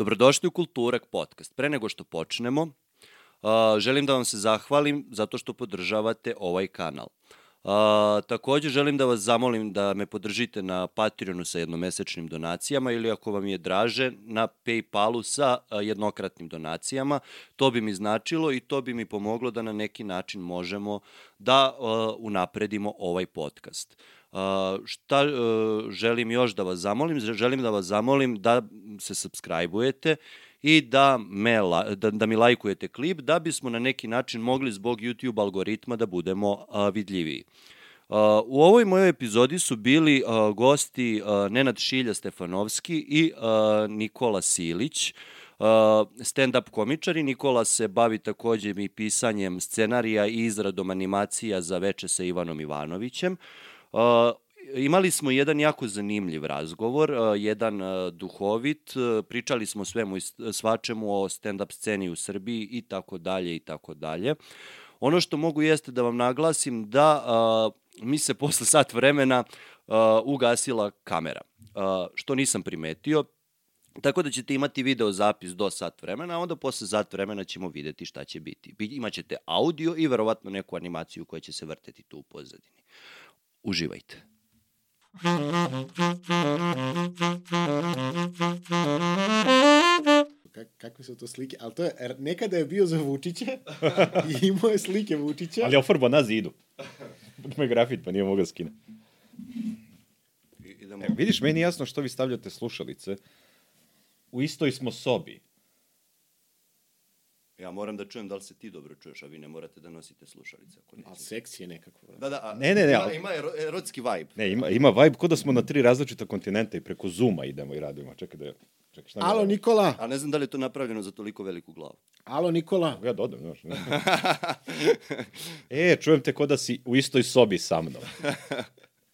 Dobrodošli u Kulturak podcast. Pre nego što počnemo, želim da vam se zahvalim zato što podržavate ovaj kanal. Uh, takođe želim da vas zamolim da me podržite na Patreonu sa jednomesečnim donacijama ili ako vam je draže na Paypalu sa jednokratnim donacijama. To bi mi značilo i to bi mi pomoglo da na neki način možemo da unapredimo ovaj podcast. Šta uh, želim još da vas zamolim? Želim da vas zamolim da se subscribe-ujete i da, me, da, da mi lajkujete klip da bismo na neki način mogli zbog YouTube algoritma da budemo uh, vidljiviji. Uh, u ovoj mojoj epizodi su bili uh, gosti uh, Nenad Šilja Stefanovski i uh, Nikola Silić, stand-up komičari. Nikola se bavi takođe i pisanjem scenarija i izradom animacija za veče sa Ivanom Ivanovićem. Uh, imali smo jedan jako zanimljiv razgovor, uh, jedan uh, duhovit, uh, pričali smo svemu i svačemu o stand-up sceni u Srbiji i tako dalje i tako dalje. Ono što mogu jeste da vam naglasim da uh, mi se posle sat vremena uh, ugasila kamera, uh, što nisam primetio, Tako da ćete imati video zapis do sat vremena, a onda posle sat vremena ćemo videti šta će biti. Bi- Imaćete audio i verovatno neku animaciju koja će se vrteti tu u pozadini. Uživajte. Kak, kakve su to slike? Ali to je, er, nekada je bio za Vučića i imao je slike Vučića. Ali je ofrbo na zidu. Ima grafit, pa nije mogao skine. Idemo. E, vidiš, meni jasno što vi stavljate slušalice. U istoj smo sobi. Ja moram da čujem da li se ti dobro čuješ, a vi ne morate da nosite slušalice. Ako A seksi je nekako. Da, da, a, Ne, ne, ne, Ima, ali- ima ero- erotski vibe. Ne, ima, ima vibe ko da smo na tri različita kontinenta i preko Zuma idemo i radimo. Čekaj da... Čekaj, šta Alo? Nikola! A ne znam da li je to napravljeno za toliko veliku glavu. Alo, Nikola! Ja dodam, znaš. Ne. e, čujem te ko da si u istoj sobi sa mnom.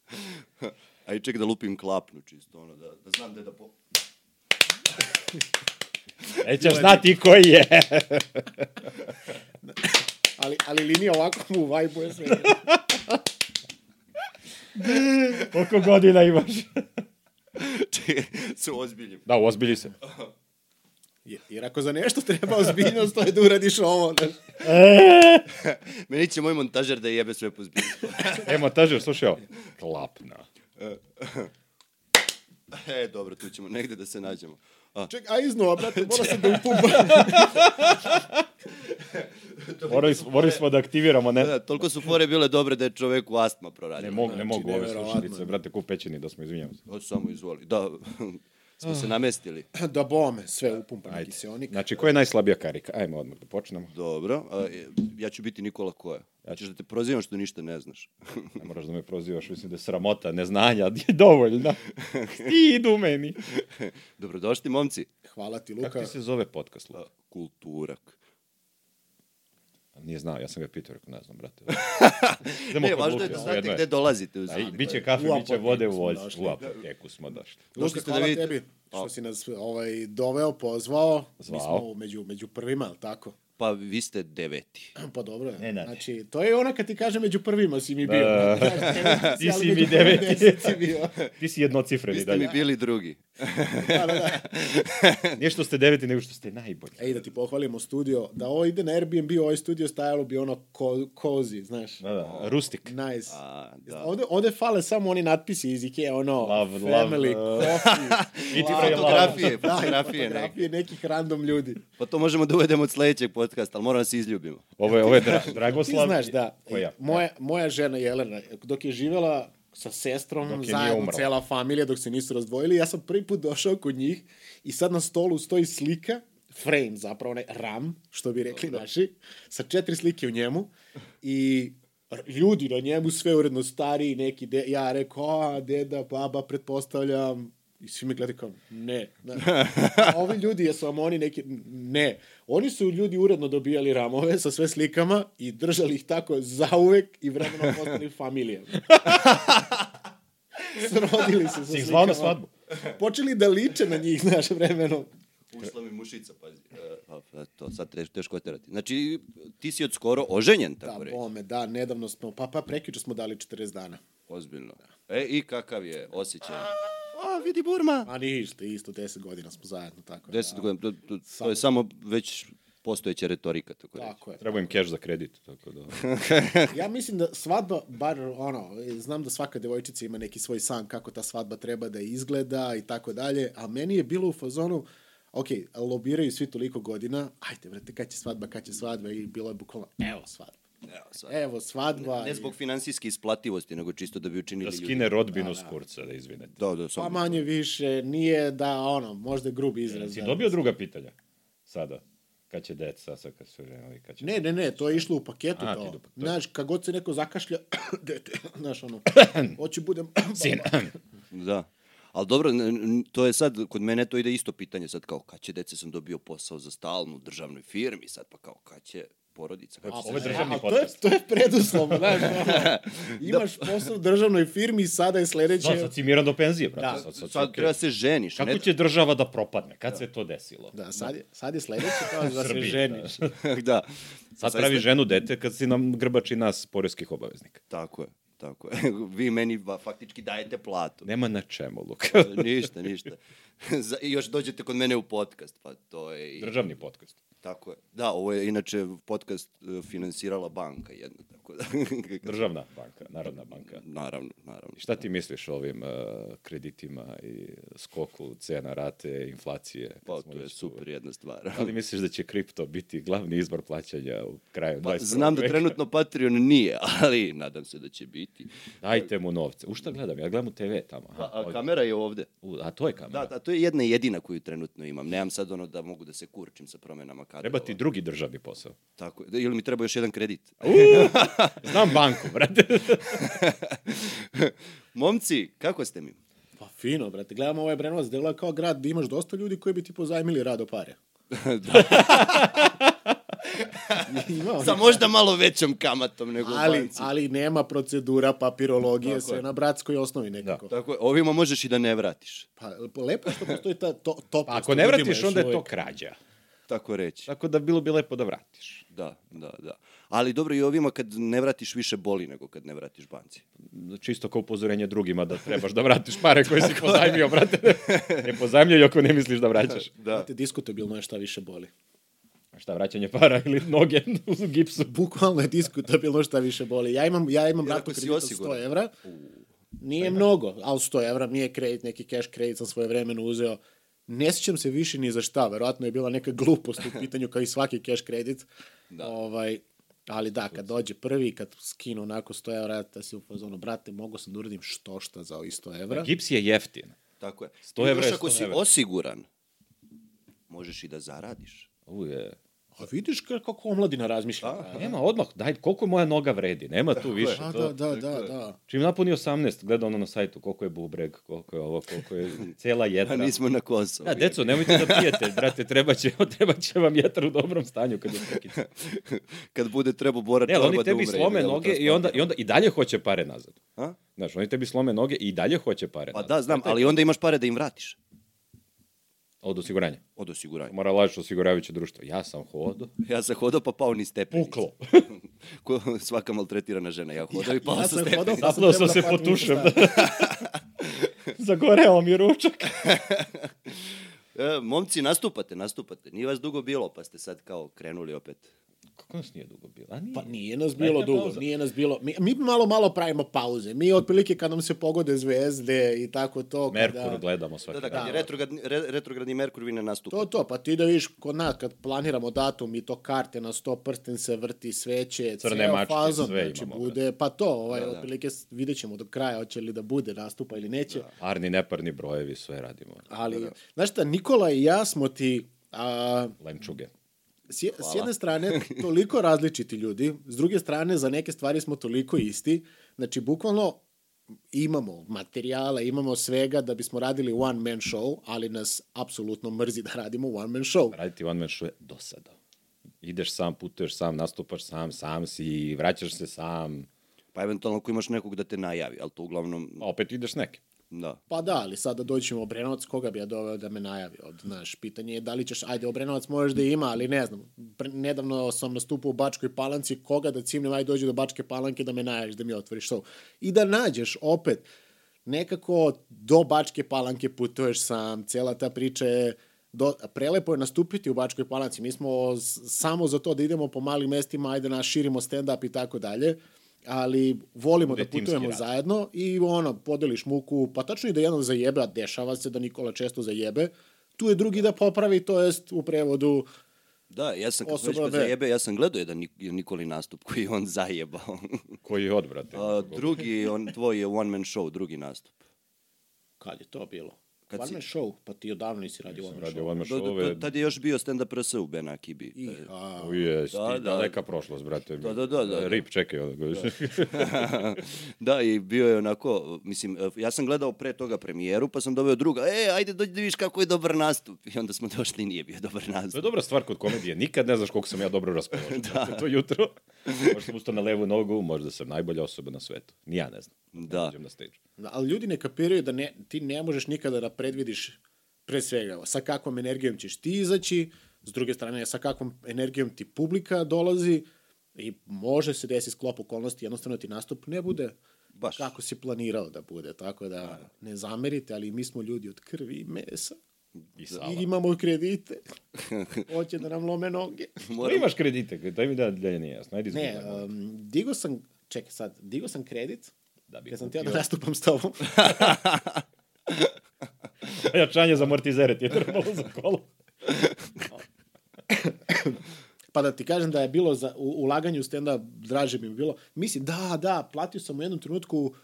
A i ček da lupim klapnu čisto, ono, da, da znam da je da po... Nećeš znati koji je. Ali, ali linija ovako mu vajbuje sve. Koliko godina imaš? Čekaj, se ozbiljim. Da, ozbilji se. Je- Jer ako za nešto treba ozbiljnost, to je da uradiš ovo. znaš. Meni će moj montažer da jebe sve po zbilju. E, montažer, slušaj ovo. Klapna. e, dobro, tu ćemo negde da se nađemo. A, Ček, a iznova, brate, mora se da upumpa. Morali, smo- morali smo da aktiviramo, ne, da, da, toliko su fore bile dobre da je čoveku astma proradila. ne, mogu, ne mogu ove slušalice, brate, ko pećeni da smo, izvinjam se. Samo izvoli. Da, smo se namestili. da bome, sve upumpa na Ajde. kiseonik. Znači, ko je najslabija karika? Ajmo odmah da počnemo. Dobro, a, e, ja ću biti Nikola Koja. Ja ćeš da te prozivam što ništa ne znaš. Ne moraš da me prozivaš, mislim da je sramota, neznanja, je dovoljna. Stid u meni. Dobrodošli, momci. Hvala ti, Kako Luka. ti se zove podcast? Luka? Kulturak. Nije znao, ja sam ga pitao, rekao, ne znam, brate. Ne, važno je da znate gde dolazite. Uz... A, i biće kafe, U biće vode u apoteku smo vozi. došli. U apoteku smo došli. Došli ste da vidite. tebi što si nas ovaj, doveo, pozvao. Mi Zvao. smo među, među prvima, ali tako? Pa vi ste deveti. Pa dobro. je. Nenade. Znači, to je ona kad ti kaže među prvima si mi bio. Da. Znaš, Ti si mi deveti. bio. Ti si jednocifreni Vi ste mi bili drugi. Da, da, da. Nije što ste deveti, nego što ste najbolji. Ej, da ti pohvalimo studio. Da ovo ide na Airbnb, ovaj studio stajalo bi ono ko, cozy, znaš. Da, da, rustik. Nice. A, da. Ovde, ovde fale samo oni natpisi iz Ikea, ono, Love, family, love, uh, coffee, Iti love. pre Fotografije, Da, i fotografije fotografije nekih random ljudi. Pa to možemo da uvedemo od sledećeg podcasta, ali moramo da se izljubimo. Ovo je, ovo je Dra Ti Dragoslav. znaš da, Koja? moja, moja žena Jelena, dok je živela sa sestrom, Dok zajedno cela familija, dok se nisu razdvojili, ja sam prvi put došao kod njih i sad na stolu stoji slika, frame zapravo, onaj RAM, što bi rekli naši, sa četiri slike u njemu i ljudi na njemu, sve uredno stariji, neki, de, ja rekao, a, deda, baba, pretpostavljam, i svi me gledaju kao, ne. ne. A ovi ljudi, jesu vam oni neki, ne. Oni su ljudi uredno dobijali ramove sa sve slikama i držali ih tako zauvek i vremenom postali familija. Srodili se sa Si ih zvao na slikama. svadbu? Počeli da liče na njih, znaš, vremenom. Ušla mi mušica, pazi. E, a, pa to sad teš, teško je terati. Znači, ti si od skoro oženjen, tako Da, reći. bome, da, nedavno smo, pa pa prekiče smo dali 40 dana. Ozbiljno. E, i kakav je osjećaj? A, vidi Burma. A ništa, isto, deset godina smo zajedno, tako da. Deset godina, to, to, to je samo već postojeća retorika, tako reći. Tako je. Treba im keš za kredit, tako da... Ja mislim da svadba, bar ono, znam da svaka devojčica ima neki svoj san kako ta svadba treba da izgleda i tako dalje, a meni je bilo u fazonu, ok, lobiraju svi toliko godina, ajde, vrate, kad će svadba, kad će svadba i bilo je bukvalno, evo svadba. Evo, sad. Evo svadba. Ne i- zbog finansijske isplativosti, nego čisto da bi učinili Da ljudi. skine rodbinu s kurca, da izvinete. Da, da, Pa manje više, nije da, ono, možda je grub izraz. Si da- dobio druga pitanja? Sada? Kad će deca, sad kad su ženili, kad će... Ne, ne, ne, to je išlo u paketu A, to. to- Znaš, kad god se neko zakašlja, dete, znaš, ono, hoće budem... Sin. Da. Ali dobro, to je sad, kod mene to ide isto pitanje, sad kao, kad će dece sam dobio posao za stalnu u državnoj firmi, sad pa kao, kad će porodica, će Ovo je državni A, to je, podcast. to je preduslov, znaš, ono, imaš posao u državnoj firmi i sada je sledeće... Da, sad si miran do penzije, brate. Da. sad, sad, Sad okej. treba se ženiš. Kako ne- će država da propadne? Kad se to desilo? Da, sad je, sad je sledeće kao da se Srbiji, ženiš. da. Sad Sad pravi ste- ženu dete kad si nam grbači nas poreskih obaveznika. Tako je, tako je. Vi meni ba, faktički dajete platu. Nema na čemu, Luka. ništa, ništa. I još dođete kod mene u podcast, pa to je... I, Državni podcast. Tako je. Da, ovo je inače podcast e, finansirala banka jedna, tako da... Državna banka, Narodna banka. naravno, naravno. I šta ti misliš o ovim uh, kreditima i skoku cena rate, inflacije? Pa, to je super jedna stvar. Da li misliš da će kripto biti glavni izbor plaćanja u kraju Pa, 21. znam da trenutno Patreon nije, ali nadam se da će biti. Dajte mu novce. U šta gledam? Ja gledam u TV tamo. Aha, A, a ovdje. kamera je ovde. U, a to je kamera. Da, da, to je jedna jedina koju trenutno imam. Nemam sad ono da mogu da se kurčim sa promenama kadrova. Treba ti drugi državni posao. Tako, je. ili mi treba još jedan kredit. Znam banku, brate. Momci, kako ste mi? Pa fino, brate, gledamo ovaj Brenovac, delo kao grad gde imaš dosta ljudi koji bi ti pozajmili rado pare. Ima onih- Sa možda malo većom kamatom nego u ali, banci. ali nema procedura, papirologije, Tako sve je. na bratskoj osnovi nekako. Tako je, ovima možeš i da ne vratiš. Pa lepo što postoji ta to, to Pa ako ne vratiš, onda je to krađa. Tako reći. Tako da bilo bi lepo da vratiš. Da, da, da. Ali dobro i ovima kad ne vratiš više boli nego kad ne vratiš banci. Čisto kao upozorenje drugima da trebaš da vratiš pare koje si pozajmio, brate. Ne pozajmljaj ako ne misliš da vraćaš. Da. Znate, diskutabilno je šta više boli. A šta, vraćanje para ili noge u gipsu? Bukvalno je diskutabilno šta više boli. Ja imam, ja imam Jer ratu ako si kredita osiguran. 100 evra. Nije mnogo, ali 100 evra nije kredit, neki cash kredit sam svoje vremeno uzeo. Ne sjećam se više ni za šta, verovatno je bila neka glupost u pitanju kao i svaki cash kredit. Da. Ovaj, ali da, kad dođe prvi, kad skinu onako 100 evra, da si u fazonu, brate, mogu sam da uradim što šta za ovih 100 evra. Gips je jeftin. Tako je. 100 I evra je ako 100 si evra. osiguran, možeš i da zaradiš. Uje. A vidiš ka- kako omladina razmišlja. Nema odmah, daj, koliko moja noga vredi, nema tu više. Da, to. da, da, da, da. Čim napuni 18, gleda ono na sajtu koliko je bubreg, koliko je ovo, koliko je cela jetra. A nismo na Kosovu. Da, deco, nemojte da pijete, brate, treba će, treba će vam jetra u dobrom stanju kad je prekica. Kad bude trebao Bora Ne, ali Čorba oni da tebi umre, slome ili da noge i onda, i onda i dalje hoće pare nazad. A? Znaš, oni tebi slome noge i dalje hoće pare Pa nazad. da, znam, ali onda imaš pare da im vratiš. Od osiguranja. Od osiguranja. Mora lažiš osiguravajuće društvo. Ja sam hodo. Ja sam hodao pa pao ni stepenice. Puklo. Ko svaka maltretirana žena. Ja hodao i pao ja sa sam stepenice. hodao pa sam se da po platim tušem. šta. Zagoreo mi ručak. E, momci, nastupate, nastupate. Nije vas dugo bilo, pa ste sad kao krenuli opet. Kako nas nije dugo bilo? A nije. Pa nije nas bilo Letnja dugo, pauza. nije nas bilo. Mi, mi malo, malo pravimo pauze. Mi otprilike kad nam se pogode zvezde i tako to. Merkur kada... gledamo svaki Da, da, kad je retrogradni, re, retrogradni Merkur, vi ne nastupate. To, to, pa ti da vidiš kod nas kad planiramo datum i to karte na sto prsten se vrti, sveće, Crne ceo mačke, fazon, sve znači imamo, bude, pa to, ovaj, Da, da. otprilike vidjet ćemo do kraja hoće li da bude nastupa ili neće. Parni, neparni brojevi, sve radimo. Ali, znaš šta, Nikola i ja smo ti, a, Lemčuge. S, je- s jedne strane, toliko različiti ljudi, s druge strane, za neke stvari smo toliko isti. Znači, bukvalno imamo materijala, imamo svega da bismo radili one man show, ali nas apsolutno mrzi da radimo one man show. Raditi one man show je dosada. Ideš sam, putuješ sam, nastupaš sam, sam si, vraćaš se sam, Pa eventualno ako imaš nekog da te najavi, ali to uglavnom, a opet ideš neke. Da. Pa da, ali sada doćemo u Obrenovac, koga bi ja doveo da me najavi? Od, znaš, pitanje je da li ćeš, ajde, Obrenovac možeš da ima, ali ne znam. Pre, nedavno sam nastupao u Bačkoj palanci, koga da cimnem, ajde dođe do Bačke palanke da me najaviš, da mi otvoriš show. I da nađeš opet nekako do Bačke Palanke putuješ sam, cela ta priča je do, prelepo je nastupiti u Bačkoj Palanci. Mi smo samo za to da idemo po malim mestima, ajde nas širimo stand-up i tako dalje, ali volimo da putujemo rad. zajedno i ono, podeliš muku, pa tačno i da jednog zajebe, a dešava se da Nikola često zajebe, tu je drugi da popravi, to jest u prevodu Da, ja sam, kad Osoba već zajebe, ja sam gledao jedan Nik- Nikoli nastup koji je on zajebao. Koji je odbrate. A, drugi, on, tvoj je one man show, drugi nastup. Kad je to bilo? Kad si- One Man Show, pa ti odavno nisi radio One Man Radio Show. One Man do, do, tad je još bio stand-up RS u Benakibi. I, a, U jest, Da, da, da. daleka prošlost, brate. Da, da, da, da, da. Rip, čekaj. ono, da, i bio je onako, mislim, ja sam gledao pre toga premijeru, pa sam doveo druga, e, ajde dođi da vidiš kako je dobar nastup. I onda smo došli i nije bio dobar To je nastup. dobra stvar kod komedije. Nikad ne znaš koliko sam ja dobro raspoložen. da. To jutro. Možda sam ustao na levu nogu, možda sam najbolja osoba na svetu. Ni ja ne znam. Da. Dođem na stage. Da, ali ljudi ne kapiraju da ne, ti ne možeš nikada da predvidiš pre svega sa kakvom energijom ćeš ti izaći, s druge strane sa kakvom energijom ti publika dolazi i može se desiti sklop okolnosti, jednostavno ti nastup ne bude Baš. kako si planirao da bude, tako da ne zamerite, ali mi smo ljudi od krvi i mesa. I sala. I imamo kredite. Hoće da nam lome noge. Što imaš kredite? Daj mi da dalje nije jasno. Ajde Ne, um, digo sam, čekaj sad, digo sam kredit Da bi kad sam teo da kupio. nastupam s tobom. Jačanje za amortizere ti je trebalo za kolo. Pa da ti kažem da je bilo za ulaganje u stand-up draže bi mi bilo. Mislim, da, da, platio sam u jednom trenutku uh,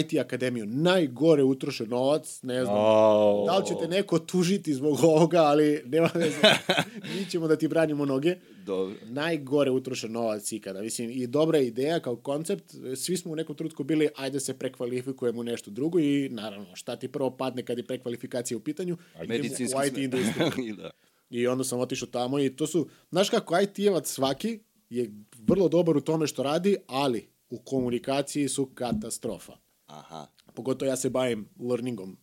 IT akademiju. Najgore utrošen novac, ne znam. Oh. Da li će te neko tužiti zbog ovoga, ali nema veze. Mi ćemo da ti branimo noge. Dobro. Najgore utrošen novac ikada. Mislim, i dobra ideja kao koncept. Svi smo u nekom trenutku bili, ajde se prekvalifikujemo u nešto drugo i naravno, šta ti prvo padne kad je prekvalifikacija u pitanju? Medicinski u IT industriju. I da. I onda sam otišao tamo i to su, znaš kako IT-evac svaki je vrlo dobar u tome što radi, ali u komunikaciji su katastrofa. Aha. Pogotovo ja se bavim learningom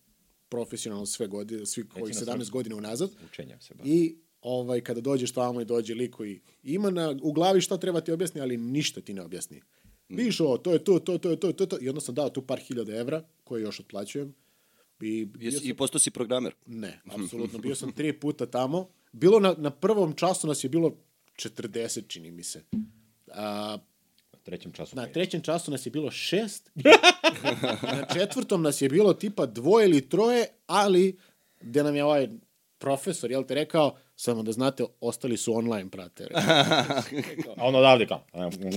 profesionalno sve godine, svi koji na 17 srpskom. godina unazad. Učenjem se ba. I ovaj, kada dođeš tamo i dođe lik koji ima na, u glavi šta treba ti objasni, ali ništa ti ne objasni. Viš ovo, to je to, to, to, to, to, to. I onda sam dao tu par hiljada evra, koje još otplaćujem. I, Jesi, sam- I postao si programer. Ne, apsolutno. Bio sam tri puta tamo. Bilo na, na prvom času nas je bilo 40, čini mi se. A, trećem času. na trećem času nas je bilo šest. na četvrtom nas je bilo tipa dvoje ili troje, ali gde nam je ovaj profesor, jel te rekao, samo da znate, ostali su online, prate. A ono odavde kao.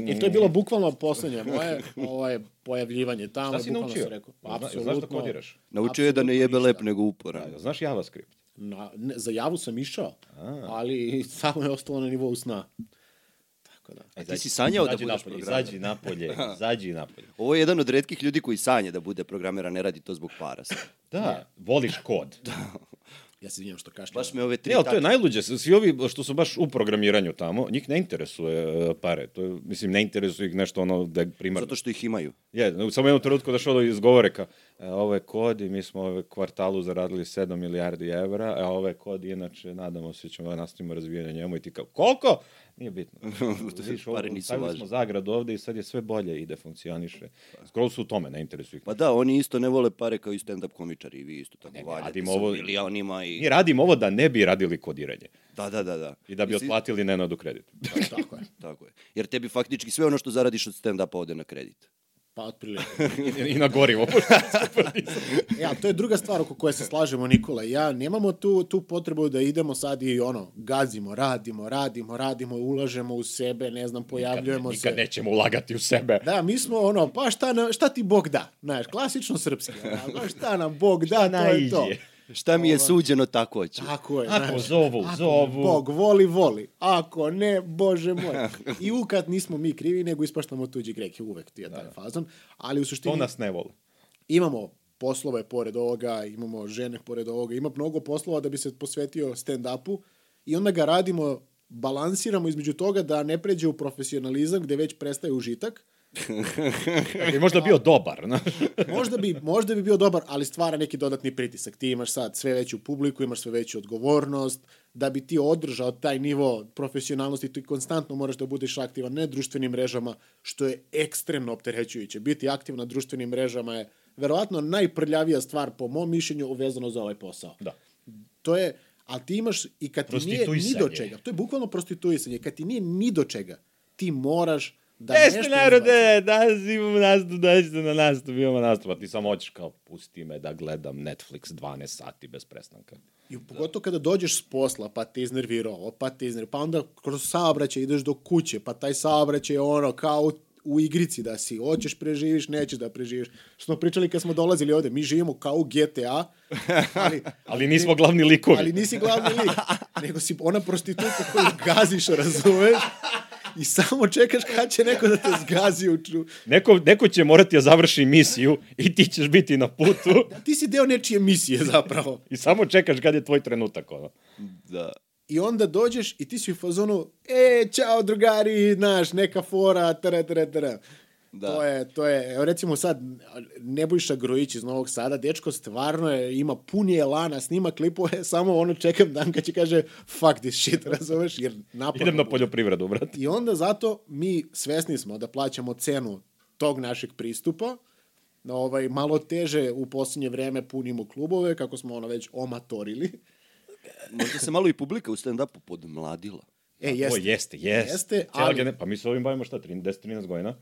I to je bilo bukvalno poslednje moje ovaj, pojavljivanje tamo. Šta si naučio? sam Rekao, Zna- Znaš da apsolutno. kodiraš? Naučio je da ne jebe apsolutno lep nego uporan. Da, Znaš JavaScript? Na, ne, za javu sam išao, ali samo je ostalo na nivou sna. Tako da. A ti si sanjao da budeš napolje, programer? Izađi napolje, izađi napolje. Ovo je jedan od redkih ljudi koji sanje da bude programer, a ne radi to zbog para. sad. Da, voliš kod. Ja se izvinjam što kašljam. Baš me ove tri Ne, ali to je najluđe. Svi ovi što su baš u programiranju tamo, njih ne interesuje e, pare. To je, mislim, ne interesuje ih nešto ono da je primarno. Zato što ih imaju. Je, samo jednom trenutku došlo do izgovore kao, e, ovo je kod i mi smo ove kvartalu zaradili 7 milijardi evra, a ovo je kod, inače, nadamo se, ćemo da nastavimo razvijanje njemu i ti kao, koliko? Nije bitno. Viš, ovo, Pare nisu stavili važne. smo zagrad ovde i sad je sve bolje, ide, funkcioniše. Skoro su u tome, ne interesuje ih. Pa da, oni isto ne vole pare kao i stand-up komičari i vi isto tako Ne, mi valjate radimo sa ovo- milionima i... Mi radimo ovo da ne bi radili kodiranje Da, da, da, da. i da bi Jesi- otplatili Nenadu kredit. Tako je. Tako je. Jer tebi faktički sve ono što zaradiš od stand-upa ode na kredit. Pa otprilike. I, I na gorivo. E, ali to je druga stvar oko koje se slažemo, Nikola i ja. Nemamo tu, tu potrebu da idemo sad i ono, gazimo, radimo, radimo, radimo, ulažemo u sebe, ne znam, pojavljujemo nikad se. nećemo ulagati u sebe. Da, mi smo ono, pa šta, na, šta ti Bog da? Znaš, klasično srpski. ono, Pa šta nam Bog da, to je to. Šta mi je suđeno, tako ću. Tako je. Ako znaš. zovu, Ako zovu. Bog voli, voli. Ako ne, Bože moj. I ukat nismo mi krivi, nego ispaštamo tuđi greki. Uvek ti je taj fazon. Ali u suštini To nas ne vole. imamo poslove pored ovoga, imamo žene pored ovoga, ima mnogo poslova da bi se posvetio stand-upu i onda ga radimo, balansiramo između toga da ne pređe u profesionalizam gde već prestaje užitak. I možda bio dobar, znaš. Možda bi, možda bi bio dobar, ali stvara neki dodatni pritisak. Ti imaš sad sve veću publiku, imaš sve veću odgovornost, da bi ti održao taj nivo profesionalnosti, ti konstantno moraš da budeš aktivan na društvenim mrežama, što je ekstremno opterećujuće. Biti aktivan na društvenim mrežama je verovatno najprljavija stvar po mom mišljenju vezano za ovaj posao. Da. To je, a ti imaš, i kad ti nije ni do čega, to je bukvalno prostituisanje, kad ti nije ni do čega, ti moraš da Jeste narode, danas imamo nastup, dođite na nastup, imamo nastup, a ti samo hoćeš kao, pusti me da gledam Netflix 12 sati bez prestanka. I pogotovo kada dođeš s posla, pa te iznervira ovo, pa te iznervira, pa onda kroz saobraćaj ideš do kuće, pa taj saobraćaj je ono kao u, u igrici da si, hoćeš preživiš, nećeš da preživiš. Što smo pričali kad smo dolazili ovde, mi živimo kao u GTA, ali, Ali nismo glavni likovi. ali nisi glavni lik, nego si ona prostitutka koju gaziš, razumeš? I samo čekaš kad će neko da te zgazi u ču... Neko, neko će morati da završi misiju i ti ćeš biti na putu Ti si deo nečije misije zapravo. i samo čekaš kad je tvoj trenutak. Ono. Da. I onda dođeš i ti si u fazonu, e, čao drugari, znaš, neka fora, tere, tere, tere. Da. To je, to je, evo recimo sad, Nebojša Grojić iz Novog Sada, dečko stvarno je, ima pun je elana, snima klipove, samo ono čekam dan kad će kaže, fuck this shit, razumeš, jer naporno Idem na poljoprivredu, brate. I onda zato mi svesni smo da plaćamo cenu tog našeg pristupa, na ovaj malo teže u posljednje vreme punimo klubove, kako smo ono već omatorili. Možda se malo i publika u stand-upu podmladila. E, O, jeste. jeste, jeste. Jeste, Cijela ali- Pa mi se ovim bavimo šta, 10-13 godina.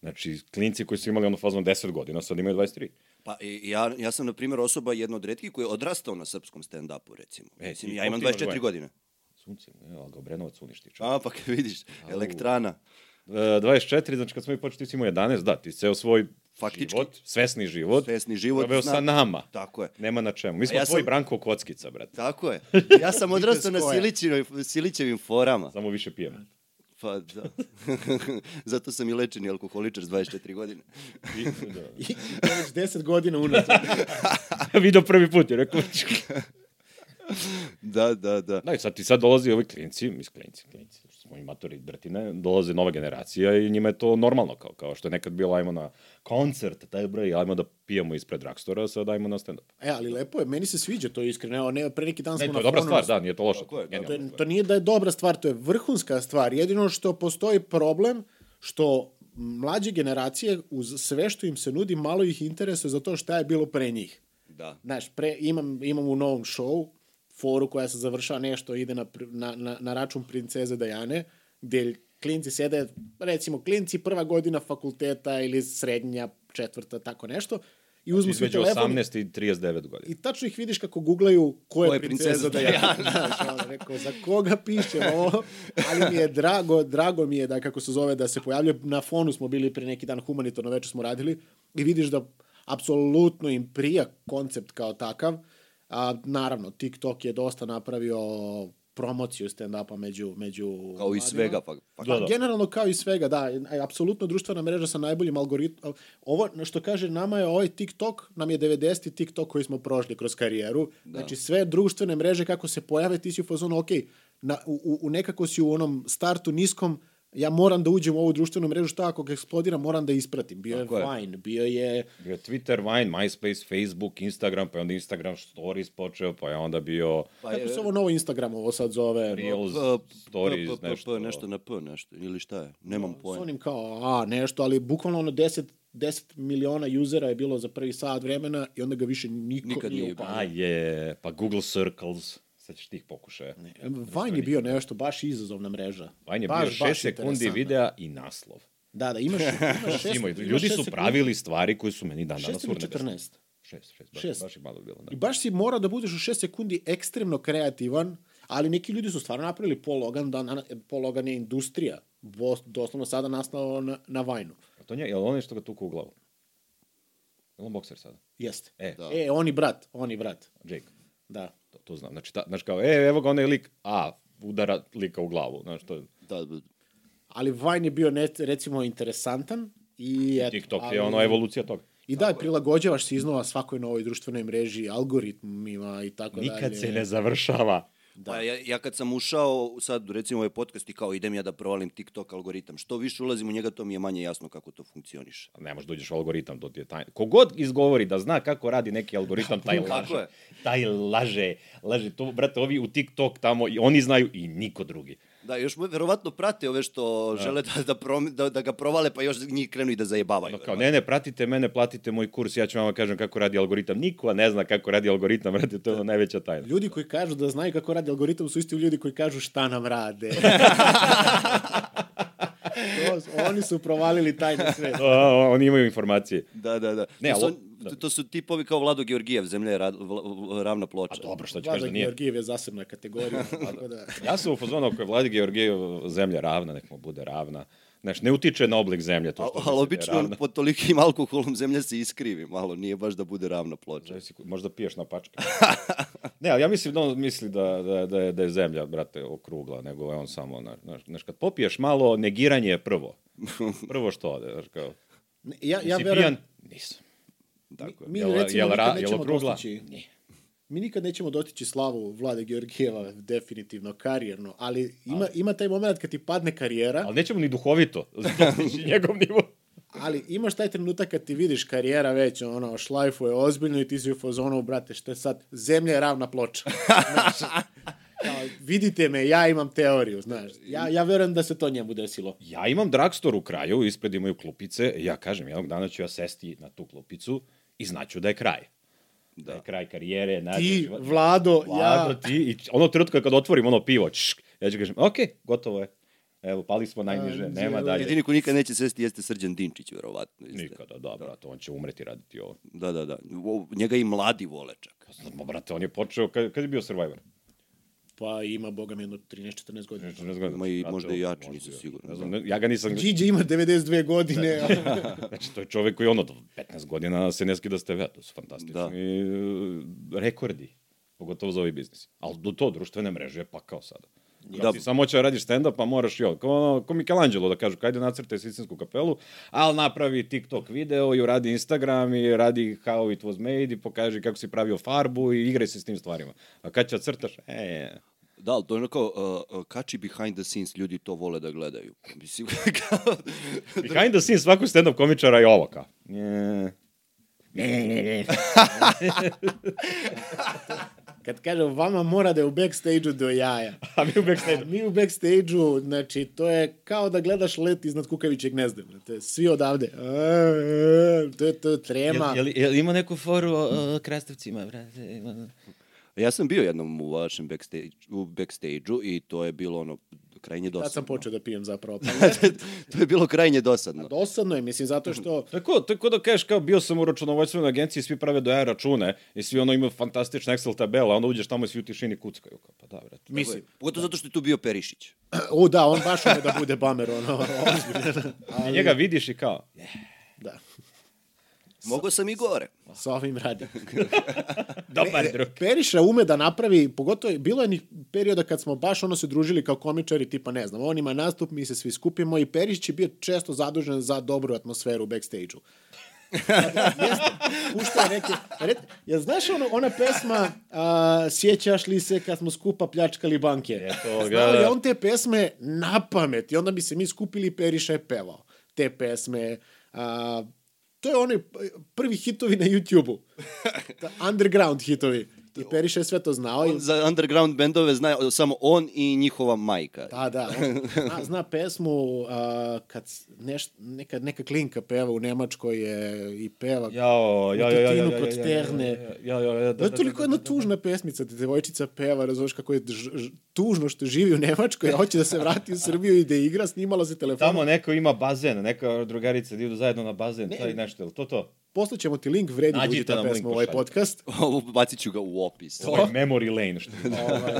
Znači, klinci koji su imali ono fazno 10 godina, sad imaju 23. Pa ja, ja sam, na primjer, osoba jedna od redkih koji je odrastao na srpskom stand-upu, recimo. E, Mislim, ti ja imam koliko ti imaš 24 godina? godine. Sunce, evo ga, Obrenovac uništi. čovječe. A, pa kad vidiš, elektrana. E, 24, znači kad smo mi počeli, ti si imao 11, da, ti ceo svoj Faktički. život, svesni život, Svesni život proveo sa nama. Tako je. Nema na čemu. Mi smo ja tvoj sam- Branko Kockica, brate. Tako je. Ja sam odrastao na. Silićevim, Silićevim forama. Samo više pijemo. Pa da. Zato sam i lečeni alkoholičar s 24 godine. I, da. I to već 10 godina unazad. Video prvi put je rekao. Da, da, da. da, i sad ti sad dolazi ovi klinci, mis klinci, klinci, smo i matori bratine, dolaze nova generacija i njima je to normalno, kao, kao što je nekad bilo, ajmo na koncert, taj broj, ajmo da pijemo ispred dragstora, sad ajmo na stand-up. E, ali lepo je, meni se sviđa to iskreno. Evo, ne, pre neki dan Ne, smo to je dobra stvar, da, nije to je, genijalna To, je, stvar. to nije da je dobra stvar, to je vrhunska stvar. Jedino što postoji problem, što mlađe generacije, uz sve što im se nudi, malo ih interesuje za to šta je bilo pre njih. Da. Znaš, pre, imam, imam u novom show foru koja se završava nešto, ide na, na, na, na račun princeze Dajane, gde klinci sede, recimo klinci prva godina fakulteta ili srednja, četvrta, tako nešto, i uzmu Između telefon 18 i 39 godina. i tačno ih vidiš kako googlaju ko je, Ko je princeza, princeza Dajana. Znaš, rekao, za koga piše ovo, ali mi je drago, drago mi je da, kako se zove, da se pojavljuje, na fonu smo bili pre neki dan, humanitarno večer smo radili, i vidiš da apsolutno im prija koncept kao takav, a naravno, TikTok je dosta napravio promociju stand-upa među, među Kao i svega. Pa, pa, Pa, generalno kao i svega, da. Apsolutno društvena mreža sa najboljim algoritmom. Ovo, na što kaže, nama je ovaj TikTok, nam je 90. TikTok koji smo prošli kroz karijeru. Da. Znači, sve društvene mreže kako se pojave, ti si u fazonu, ok, na, u, u- u nekako si u onom startu niskom, ja moram da uđem u ovu društvenu mrežu, šta ako ga eksplodiram, moram da ispratim. Bio Tako je je. Vine, bio je... Bio je Twitter, Vine, MySpace, Facebook, Instagram, pa je onda Instagram Stories počeo, pa je onda bio pa Kako se ovo novo Instagram ovo sad zove? Reels, P- Stories, p- p- p- nešto. nešto na P, nešto. Ili šta je? Nemam S pojma. onim kao, a, nešto, ali bukvalno ono 10, 10 miliona usera je bilo za prvi sat vremena i onda ga više niko Nikad nije upalio. A je, pa Google Circles, sećaš tih pokušaja. Vine je bio nešto, baš izazovna mreža. Vine je baš, bio baš 6 sekundi videa i naslov. Da, da, imaš, imaš šest, Ima, ljudi šest su pravili stvari koje su meni dan danas Šest ili urnebesne. 14? Šest, šest, baš, Šest. baš je malo bilo. Da. I baš si mora da budeš u 6 sekundi ekstremno kreativan, ali neki ljudi su stvarno napravili Paul Logan, da, Paul Logan je industrija, Bo- doslovno sada nastao na, na Vajnu. A to nje, je li on nešto ga tuku u glavu? Je li on bokser sada? Jeste. E, Da. E, oni brat, oni brat. Jake. Da. To, to znam. Znači, ta, znači kao, e, evo ga onaj lik, a, udara lika u glavu. Znaš, to je, Da, da. Ali Vine je bio, ne, recimo, interesantan i... Eto, TikTok ali, je ono evolucija toga. I da, prilagođavaš se iznova svakoj novoj društvenoj mreži, algoritmima i tako dalje. Nikad se ne završava. Da. Pa ja, ja kad sam ušao sad recimo ovaj podcast i kao idem ja da provalim TikTok algoritam, što više ulazim u njega, to mi je manje jasno kako to funkcioniše. Ne možeš da uđeš u algoritam, to ti je tajna. Kogod izgovori da zna kako radi neki algoritam, taj laže. je. Taj laže. Laže. To, brate, ovi u TikTok tamo, i oni znaju i niko drugi. Da, još mu verovatno prate ove što žele da, da, prom, da, da ga provale, pa još njih krenu i da zajebavaju. No, kao, ne, ne, pratite mene, platite moj kurs, ja ću vam kažem kako radi algoritam. Niko ne zna kako radi algoritam, brate, to je ono najveća tajna. Ljudi koji kažu da znaju kako radi algoritam su isti ljudi koji kažu šta nam rade. to, oni su provalili tajni svet. O, oni imaju informacije. Da, da, da. Ne, su, ali- to, to su tipovi kao Vlado Georgijev, zemlja je rad, vla, ravna ploča. A dobro, što ću kaži da nije. Georgijev je zasebna kategorija. tako da, Ja sam u fazonu ako je Vladi Georgijev zemlja ravna, nek mu bude ravna. Znaš, ne utiče na oblik zemlje to što Ali da obično ravna. pod tolikim alkoholom zemlja se iskrivi malo, nije baš da bude ravna ploča. Zavisi, ko- možda piješ na pačke. ne, ali ja mislim da on misli da, da, da, je, da je zemlja, brate, okrugla, nego je on samo, znaš, znaš, kad popiješ malo, negiranje je prvo. Prvo što ode, znaš, kao, Ne, ja, ja jesi verujem, pijan? Nisam. Tako, je. mi Jel- recimo jel nikad nećemo dostići- mi nikad nećemo dotići slavu Vlade Georgijeva, definitivno, karijerno, ali ima, ima taj moment kad ti padne karijera, Ali nećemo ni duhovito, dostići njegov nivo. ali imaš taj trenutak kad ti vidiš karijera već, ono, šlajfuje ozbiljno i ti si u fazonu, brate, što je sad, zemlja je ravna ploča. Znaš, kao, vidite me, ja imam teoriju, znaš. Ja, ja verujem da se to njemu desilo. Ja imam drugstore u kraju, ispred imaju klupice, ja kažem, jednog dana ću ja sesti na tu klupicu i znaću da je kraj. Da, je kraj karijere, nađe Ti, život. Vlado, Vlado, ja... ti, i ono trenutka kad otvorim ono pivo, čšk, ja ću kažem, ok, gotovo je. Evo, pali smo najniže, A, nema je- dalje. Jedini ko nikad neće sesti jeste Srđan Dinčić, verovatno. Jeste. Nikada, da, brate, on će umreti raditi ovo. Da, da, da. O, Njega i mladi vole čak. Ma, brate, on je počeo, kad, kad je bio Survivor? Па има бога ми едно 13-14 години. 14 години. Ма и можда и јач, нисам сигурен. Не да. знам, ја га нисам. Значи, Джиджи има 92 години. Да. значи тој човек кој оно 15 година се не ски да сте веат, тоа се фантастични да. рекорди, поготово за овој бизнис. Ал до тоа друштвена мрежа е пак као сада. Da. Da. Ti samo hoće da radiš stand-up, pa moraš ovo. Ko, ono, ko Michelangelo da kažu, kajde nacrtaj Sistensku kapelu, ali napravi TikTok video i uradi Instagram i radi how it was made i pokaži kako si pravio farbu i igraj se s tim stvarima. A kad će crtaš, e, Da, ali to je ono kao, uh, uh, kači behind the scenes, ljudi to vole da gledaju. Mislim, kao... behind the scenes svakog stand-up komičara je ovo kao. Ne. Ne, ne, ne. Kad kažem, vama mora da je u backstage-u do jaja. A mi u backstage Mi u backstage-u, znači, to je kao da gledaš let iznad kukavićeg gnezda. brate. Svi odavde. A, a, To je to je trema. Jel, jel, jel ima neku foru o, o krastavcima, brate? Ima... Ja sam bio jednom u vašem backstage, u backstage-u i to je bilo ono krajnje dosadno. Sad sam počeo da pijem zapravo. Pa, to je bilo krajnje dosadno. dosadno je, mislim, zato što... To je ko, to je ko da kažeš kao bio sam u računovodstvenoj agenciji, svi prave do račune i svi ono imaju fantastične Excel tabele, a onda uđeš tamo i svi u tišini kuckaju. Kao, pa da, brate. Mislim, Pogotovo zato što je tu bio Perišić. o da, on baš ume da bude bamer, ono, ozbiljan. I njega vidiš i kao, Da, Mogao sam i gore. sa ovim radi. dobar drug. Periša ume da napravi, pogotovo je- bilo je perioda kad smo baš ono se družili kao komičari, tipa ne znam, on ima nastup, mi se svi skupimo i Perišić je bio često zadužen za dobru atmosferu u backstage-u. Puštao je neke... Red, ja znaš ono, ona pesma a, Sjećaš li se kad smo skupa pljačkali banke? Eto ga, Znao je on te pesme na pamet i onda bi se mi skupili i Periša je pevao. Te pesme... A, to je onaj prvi hitovi na YouTube-u. Da, Underground hitovi. I Periša je sve to znao. I, On za underground bendove zna samo on i njihova majka. da, da. On zna, zna pesmu a, kad neš, neka, neka klinka peva u Nemačkoj je, i peva. Jao, ja, ja, ja, ja, ja, Matutinu ja, kod ja, Sterne. Ja, ja, ja, Da, je toliko jedna tužna pesmica, da devojčica peva, razumeš kako je tužno što živi u Nemačkoj, a hoće da se vrati u Srbiju i da igra, snimala se telefonom. Tamo neko ima bazen, neka drugarica da idu zajedno na bazen, Ne. taj nešto, je li to to? Poslaćemo ti link, vredi da Nađite uđe ta pesma u ovaj podcast. Ovo bacit ću ga u opis. Ovo je memory lane, što je. ovaj,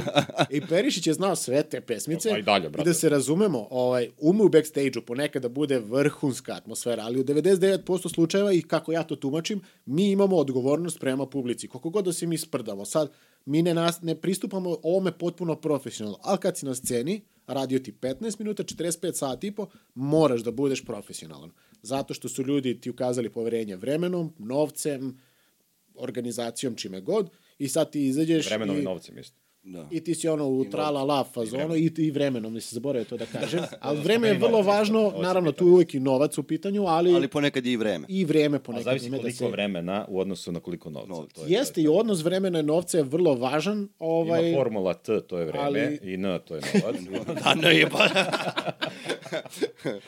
I Perišić je znao sve te pesmice. Pa i dalje, I brate. da se razumemo, ovaj, ume u backstage-u ponekad da bude vrhunska atmosfera, ali u 99% slučajeva i kako ja to tumačim, mi imamo odgovornost prema publici. Koliko god da se mi sprdamo. Sad, mi ne, nas, ne pristupamo ovome potpuno profesionalno, ali kad si na sceni, radio ti 15 minuta, 45 sati i po, moraš da budeš profesionalan. Zato što su ljudi ti ukazali poverenje vremenom, novcem, organizacijom, čime god, i sad ti izađeš Vremenom i... i novcem isto. Da. i ti si ono u trala la fazonu i, i vremenom, mi se zaboravio to da kažem. Ali vreme je vrlo važno, naravno tu je uvijek i novac u pitanju, ali, Ali ponekad je i vreme. i vreme A ponekad. zavisi ime da koliko se- vremena u odnosu na koliko novca. Novca. To je, Jeste i odnos vremena i novca je vrlo važan. Ovaj, Ima formula T, to je vreme, ali- i N, to je novac. Da, ne je pa...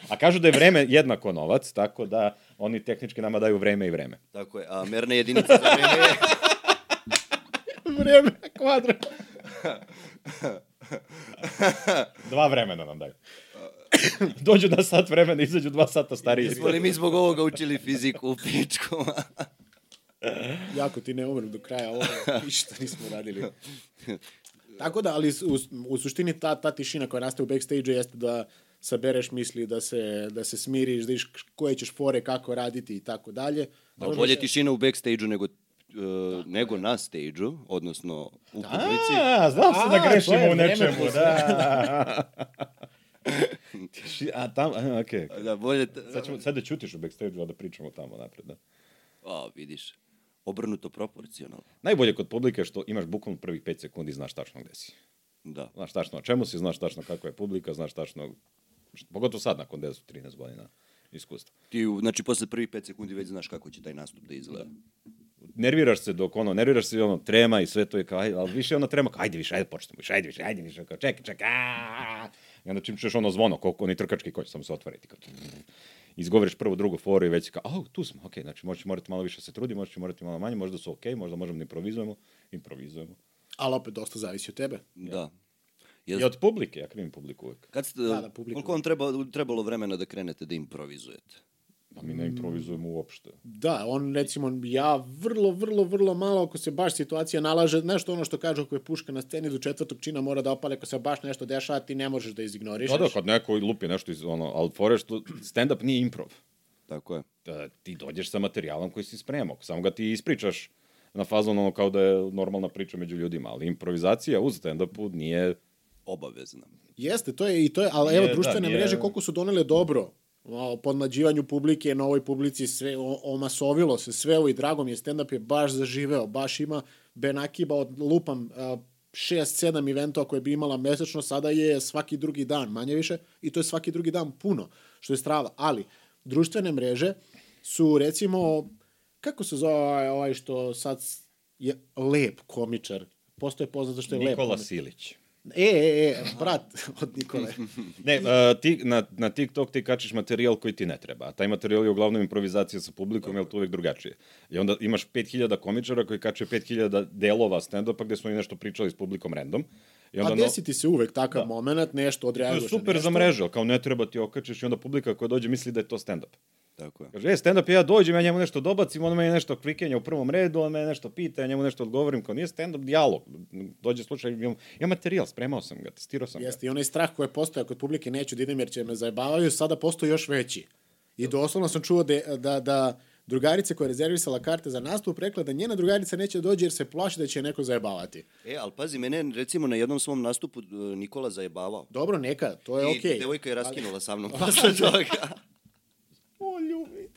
A kažu da je vreme jednako novac, tako da oni tehnički nama daju vreme i vreme. Tako je, a merna jedinica za vreme je... vreme kvadrat. Dva vremena nam daju. Dođu na sat vremena, izađu dva sata stariji. Jesmo li mi zbog ovoga učili fiziku u pičku? Jako ti ne umrem do kraja ovoga, ništa nismo radili. Tako da, ali u, u suštini ta, ta tišina koja nastaje u backstage jeste da sabereš misli, da se, da se smiriš, da vidiš koje ćeš fore, kako raditi i tako dalje. Da, bolje tišina u backstage-u nego, uh, nego na stage-u, odnosno u publici. A, znam se da grešimo u nečemu, da. Tiši, a tam, a, okej. Okay. Da, bolje... Sad, ćemo, sad da ćutiš u backstage-u, a da pričamo tamo napred, da. A, vidiš. Obrnuto proporcionalno. Najbolje kod publike je što imaš bukvalno prvih 5 sekundi i znaš tačno gde si. Da. Znaš tačno o čemu si, znaš tačno kakva je publika, znaš tačno, pogotovo sad nakon 10-13 godina iskustva. Ti, znači, posle prvih 5 sekundi već znaš kako će taj nastup da izgleda. Nerviraš se dok ono, nerviraš se i ono, trema i sve to je kao, aj, ali više ono trema, kao, ajde više, ajde počnemo više, ajde više, ajde više, kao, čekaj, čekaj, aaa. I onda čim čuješ ono zvono, koliko oni trkački koji samo se otvore ti kao, izgovoriš prvu, drugu foru i već kao, au, tu smo, okej, znači možeš morati malo više se trudi, možeš morati malo manje, možda su okej, možda možemo da improvizujemo, improvizujemo. Ali opet dosta zavisi od tebe. Da. I Jel, od publike, ja krivim publiku uvek. kad ste, Da, da, publika. koliko vam treba, trebalo vremena da krenete da improvizujete? Pa mi ne improvizujemo uopšte. Da, on recimo, ja vrlo, vrlo, vrlo malo, ako se baš situacija nalaže, nešto ono što kažu ako je puška na sceni do četvrtog čina mora da opale, ako se baš nešto dešava, ti ne možeš da izignorišeš. Da, da, kad neko lupi nešto iz ono, ali fore što stand-up nije improv. Tako je. Da, ti dođeš sa materijalom koji si spremao, samo ga ti ispričaš na fazon ono kao da je normalna priča među ljudima, ali improvizacija u stand-upu nije Obavezna. Jeste, to je i to je, ali evo Nije, društvene da, nije- mreže koliko su donele dobro o podmlađivanju publike, novoj publici, sve o, omasovilo se sve ovo i drago mi je, stand-up je baš zaživeo, baš ima Ben Akiba od lupam a, šest, sedam eventova koje bi imala mesečno, sada je svaki drugi dan, manje više, i to je svaki drugi dan puno, što je strava. Ali, društvene mreže su, recimo, kako se zove ovaj, ovaj što sad je lep komičar, postoje poznato što je lep Nikola. Silić. E, e, e, brat od Nikole. Ne, uh, ti, na, na TikTok ti kačiš materijal koji ti ne treba, a taj materijal je uglavnom improvizacija sa publikom, jer to uvek drugačije. I onda imaš 5000 komičara koji kače 5000 delova stand-upa gde smo oni nešto pričali s publikom random. I onda Pa desi ti se uvek takav da. moment, nešto to je odreaguješ. super za mrežu, kao ne treba ti okačiš i onda publika koja dođe misli da je to stand-up. Tako je. Kaže, e, stand-up, ja dođem, ja njemu nešto dobacim, on meni nešto kvikenja u prvom redu, on mene nešto pita, ja njemu nešto odgovorim, kao nije stand-up dijalog. Dođe slučaj, imam, imam materijal, spremao sam ga, testirao sam Jeste, i onaj strah koji je postojao kod publike, neću da idem jer će me zajebavaju, sada postoji još veći. I doslovno sam čuo da, da, da drugarice koja je rezervisala karte za nastup rekla da njena drugarica neće da dođe jer se plaši da će je neko zajebavati. E, ali pazi, mene recimo na jednom svom nastupu e, Nikola zajebavao. Dobro, neka, to je I okej. devojka je raskinula sa mnom posle toga. O, ljubi.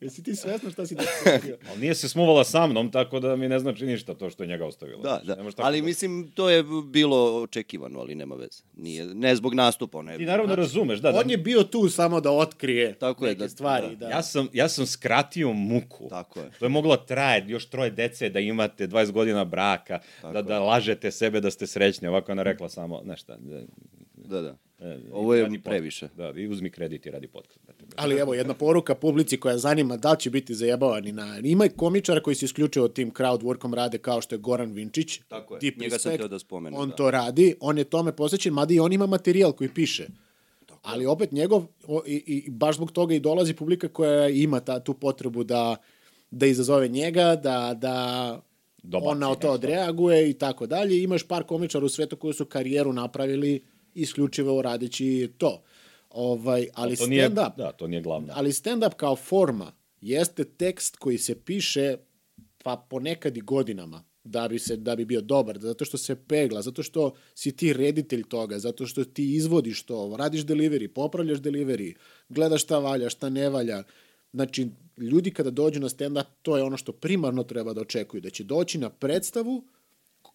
Jesi ti svesna šta si desio? Ali nije se smuvala sa mnom, tako da mi ne znači ništa to što je njega ostavila. Da, da. tako Ali mislim, to je bilo očekivano, ali nema veze. Nije, ne zbog nastupa, ne. Ti naravno razumeš, da, da. On je bio tu samo da otkrije Tako je, neke da- stvari. Da. Ja sam, ja sam skratio muku. Tako je. To je moglo traje još troje dece da imate 20 godina braka, da, da lažete sebe da ste srećni. Ovako je ona rekla samo, nešto, da, Da, da. E, Ovo je radi podcast. previše. Da, i uzmi kredit i radi podcast. brate. Ali evo, jedna poruka publici koja zanima da li će biti zajebavani na... Ima i komičara koji se isključivo tim crowd workom rade kao što je Goran Vinčić. Tako je. Deep Njega sam Respect. hteo da spomenem, On da. to radi, on je tome posvećen, mada i on ima materijal koji piše. Ali opet njegov, o, i, i baš zbog toga i dolazi publika koja ima ta, tu potrebu da, da izazove njega, da, da Dobaci on na to nešto. odreaguje i tako dalje. Imaš par komičara u svetu koji su karijeru napravili isključivo radeći to. Ovaj, ali to nije, stand-up, da, to nije glavno. ali stand-up kao forma jeste tekst koji se piše pa ponekad i godinama da bi, se, da bi bio dobar, zato što se pegla, zato što si ti reditelj toga, zato što ti izvodiš to, radiš delivery, popravljaš delivery, gledaš šta valja, šta ne valja. Znači, ljudi kada dođu na stand-up, to je ono što primarno treba da očekuju, da će doći na predstavu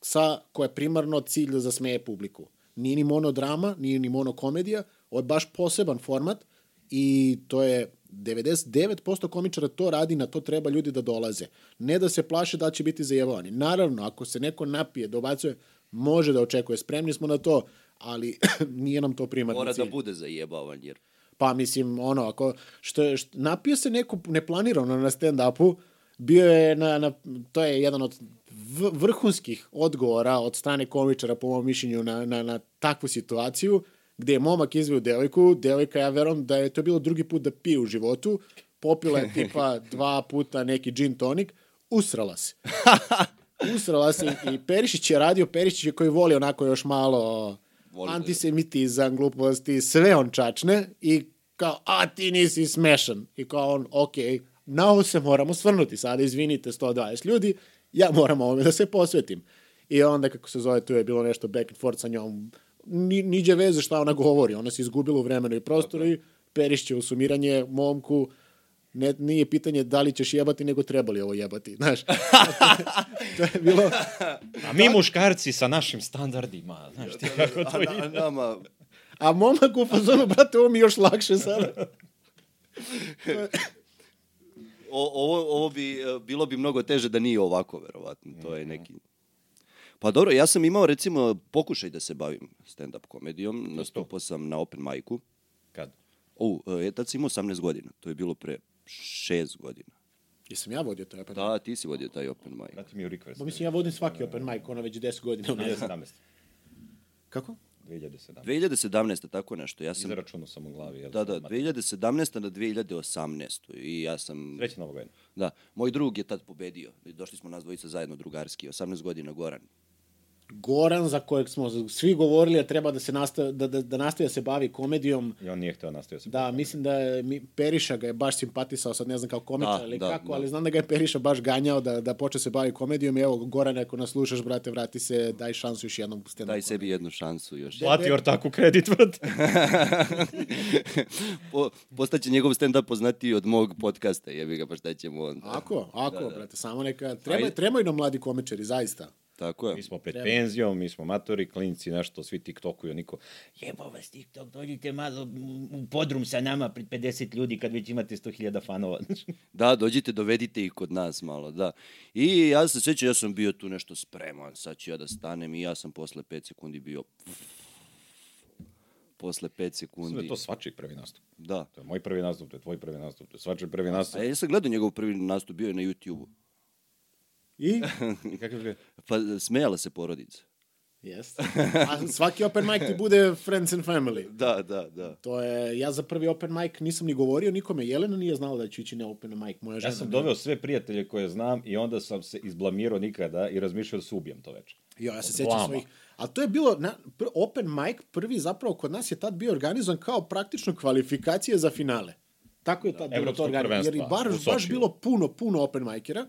sa, koja je primarno cilj da zasmeje publiku. Nije ni monodrama, nije ni monokomedija, ovo je baš poseban format i to je 99% komičara to radi, na to treba ljudi da dolaze. Ne da se plaše da će biti zajebavani. Naravno, ako se neko napije, dobacuje, može da očekuje, spremni smo na to, ali nije nam to primarni Mora cilj. da bude zajebavan, jer Pa mislim, ono, ako, što što, napio se neko neplanirano na stand-upu, bio je na, na, to je jedan od vrhunskih odgovora od strane komičara, po mom mišljenju, na, na, na takvu situaciju, gde je momak izveo devojku, devojka, ja verujem da je to bilo drugi put da pije u životu, popila je tipa dva puta neki gin tonik, usrala se. usrala se i Perišić je radio, Perišić je koji voli onako još malo Voli antisemitizam, gluposti, sve on čačne i kao, a ti nisi smešan. I kao on, ok, na ovo se moramo svrnuti sada, izvinite 120 ljudi, ja moram ovome da se posvetim. I onda, kako se zove, tu je bilo nešto back and forth sa njom, ni, niđe veze šta ona govori, ona se izgubila u vremenu i prostoru i Perišće u sumiranje momku, ne, nije pitanje da li ćeš jebati, nego treba li ovo jebati, znaš. to je bilo, A mi muškarci sa našim standardima, znaš ti kako to a, na, ide. nama, a momak u fazonu, brate, ovo mi je još lakše sada. o, ovo, ovo bi, e, bilo bi mnogo teže da nije ovako, verovatno. To je neki... Pa dobro, ja sam imao recimo pokušaj da se bavim stand-up komedijom. Nastupao sam na open micu. Kad? O, e, tad sam imao 18 godina. To je bilo pre 6 godina. Jesam ja vodio to open mic? Da, ti si vodio taj open mic. Vrati mi u request. Pa mislim, ja vodim svaki open mic, ono već 10 godina. unazad. 2017. Kako? 2017. 2017. tako nešto. Ja sam... Izračunao sam u glavi. Jel? Da, da, 2017. na 2018. I ja sam... Srećna Nova godina. Da, moj drug je tad pobedio. Došli smo nas dvojica zajedno drugarski. 18 godina Goran. Goran, za kojeg smo svi govorili da treba da se nastavi, da, da, da nastavi da se bavi komedijom, I on nije hteo nastaviti se. Da, mislim da je, mi, Periša ga je baš simpatisao, sad ne znam kao komičar Da, ili da, kako, da. ali znam da ga je Periša baš ganjao da, da počne se bavi komedijom i evo, Goran, ako nas slušaš, brate, vrati se, daj šansu još jednom stand Daj sebi jednu šansu još. Plati ortaku kredit, vrati. po, postaće njegov stand-up poznatiji od mog podcasta, jebi ga, pa šta ćemo onda. Ako, ako, Da, da. brate, samo neka, treba, Ajde. trebaju nam mladi komičari, zaista. Tako je. Mi smo pred Treba. penzijom, mi smo matori, klinci, nešto, svi tiktokuju, niko. Jebo vas tiktok, dođite malo u podrum sa nama pred 50 ljudi kad već imate 100.000 fanova. Da, dođite, dovedite ih kod nas malo, da. I ja se sjećam, ja sam bio tu nešto spreman, sad ću ja da stanem i ja sam posle 5 sekundi bio... Posle 5 Sve sekundi. je to svačiji prvi nastup. Da. To je moj prvi nastup, to je tvoj prvi nastup, to je svačiji prvi nastup. A ja sam gledao njegov prvi nastup, bio je na YouTube-u. I? I kakav je? Pa smejala se porodica. Jeste. A svaki open mic ti bude friends and family. Da, da, da. To je, ja za prvi open mic nisam ni govorio nikome, Jelena nije znala da ću ići na open mic, moja žena. Ja sam doveo sve prijatelje koje znam i onda sam se izblamirao nikada i razmišljao da se ubijem to večer. Jo, ja se blama. svojih. A to je bilo, na, pr, open mic prvi zapravo kod nas je tad bio organizovan kao praktično kvalifikacije za finale. Tako je tad bilo to Evropskog organizovan. Jer i prvenstva bar, u baš Sočiju. bilo puno, puno open micera.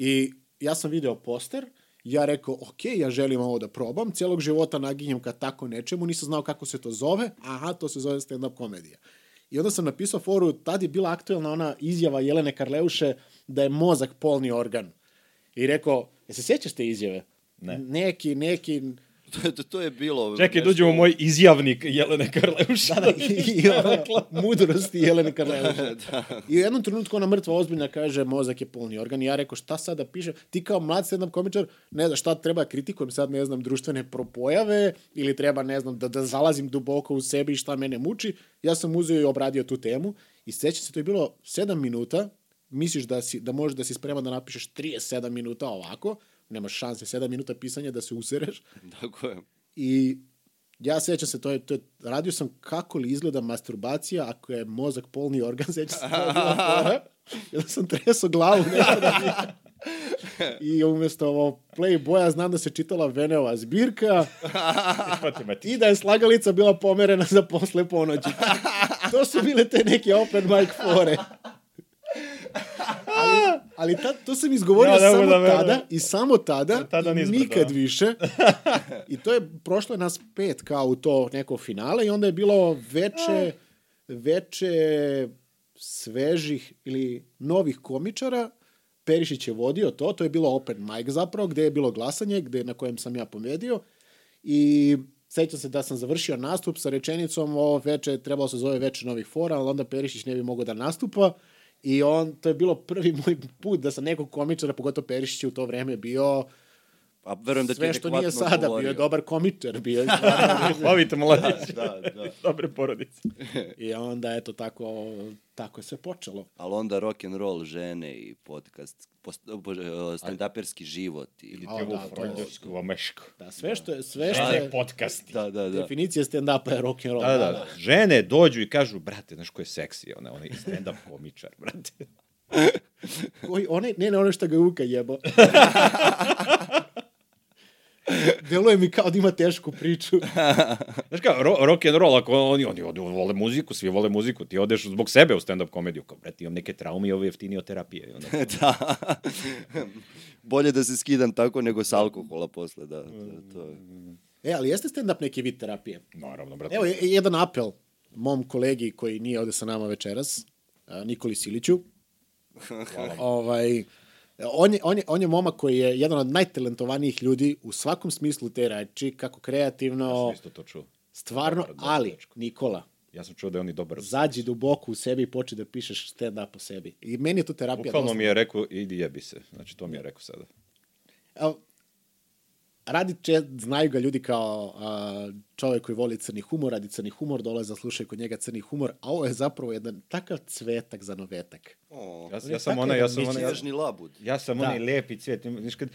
I ja sam video poster, ja rekao, ok, ja želim ovo da probam, cijelog života naginjem ka tako nečemu, nisam znao kako se to zove, aha, to se zove stand-up komedija. I onda sam napisao foru, tad je bila aktuelna ona izjava Jelene Karleuše da je mozak polni organ. I rekao, je se sjećaš te izjave? Ne. Neki, neki... To, to, to je bilo... Čekaj, nešto- dođe u moj izjavnik Jelene Karleuša. Da, da, i, i ono, mudrosti Jelene Karleuše. I u jednom trenutku ona mrtva ozbiljna kaže mozak je polni organ. I ja rekao šta sad da piše? Ti kao mlad stand-up komičar, ne znam šta treba da kritikujem sad, ne znam, društvene propojave ili treba, ne znam, da, da zalazim duboko u sebi i šta mene muči. Ja sam uzeo i obradio tu temu i sećam se, to je bilo 7 minuta, misliš da, si, da možeš da si spreman da napišeš 37 minuta ovako, nemaš šanse 7 minuta pisanja da se usereš, Tako je. I ja sećam se, to je, to je, radio sam kako li izgleda masturbacija ako je mozak polni organ, sećam se, to je bila fora. Sam tresao glavu nešto da mi... I umjesto ovo Playboya znam da se čitala Veneova zbirka i da je slagalica bila pomerena za posle ponoći. to su bile te neke open mic fore. Ali, ali tad, to sam izgovorio Ja samo da tada i samo tada, Tada i nikad da. više. I to je prošlo je nas pet kao u to neko finale i onda je bilo veče, veče svežih ili novih komičara. Perišić je vodio to, to je bilo open mic zapravo, gde je bilo glasanje, gde, na kojem sam ja pomedio i sećam se da sam završio nastup sa rečenicom ovo veče, trebalo se zove veče novih fora, ali onda Perišić ne bi mogao da nastupa i on, to je bilo prvi moj put da sam nekog komičara, pogotovo Perišić je u to vreme bio Pa verujem da ti je sve što nije sada, bio odgovorio. je dobar komičar, bio je Slavite mladić. Da, da. Dobre porodice. I onda, eto, tako, tako je sve počelo. Ali onda rock and roll žene i podcast, stand-uperski život. I, Ili ti da, to- freudovsku vamešku. Da, sve što je, sve što Žene je, podcasti. da, da, da. definicija stand-upa je rock and roll. Da, da, da. Žene dođu i kažu, brate, znaš ko je seksi? Ona, ona je stand-up komičar, brate. Koji, onaj, ne, ne, ono što ga Uka jebo. Deluje mi kao da ima tešku priču. Znaš kao, ro rock and roll, ako oni, oni, oni vole muziku, svi vole muziku, ti odeš zbog sebe u stand-up komediju, kao, brate, imam neke traume i ovo je jeftinije od terapije. I onda, da. Bolje da se skidam tako nego s alkohola posle, da. To, to je. E, ali jeste stand-up neki vid terapije? naravno, brate. Evo, je- jedan apel mom kolegi koji nije ovde sa nama večeras, Nikoli Siliću. ovaj, on, je, on, je, on je momak koji je jedan od najtalentovanijih ljudi u svakom smislu te reči, kako kreativno, sam isto to čuo. stvarno, Dobar, dobar ali, dečko. Nikola, Ja sam čuo da je on i dobar. zađi duboko u sebi i počne da pišeš stand-up o sebi. I meni je to terapija. Bukvalno dosta. mi je rekao, idi jebi se. Znači, to mi je rekao sada. Evo, radi če, znaju ga ljudi kao a, čovjek koji voli crni humor, radi crni humor, dolaze da slušaju kod njega crni humor, a ovo je zapravo jedan takav cvetak za novetak. O, Ja, je ja sam ona, ja sam ona, ja, labud. ja sam Da. onaj lepi cvijet. Znaš kad,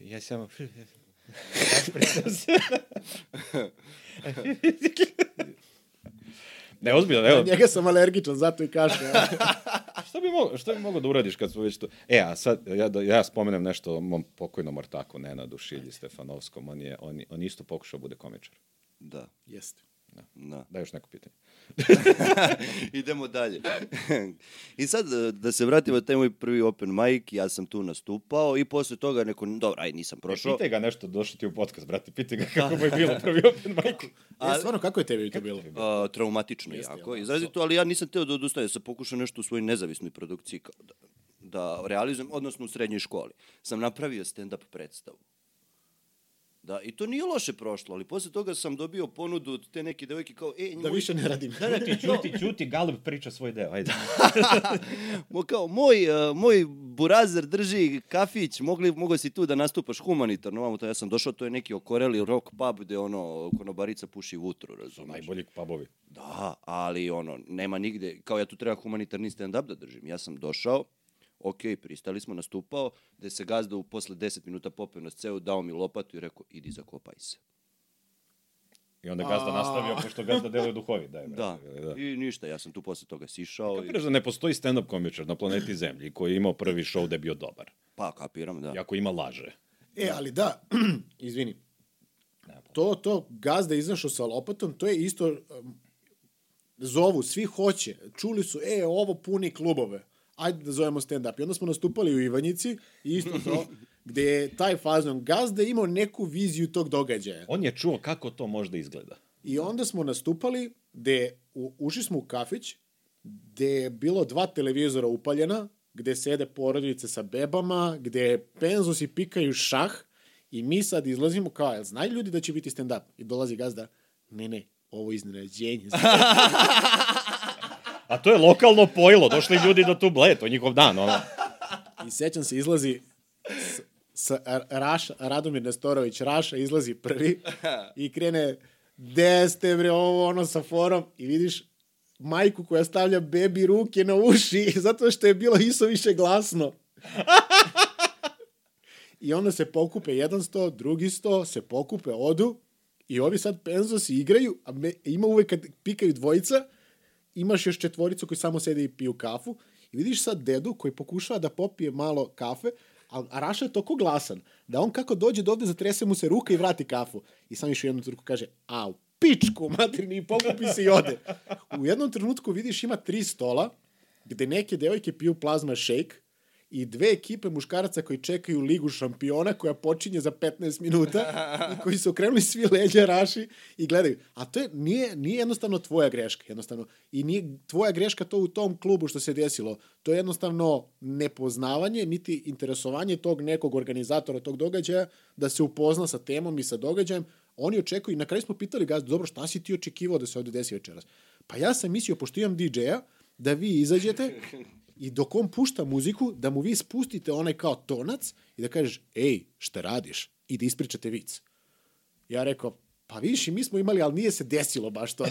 ja sam... Rašpricam se. ne, ozbiljno, evo, njega sam alergičan, zato i kažem. Šta bi, mogao, šta bi mogao da uradiš kad smo već to... E, a sad, ja, da, ja spomenem nešto o mom pokojnom ortaku, Nenadu Šilji Stefanovskom. On je, on, on isto pokušao da bude komičar. Da, Jeste. Da. Da, još neko pitanje. Idemo dalje. I sad, e, da se vratimo na taj moj prvi open mic, ja sam tu nastupao i posle toga neko, dobro, aj, nisam prošao. Pitaj ga nešto, došli ti u podcast, brate, pitaj ga kako mu je bilo prvi open mic. A, e, stvarno, kako je tebi to bilo? Uh, traumatično Jeste, jako, jel da? izrazito, ali ja nisam teo da odustanem, ja sam pokušao nešto u svojoj nezavisnoj produkciji kao da, da realizujem, odnosno u srednjoj školi. Sam napravio stand-up predstavu. Da, i to nije loše prošlo, ali posle toga sam dobio ponudu od te neke devojke kao, e, Da moj, više ne radim. Da, da, ti čuti, čuti, Galeb priča svoj deo, ajde. mo, kao, moj, uh, moj burazer drži kafić, mogli, mogo si tu da nastupaš humanitarno, vamo to ja sam došao, to je neki okoreli rock pub gde ono, konobarica puši vutru, razumiješ? Najbolji pubovi. Da, ali ono, nema nigde, kao ja tu treba humanitarni stand-up da držim. Ja sam došao, ok, pristali smo, nastupao, da se gazda u posle 10 minuta popeo na scenu, dao mi lopatu i rekao, idi zakopaj se. I onda gazda nastavio, pošto gazda deluje duhovi. Daj, Da. brate, da. I ništa, ja sam tu posle toga sišao. I... Kapiraš da ne postoji stand-up komičar na planeti Zemlji koji je imao prvi show da je bio dobar. Pa, kapiram, da. Iako ima laže. E, ali da, izvini, to, to gazda izašao sa lopatom, to je isto, um, zovu, svi hoće, čuli su, e, ovo puni klubove, ajde da zovemo stand-up. I onda smo nastupali u Ivanjici, i isto to, gde je taj fazon gazda imao neku viziju tog događaja. On je čuo kako to možda izgleda. I onda smo nastupali, gde u, ušli smo u kafić, gde je bilo dva televizora upaljena, gde sede porodice sa bebama, gde penzosi pikaju šah i mi sad izlazimo kao, jel znaju ljudi da će biti stand-up? I dolazi gazda, ne, ne, ovo je iznenađenje. A to je lokalno pojilo, došli ljudi do tu ble, to je njihov dan, ono. I sećam se, izlazi s, s, Raša, Radomir Nestorović, Raša izlazi prvi i krene, gde ste bre ovo ono sa forom i vidiš majku koja stavlja bebi ruke na uši zato što je bilo iso više glasno. I onda se pokupe jedan sto, drugi sto, se pokupe, odu i ovi sad penzosi igraju, a me, ima uvek kad pikaju dvojica, imaš još četvoricu koji samo sede i piju kafu i vidiš sad dedu koji pokušava da popije malo kafe, a, a Raša je toko glasan, da on kako dođe do ovde zatrese mu se ruka i vrati kafu. I sam još u jednom trenutku kaže, au, pičku, materni, i pokupi se i ode. U jednom trenutku vidiš ima tri stola, gde neke devojke piju plazma shake i dve ekipe muškaraca koji čekaju ligu šampiona koja počinje za 15 minuta i koji su okrenuli svi leđa raši i gledaju. A to je, nije, nije jednostavno tvoja greška, jednostavno. I nije tvoja greška to u tom klubu što se desilo. To je jednostavno nepoznavanje, niti interesovanje tog nekog organizatora tog događaja da se upozna sa temom i sa događajem. Oni očekuju, na kraju smo pitali gazdu, dobro, šta si ti očekivao da se ovde desi večeras? Pa ja sam mislio, pošto imam DJ-a, da vi izađete i dok on pušta muziku, da mu vi spustite onaj kao tonac i da kažeš, ej, šta radiš? I da ispričate vic. Ja rekao, pa vidiš i mi smo imali, ali nije se desilo baš to.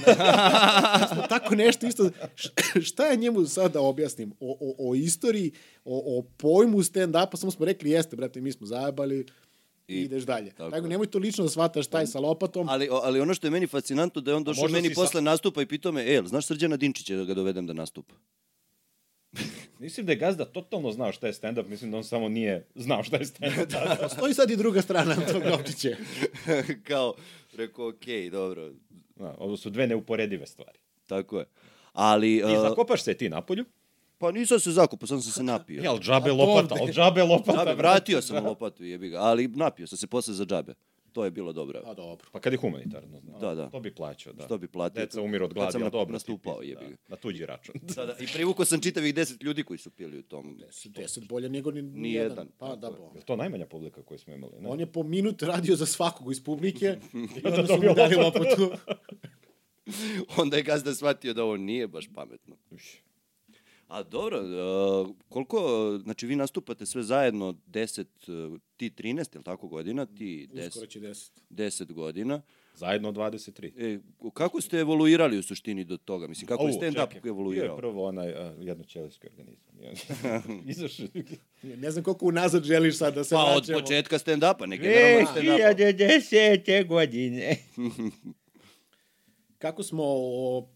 smo tako nešto isto, šta je njemu sad da objasnim? O, o, o istoriji, o, o pojmu stand-upa, samo smo rekli, jeste, brate, mi smo zajebali, i ideš dalje. Tako, tako nemoj to lično da shvataš taj sa lopatom. Ali, ali ono što je meni fascinantno da je on došao meni posle sa... nastupa i pitao me, e, znaš Srđana Dinčića da ga dovedem da nastupa? Mislim da je Gazda totalno znao šta je stand-up, mislim da on samo nije znao šta je stand-up. da, Postoji sad i druga strana tog Novčića. Kao, rekao, okej, okay, dobro. Da, ovo su dve neuporedive stvari. Tako je. Ali, I uh, zakopaš se ti napolju? Pa nisam se zakupao, sam se napio. Jel, džabe lopata, al džabe lopata. Džabe, vratio sam lopatu, jebi ga, ali napio sam se posle za džabe. To je bilo dobro. A dobro. Pa kad je humanitarno, znam. Da, da. To bi plaćao, da. Što bi platio. Deca umiru od gladi, na, dobro nastupao, jebi ga. Da, na tuđi račun. da, da. I privukao sam čitavih 10 ljudi koji su pili u tom. 10, 10 bolje nego ni, ni jedan. jedan. Pa da, bo. Je to najmanja publika koju smo imali? Ne? On je po minut radio za svakog iz publike i onda su mu dali lopatu. onda je gazda shvatio da ovo nije baš pametno. Uš. A dobro, uh, koliko, znači vi nastupate sve zajedno 10, uh, ti 13, je li tako godina? Ti 10, Uskoro će 10. 10 godina. Zajedno 23. E, kako ste evoluirali u suštini do toga? Mislim, kako je stand-up evoluirao? Je prvo onaj uh, jednoćelijski organizam. Izaš... ne znam koliko unazad želiš sad da se pa, vraćamo. Pa od početka stand-upa, ne generalno stand-upa. 2010. godine. kako smo o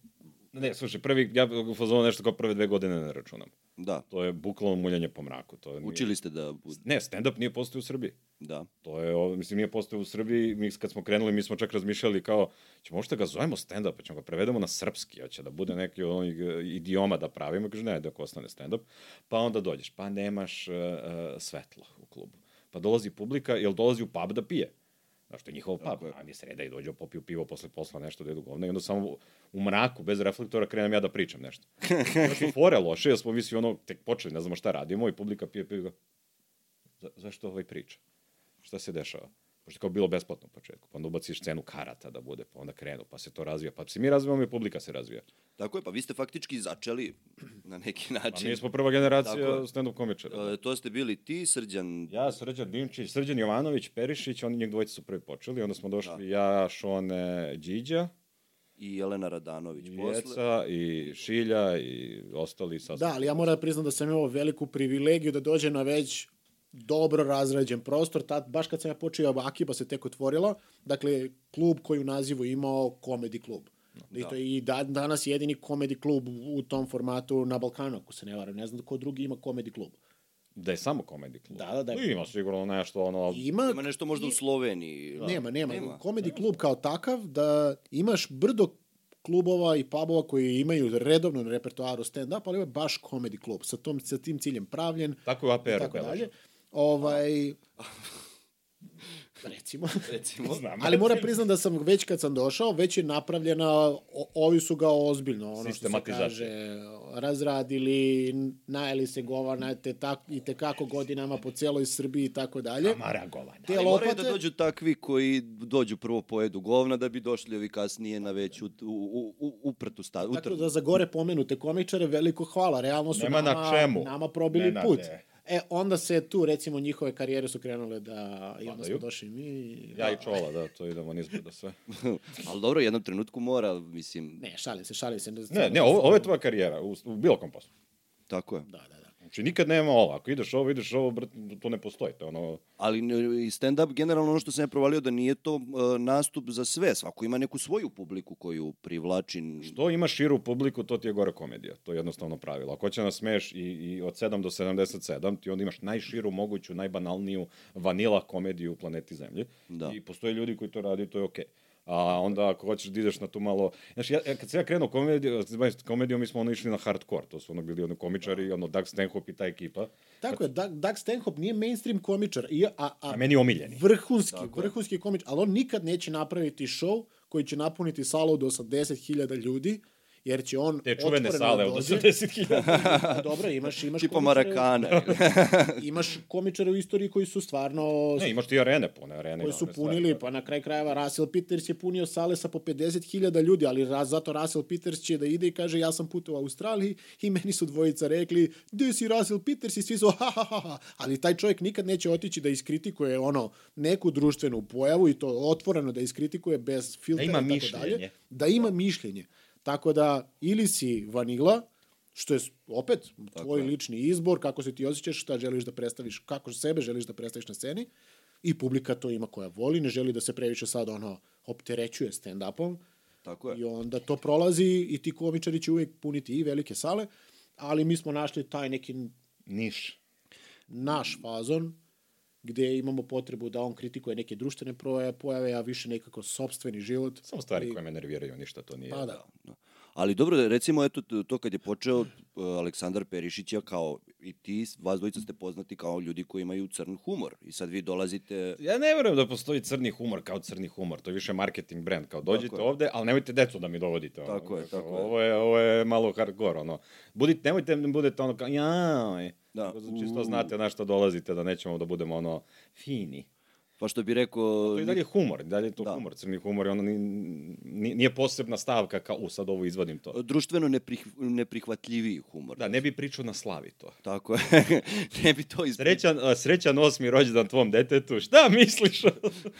Ne, slušaj, prvi, ja u fazonu nešto kao prve dve godine ne računam. Da. To je bukvalno muljanje po mraku. To je, nije... Učili ste da... Ne, stand-up nije postao u Srbiji. Da. To je, mislim, nije postao u Srbiji. Mi kad smo krenuli, mi smo čak razmišljali kao, ćemo možda ga zovemo stand-up, pa ćemo ga prevedemo na srpski, hoće da bude neki onih e, idioma da pravimo. Kaže, ne, dok ostane stand-up. Pa onda dođeš, pa nemaš uh, uh, svetlo u klubu. Pa dolazi publika, jel dolazi u pub da pije. Znaš, to je njihov pub. A mi sreda i dođu, popiju pivo posle posla, nešto da jedu govna i onda samo u mraku, bez reflektora, krenem ja da pričam nešto. Znači, fore loše, jer smo misli ono, tek počeli, ne znamo šta radimo i publika pije pivo. Za, zašto ovaj priča? Šta se dešava? Pošto kao bilo besplatno u početku, pa onda ubaciš cenu karata da bude, pa onda krenu, pa se to razvija, pa se mi razvijamo i publika se razvija. Tako je, pa vi ste faktički začeli na neki način. Pa mi smo prva generacija stand-up komičara. Da. E, to ste bili ti, Srđan... Ja, Srđan Dimčić, Srđan Jovanović, Perišić, oni njeg dvojice su prvi počeli, onda smo došli da. ja, Šone, Điđa, i Jelena Radanović I posle. Jeca, i Šilja, i ostali sastavljeni. Da, ali ja moram da priznam da sam imao veliku privilegiju da dođem na već dobro razrađen prostor, tad, baš kad sam ja počeo Akiba se tek otvorila, dakle, klub koji u nazivu imao komedi klub. Da. I to je i da, danas jedini komedi klub u tom formatu na Balkanu, ako se ne varam. Ne znam da ko drugi ima komedi klub. Da je samo komedi klub. Da, da, da. Ima sigurno nešto ono... Ima, ima nešto možda u Sloveniji. Da. Nema, nema. nema. Komedi klub kao takav da imaš brdo klubova i pubova koji imaju redovno na repertoaru stand-up, ali ima baš komedi klub sa, tom, sa tim ciljem pravljen. Tako je APR tako dalje. Ovaj... Recimo. Recimo. Znam. Ali moram priznam da sam već kad sam došao, već je napravljena, o, ovi su ga ozbiljno, ono što se kaže, razradili, najeli se govana, te tak, i te kako godinama po celoj Srbiji i tako dalje. Amara govana. Te Ali lopate... moraju da dođu takvi koji dođu prvo pojedu govna da bi došli ovi kasnije na već u, u, u, uprtu stavu. Tako da za gore pomenute komičare veliko hvala, realno su Nema nama, na čemu. nama probili Nenade. put. E, onda se tu, recimo, njihove karijere su krenule da... I onda smo došli mi... Ja da. i Čola, da, to idemo nizbrdo sve. Ali dobro, u jednom trenutku mora, mislim... Ne, šalim se, šalim se. Ne, ne, ovo, ovo je tvoja karijera, u, u bilo kom poslu. Tako je. Da, da. Znači, nikad nema ovo. Ako ideš ovo, ideš ovo, br, to ne postoji. To ono... Ali i stand-up, generalno ono što sam ja provalio, da nije to uh, nastup za sve. Svako ima neku svoju publiku koju privlači. Što ima širu publiku, to ti je gore komedija. To je jednostavno pravilo. Ako će nas smeš i, i od 7 do 77, ti onda imaš najširu moguću, najbanalniju vanila komediju u planeti Zemlji. Da. I postoje ljudi koji to radi, to je okej. Okay A onda ako hoćeš da ideš na tu malo... Znaš, ja, ja kad sam ja krenuo komediju, komediju, mi smo ono išli na hardcore, to su ono bili ono komičari, ono Doug Stanhope i ta ekipa. Tako je, Doug, Doug Stanhope nije mainstream komičar, i, a, a, A meni je omiljeni. vrhunski, vrhunski komičar, ali on nikad neće napraviti show koji će napuniti salu od 80.000 ljudi, jer će on Te čuvene sale da od dođe. 80.000. Dobro, imaš, imaš Tipa Marakana. Imaš komičare u istoriji koji su stvarno ne, imaš ti arene pune, arene. koji su one stvari. punili, pa na kraj krajeva Russell Peters je punio sale sa po 50.000 ljudi, ali raz, zato Russell Peters će da ide i kaže ja sam put u Australiji i meni su dvojica rekli gde si Russell Peters i svi su ha ha ha ha, ali taj čovjek nikad neće otići da iskritikuje ono neku društvenu pojavu i to otvoreno da iskritikuje bez filtera ima i tako mišljenje. dalje. Da ima mišljenje. Tako da ili si vanila, što je opet tvoj je. lični izbor, kako se ti osjećaš, šta želiš da predstaviš, kako sebe želiš da predstaviš na sceni, i publika to ima koja voli, ne želi da se previše sad ono opterećuje stand-upom, Tako je. i onda to prolazi i ti komičari će uvijek puniti i velike sale, ali mi smo našli taj neki Niš. naš fazon, gde imamo potrebu da on kritikuje neke društvene proje- pojave, a više nekako sobstveni život. Samo stvari I- koje me nerviraju, ništa to nije. Pa da. Ali dobro, recimo, eto, to kad je počeo uh, Aleksandar Perišić, ja kao i ti, vas dvojica ste poznati kao ljudi koji imaju crn humor. I sad vi dolazite... Ja ne verujem da postoji crni humor kao crni humor. To je više marketing brand. Kao dođite Tako ovde, ali nemojte decu da mi dovodite. Ono. Tako je, tako ovo je. Ovo je malo hardcore, ono. Budite, nemojte da budete ono kao, jaj. Da. Čisto znate na što dolazite, da nećemo da budemo ono fini. Pa što bi rekao... To je dalje humor, dalje je to Da. humor. Crni humor ono, ni- ni- nije posebna stavka kao, u sad ovo izvadim to. društveno neprih, neprihvatljiviji humor. Da, ne bi pričao na slavi to. Tako je. ne bi to ispričao. Srećan, srećan osmi rođendan tvom detetu, šta misliš?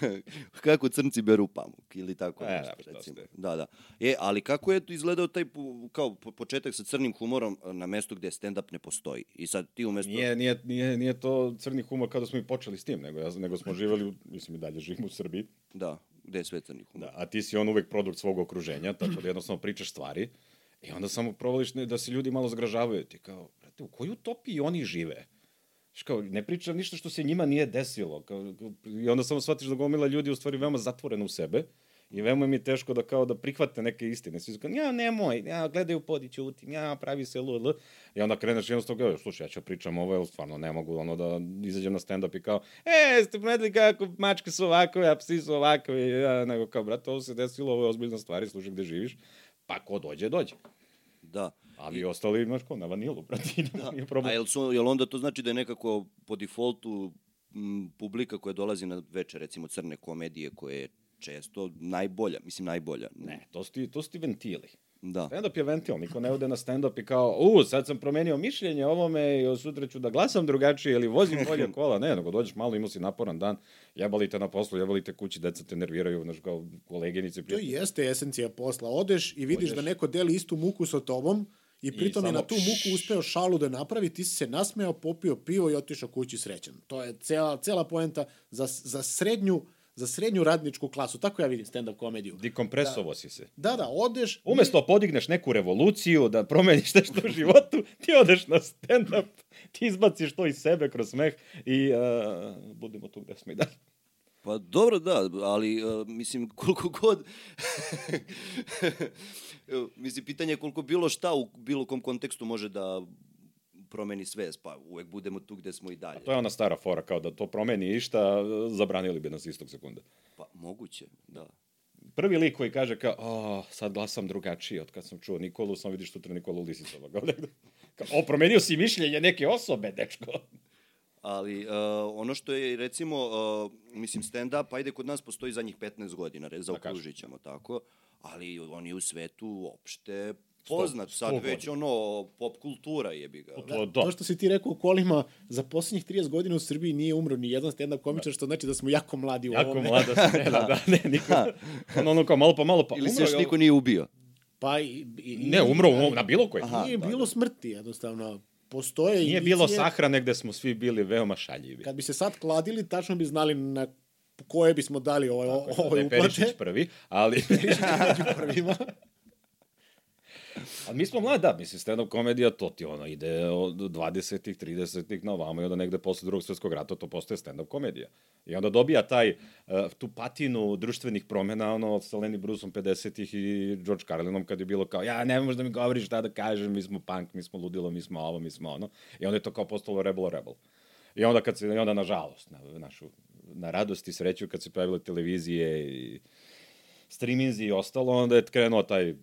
kako crnci beru pamuk ili tako E, nešto, da, recimo. ste. Da, da. E, ali kako je izgledao taj kao po- početak sa crnim humorom na mestu gde stand-up ne postoji? I sad ti umesto... Nije, nije, nije, nije to crni humor kada smo i počeli s tim, nego, nego smo živeli, mislim i dalje živimo u Srbiji, Da, gde je sve crni humor? da, a ti si on uvek produkt svog okruženja, tako da jednostavno pričaš stvari i onda samo provališ ne, da se ljudi malo zgražavaju. Ti kao, brate, u kojoj utopiji oni žive? Znaš, kao, ne pričam ništa što se njima nije desilo. Kao, I onda samo shvatiš da gomila ljudi u stvari veoma zatvorena u sebe i veoma mi je teško da kao da prihvate neke istine. Svi su kao, ja nemoj, ja gledaju podi ćutim, ja pravi se lul. I onda kreneš jednostavno kao, slušaj, ja ću pričam ovo, jer stvarno ne mogu ono da izađem na stand-up i kao, e, ste primetili kako mačke su ovakove, a psi su ovakove, ja, nego kao, brate, ovo se desilo, ovo je ozbiljna stvar, i slušaj gde živiš, pa ko dođe, dođe. Da. A vi ostali, znaš, kao na vanilu, brate, da. nije problem. A jel, su, jel onda to znači da je nekako po defaultu m, publika koja dolazi na veče, recimo crne komedije, koje je često najbolja, mislim najbolja. Ne, to su ti, to su ti ventili. Da. Stand-up je ventil, niko ne ode na stand-up i kao, u, sad sam promenio mišljenje ovome i od sutra ću da glasam drugačije ili vozim bolje kola. Ne, nego dođeš malo, imao si naporan dan, jebali te na poslu, jebali te kući, deca te nerviraju, znaš, kao koleginice. To prijatelji. i jeste esencija posla. Odeš i vidiš Odeš. da neko deli istu muku sa tobom i pritom je samo na tu muku uspeo šalu da napravi, ti si se nasmeo, popio pivo i otišao kući srećan. To je cela, cela poenta za, za srednju za srednju radničku klasu. Tako ja vidim stand-up komediju. Dikompresovo si se. Da, da, odeš... Umesto podigneš neku revoluciju, da promeniš nešto u životu, ti odeš na stand-up, ti izbaciš to iz sebe kroz smeh i uh, budemo tu gde smo i dalje. Pa dobro, da, ali uh, mislim koliko god... Mislim, pitanje je koliko bilo šta u bilo kom kontekstu može da promeni svest, pa uvek budemo tu gde smo i dalje. To je ona stara fora, kao da to promeni išta, zabranili bi nas istog sekunde. Pa moguće, da. Prvi lik koji kaže kao, o, sad glasam drugačije od kad sam čuo Nikolu, sam vidiš sutra Nikolu Lisicova. Kao, o, promenio si mišljenje neke osobe, dečko. Ali uh, ono što je, recimo, uh, mislim, stand-up, ajde, kod nas postoji zadnjih 15 godina, re, zaokružit ćemo tako, ali on je u svetu uopšte poznat, sad već godina. ono, pop kultura jebi ga. To, Da, da. to što si ti rekao u kolima, za posljednjih 30 godina u Srbiji nije umro ni jedan stand-up komičar, što znači da smo jako mladi u Jako ovome. mlada scena, da, ne, niko, ono, ono kao malo po malo, pa Ili se još niko ovo- nije ubio. Pa i, i, Ne, umro u- na bilo koji. Aha. Nije da, bilo smrti, jednostavno. Postoje Nije bilo indicije. sahrane gde smo svi bili veoma šaljivi. Kad bi se sad kladili, tačno bi znali na koje bismo dali ovaj, Da ove je Perišić uplate. prvi, ali... Među prvima. Ali mi smo mladi, da, mislim, stand-up komedija, to ti ono ide od 20-ih, 30-ih na ovamo i onda negde posle drugog svjetskog rata to postaje stand-up komedija. I onda dobija taj, uh, tu patinu društvenih promena, ono, sa Lenny Bruceom 50-ih i George Carlinom, kad je bilo kao, ja, ne možeš da mi govoriš šta da kažem, mi smo punk, mi smo ludilo, mi smo ovo, mi smo ono. I onda je to kao postalo Rebel Rebel. I onda, kad se, i onda nažalost, na, našu, na radost i sreću, kad se pojavile televizije i streaminzi i ostalo, onda je krenuo taj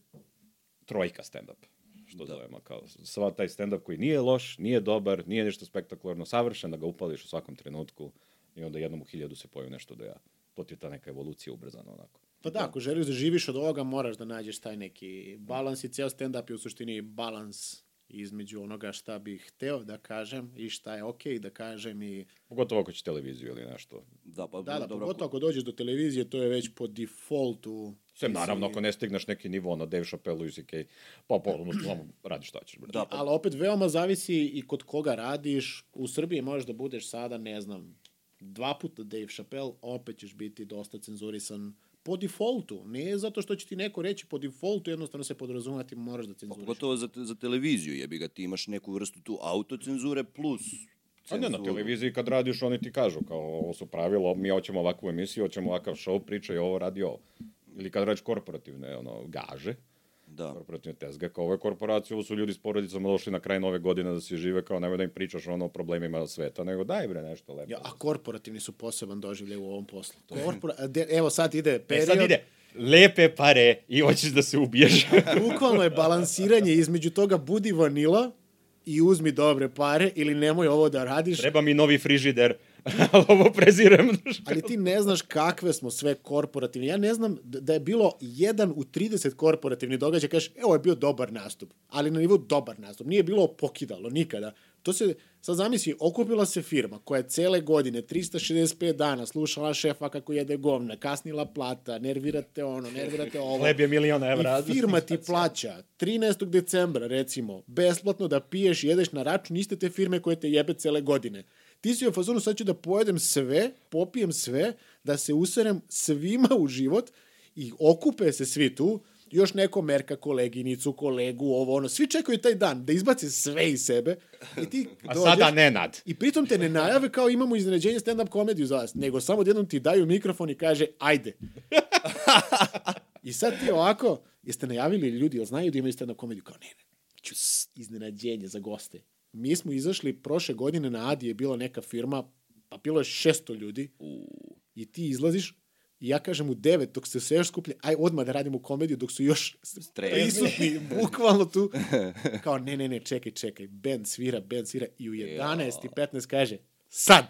trojka stand-up što da. zovemo kao sva taj stand-up koji nije loš, nije dobar, nije nešto spektakularno savršen, da ga upališ u svakom trenutku i onda jednom u hiljadu se pojavi nešto da ja. To ti je ta neka evolucija ubrzana onako. Pa da, ako želiš da živiš od ovoga, moraš da nađeš taj neki balans i ceo stand-up je u suštini balans između onoga šta bih hteo da kažem i šta je okej okay da kažem i... Pogotovo ako će televiziju ili nešto. Da, pa, Da, da, dobro, pogotovo ako dođeš do televizije, to je već po defaultu. Si- naravno, ako ne stigneš neki nivo na Dave Chappelle i CK, pa po, ono, samo radi šta ćeš. brate. Da, pa, Ali opet veoma zavisi i kod koga radiš. U Srbiji možeš da budeš sada, ne znam, dva puta Dave Chappelle, opet ćeš biti dosta cenzurisan po defaultu. Ne zato što će ti neko reći po defaultu, jednostavno se podrazumati moraš da pa cenzuriš. pogotovo za, te- za televiziju, jebi ga, ti imaš neku vrstu tu autocenzure plus A ne, na televiziji kad radiš, oni ti kažu, kao, ovo su pravilo, mi hoćemo ovakvu emisiju, hoćemo ovakav show, pričaj ovo, radi ovo. Ili kad radiš korporativne, ono, gaže, Da. korporativne tezge, kao ovo je korporacija, ovo su ljudi s porodicama došli na kraj nove godine da se žive, kao nemoj da im pričaš ono o problemima sveta, nego daj bre nešto lepo. Ja, a korporativni su poseban doživljaj u ovom poslu. Korpora, de, evo sad ide E, period, sad ide, lepe pare i hoćeš da se ubiješ. bukvalno je balansiranje između toga budi vanila i uzmi dobre pare ili nemoj ovo da radiš, Treba mi novi frižider, ali ovo prezirem. ali ti ne znaš kakve smo sve korporativni. Ja ne znam da je bilo jedan u 30 korporativnih događaja, kažeš, evo je bio dobar nastup, ali na nivou dobar nastup. Nije bilo pokidalo nikada. To se, sad zamisli, okupila se firma koja je cele godine, 365 dana, slušala šefa kako jede govna, kasnila plata, nervirate ono, nervirate ovo. Hleb je miliona evra. I firma ti plaća 13. decembra, recimo, besplatno da piješ i jedeš na račun iste te firme koje te jebe cele godine. Ti si u fazonu, sad ću da pojedem sve, popijem sve, da se userem svima u život i okupe se svi tu, još neko merka koleginicu, kolegu, ovo, ono, svi čekaju taj dan da izbace sve iz sebe i ti A dođeš sada Nenad. i pritom te ne najave kao imamo iznenađenje stand-up komediju za vas, nego samo odjednom ti daju mikrofon i kaže ajde. I sad ti ovako, jeste najavili ljudi, jel znaju da imaju stand-up komediju? Kao ne, ne, ću iznenađenje za goste. Mi smo izašli prošle godine na Adi je bila neka firma, pa bilo je 600 ljudi i ti izlaziš i ja kažem u 9 dok se sve još skuplje, aj odmah da radimo komediju dok su još Strezni. prisutni, bukvalno tu. Kao ne, ne, ne, čekaj, čekaj, band svira, band svira i u 11 i 15 kaže sad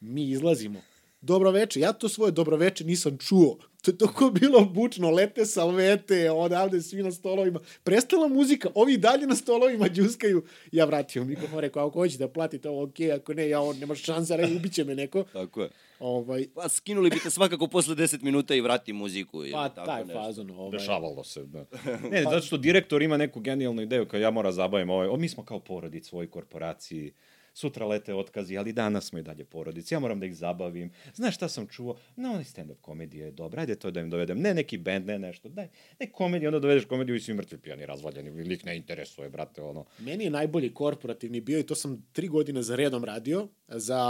mi izlazimo. Dobroveče, ja to svoje dobroveče nisam čuo. To je toliko bilo bučno, lete salvete, odavde svi na stolovima. Prestala muzika, ovi dalje na stolovima džuskaju. Ja vratio mikrofon, rekao, ako hoćete da platite ovo, okej, ako ne, ja ovo, nema šansa, rekao, ubiće me neko. Tako je. Ovaj, Pa skinuli bi te svakako posle 10 minuta i vrati muziku. Ili pa tako taj nešto. fazon. Ovaj. Dešavalo se, da. Ne, zato što direktor ima neku genijalnu ideju, kao ja moram zabavim ovaj, o, mi smo kao porodic svoj korporaciji, sutra lete otkazi, ali danas smo i dalje porodici, ja moram da ih zabavim. Znaš šta sam čuo? No, onaj stand-up komedija je dobra, ajde to da im dovedem. Ne neki band, ne nešto, daj, ne komediju, onda dovedeš komediju i svi mrtvi pijani, razvaljeni, lik ne interesuje, brate, ono. Meni je najbolji korporativni bio i to sam tri godine za redom radio. Za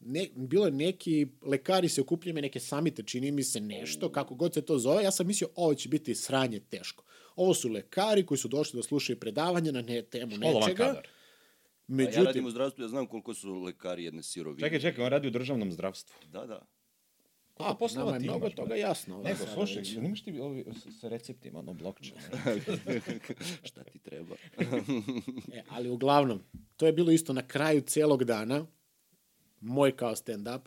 ne, bilo je neki, lekari se okupljaju me neke samite, čini mi se nešto, kako god se to zove. Ja sam mislio, ovo će biti sranje teško. Ovo su lekari koji su došli da slušaju predavanja na ne, temu Školovan nečega. kadar. A ja Međutim, radim u zdravstvu, ja znam koliko su lekari jedne sirovine. Čekaj, čekaj, on radi u državnom zdravstvu. Da, da. a, poslova nama je ti mnogo imaš, toga jasno. Ne, sada slušaj, imaš ti ovi sa receptima, ono, blockchain? Šta ti treba? E, ali uglavnom, to je bilo isto na kraju celog dana, moj kao stand-up,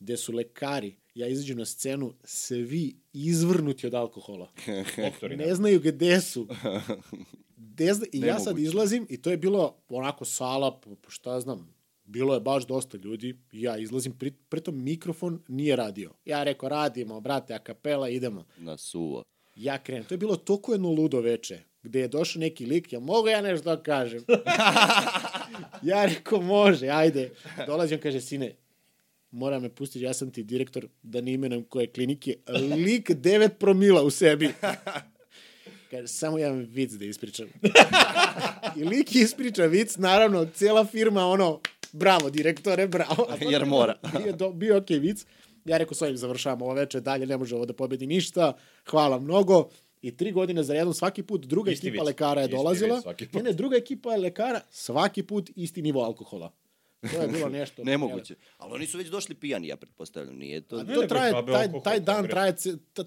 gde su lekari, ja izađem na scenu, svi izvrnuti od alkohola. Doktori, ne znaju gde su. Gde zna... I ja sad izlazim i to je bilo onako sala, šta znam, bilo je baš dosta ljudi ja izlazim, pri, pritom mikrofon nije radio. Ja rekao, radimo, brate, a kapela, idemo. Na suvo. Ja krenem. To je bilo toliko jedno ludo veče, gde je došao neki lik, ja mogu ja nešto da kažem? ja rekao, može, ajde. Dolazim, kaže, sine, mora me pustiti, ja sam ti direktor, da ne imenujem koje klinike, lik 9 promila u sebi. Kaže, samo jedan vic da ispričam. I lik ispriča vic, naravno, cijela firma, ono, bravo, direktore, bravo. A Jer je mora. Bio, do, bio ok vic. Ja rekao, s ovim završavamo ovo večer, dalje ne može ovo da pobedi ništa, hvala mnogo. I tri godine za jednom, svaki put druga Isti ekipa vic. lekara je Isti dolazila. vic. Ne, ne, druga ekipa lekara, svaki put isti nivo alkohola. To je bilo nešto. Nemoguće. Ali oni su već došli pijani, ja pretpostavljam. Nije to... A Ne, to traje, taj, taj dan traje,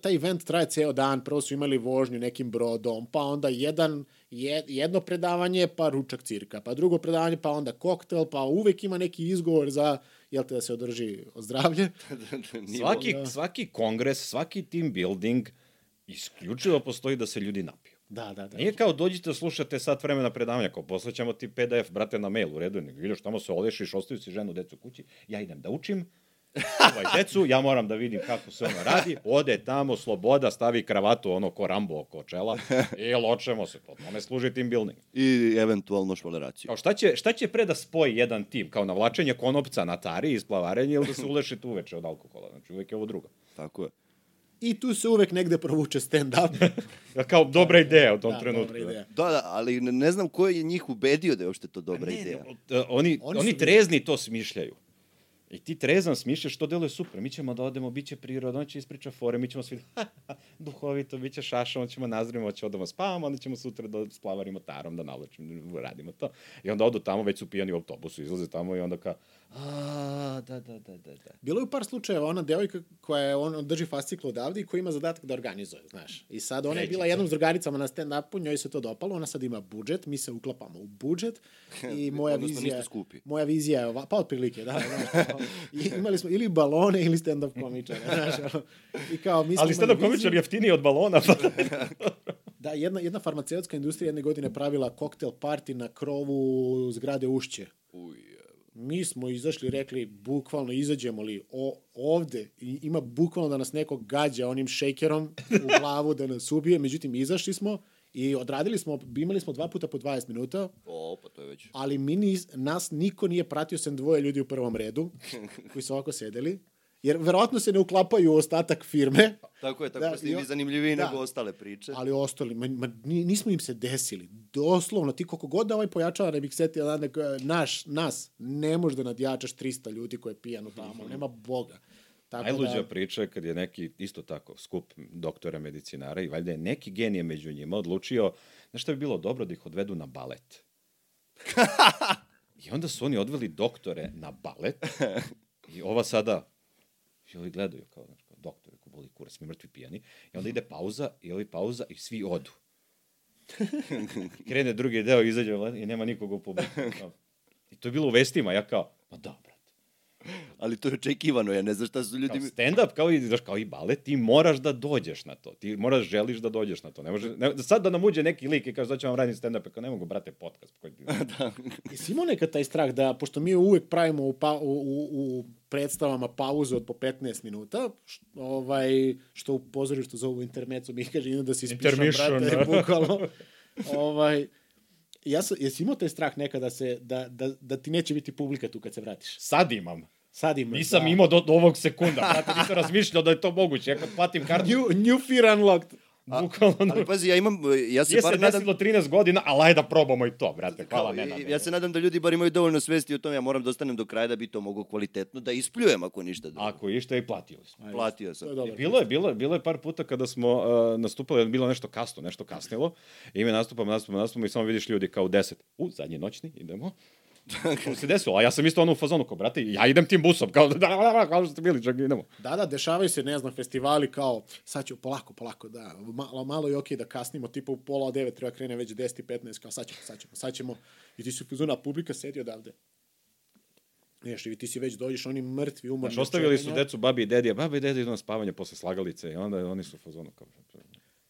taj event traje ceo dan. Prvo su imali vožnju nekim brodom, pa onda jedan, je, jedno predavanje, pa ručak cirka, pa drugo predavanje, pa onda koktel, pa uvek ima neki izgovor za, jel te, da se održi zdravlje. Nije Svaki, da. svaki kongres, svaki team building isključivo postoji da se ljudi napiju. Da, da, da. Nije kao dođite slušate sat vremena predavanja, kao poslaćemo ti PDF, brate, na mail, u redu, nego ideš tamo se olešiš, ostaviš si ženu, decu kući, ja idem da učim, ovaj decu, ja moram da vidim kako se ono radi, ode tamo, sloboda, stavi kravatu, ono, ko Rambo oko čela, i ločemo se, to tome služi team building. I eventualno švaleraciju. Kao šta će, šta će pre da spoji jedan tim, kao navlačenje konopca na tari iz plavarenja ili da se ulešite uveče od alkohola, znači uvek je ovo drugo. Tako je. I tu se uvek negde provuče stand-up. Ja, kao dobra ideja u tom da, trenutku. dobra ideja. Da, da, ali ne, ne znam ko je njih ubedio da je uopšte to dobra Ne, ideja. ne, oni, Oni oni, trezni to smišljaju. I ti trezan smišljaš, što deluje super. Mi ćemo da odemo, bit će priroda, on će ispriča fore, mi ćemo svi duhovito, bit će šaša, on ćemo nazrimo, će odemo spavamo, onda ćemo sutra da splavarimo tarom, da navlačimo, radimo to. I onda odu tamo, već su pijani u autobusu, izlaze tamo i onda kao, a, da, da, da, da, da. Bilo je u par slučajeva ona devojka koja je, on drži fasciklu odavde i koja ima zadatak da organizuje, znaš. I sad ona je bila jednom s drugaricama na stand-upu, njoj se to dopalo, ona sad ima budžet, mi se uklapamo u budžet i moja Odnosno, vizija... skupi. Moja vizija je ova, pa otprilike, da, znaš. kao, I imali smo ili balone ili stand-up komičare, znaš. I kao, mi smo Ali stand-up komičar jeftiniji od balona, pa... Da, jedna, jedna farmaceutska industrija jedne godine pravila koktel party na krovu zgrade Ušće. Uj, Mi smo izašli i rekli, bukvalno izađemo li o, ovde, i ima bukvalno da nas neko gađa onim šejkerom u glavu da nas ubije, međutim izašli smo i odradili smo, imali smo dva puta po 20 minuta, o, pa to je već... ali mi nis, nas niko nije pratio sem dvoje ljudi u prvom redu, koji su ovako sedeli, jer verovatno se ne uklapaju u ostatak firme, Tako je, tako Da, ste i vi zanimljiviji da. nego ostale priče. ali ostali, ma, ma, ni- nismo im se desili. Doslovno, ti koliko god da ovaj pojačava da nek- naš, nas, ne može da nadjačaš 300 ljudi koje je pijano tamo, nema Boga. Tako Najluđa da, priča je kad je neki, isto tako, skup doktora medicinara i valjda je neki genije među njima odlučio, znaš šta bi bilo dobro da ih odvedu na balet. I onda su oni odveli doktore na balet i ova sada, i ovi gledaju kao, znaš, kao doktore, ko boli kurac, mi mrtvi pijani, i onda ide pauza, i ovi pauza i svi odu. Krene drugi deo, izađe i nema nikog u publiku. Kao. I to je bilo u vestima, ja kao, ma da, brate. Ali to je očekivano, ja ne znam šta su ljudi... Kao stand-up, kao i, znaš, kao i balet, ti moraš da dođeš na to. Ti moraš, želiš da dođeš na to. Ne može, ne, sad da nam uđe neki lik i kaže, sad ću vam raditi stand-up, kao ne mogu, brate, podcast. Koji... da. Jesi imao nekad taj strah da, pošto mi uvek pravimo u, pa, u, u, u predstavama pauze od po 15 minuta, š, ovaj, što u pozorištu zovu intermecu, mi kaže, idem da se Intermission, brate, da. bukvalno. ovaj, ja sam, jesi imao taj strah nekada da, se, da, da, da ti neće biti publika tu kad se vratiš? Sad imam. Sad imaš. Nisam da. imao do, do ovog sekunda, brate, nisam razmišljao da je to moguće. Ja kad platim kartu, New, new fear unlocked. Bukvalno... Ali pazi, ja imam, ja se Nije se bar nadam... desilo 13 godina, ali ajde da probamo i to, brate. Hvala, ne, ne, ja se nadam da ljudi bar imaju dovoljno svesti o tome, ja moram da ostanem do kraja da bi to mogu kvalitetno, da ispljujem ako ništa drugo. Ako je išta i platili smo. Platio sam. Je. Bilo je, bilo je, bilo je par puta kada smo uh, nastupali, bilo nešto kasno, nešto kasnilo, i mi nastupamo, nastupamo, nastupamo i samo vidiš ljudi kao u 10. U, zadnji noćni, idemo. To se desilo, a ja sam isto ono u fazonu kao, brate, ja idem tim busom, kao da, da, da, kao što ste bili, čak idemo. Da, da, dešavaju se, ne znam, festivali kao, sad ću polako, polako, da, malo, malo je okej da kasnimo, tipa u pola devet treba krene već 10 i 15, kao sad ćemo, sad ćemo, sad ćemo, i ti si fuzona, publika sedi odavde. Neš, i ti si već dođeš, oni mrtvi, umorni. Znaš, ostavili su decu, babi i dedi, a babi i dedi idu na spavanje posle slagalice i onda oni su u fazonu kao...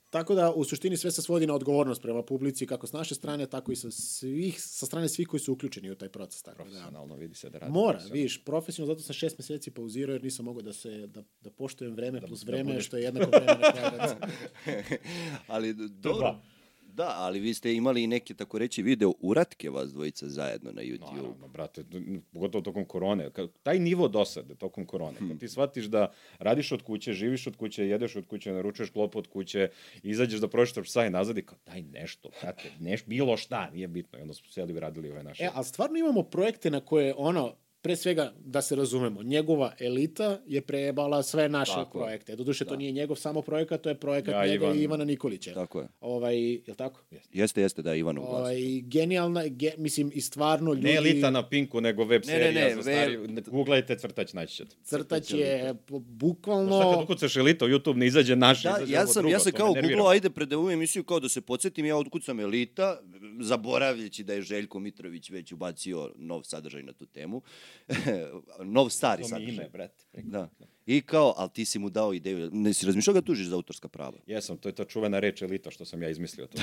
Tako da, u suštini sve se svodi na odgovornost prema publici, kako s naše strane, tako i sa, svih, sa strane svih koji su uključeni u taj proces. Tako da, Profesionalno vidi se da radi. Mora, vidiš, profesionalno, zato sam šest meseci pauzirao jer nisam mogao da se, da, da poštujem vreme plus da vreme, budeš- što je jednako vreme na kraju. Ali dobro, dva. Da, ali vi ste imali i neke, tako reći, video uratke vas dvojica zajedno na YouTube. Naravno, brate, pogotovo tokom korone. Taj nivo dosade tokom korone, kad ti shvatiš da radiš od kuće, živiš od kuće, jedeš od kuće, naručuješ klopu od kuće, izađeš da pročitaš psa i nazad i kao, daj nešto, brate, neš, bilo šta, nije bitno. I onda smo sjeli i radili ove naše. E, ali stvarno imamo projekte na koje, ono, pre svega, da se razumemo, njegova elita je prebala sve naše Tako je. projekte. Doduše, to nije njegov samo projekat, to je projekat Ja, njega Ivan. i Ivana Nikolića. Tako je. Ovaj, je li tako? Jeste, jeste, da, Ivan u glasu. Ovaj, genijalna, ge, mislim, i stvarno ljudi... Ne elita na Pinku, nego web Ne, ne, serija ne, za ve- stari. Ne, Googlajte crtać, naći ćete. Crtać je po- No. Šta kad bukvalno... ukucaš elita u YouTube, ne izađe naš, Da, izađe ja ovo sam, drugo, ja sam kao googlao, ajde pred ovu emisiju kao da se podsjetim, ja otkucam Elita, zaboravljajući da je Željko Mitrović već ubacio nov sadržaj na tu temu. nov stari To mi sadržaj. ime, brate. Da. I kao, ali ti si mu dao ideju, ne si razmišljao ga tužiš za autorska prava? Jesam, to je ta čuvena reč elita što sam ja izmislio. To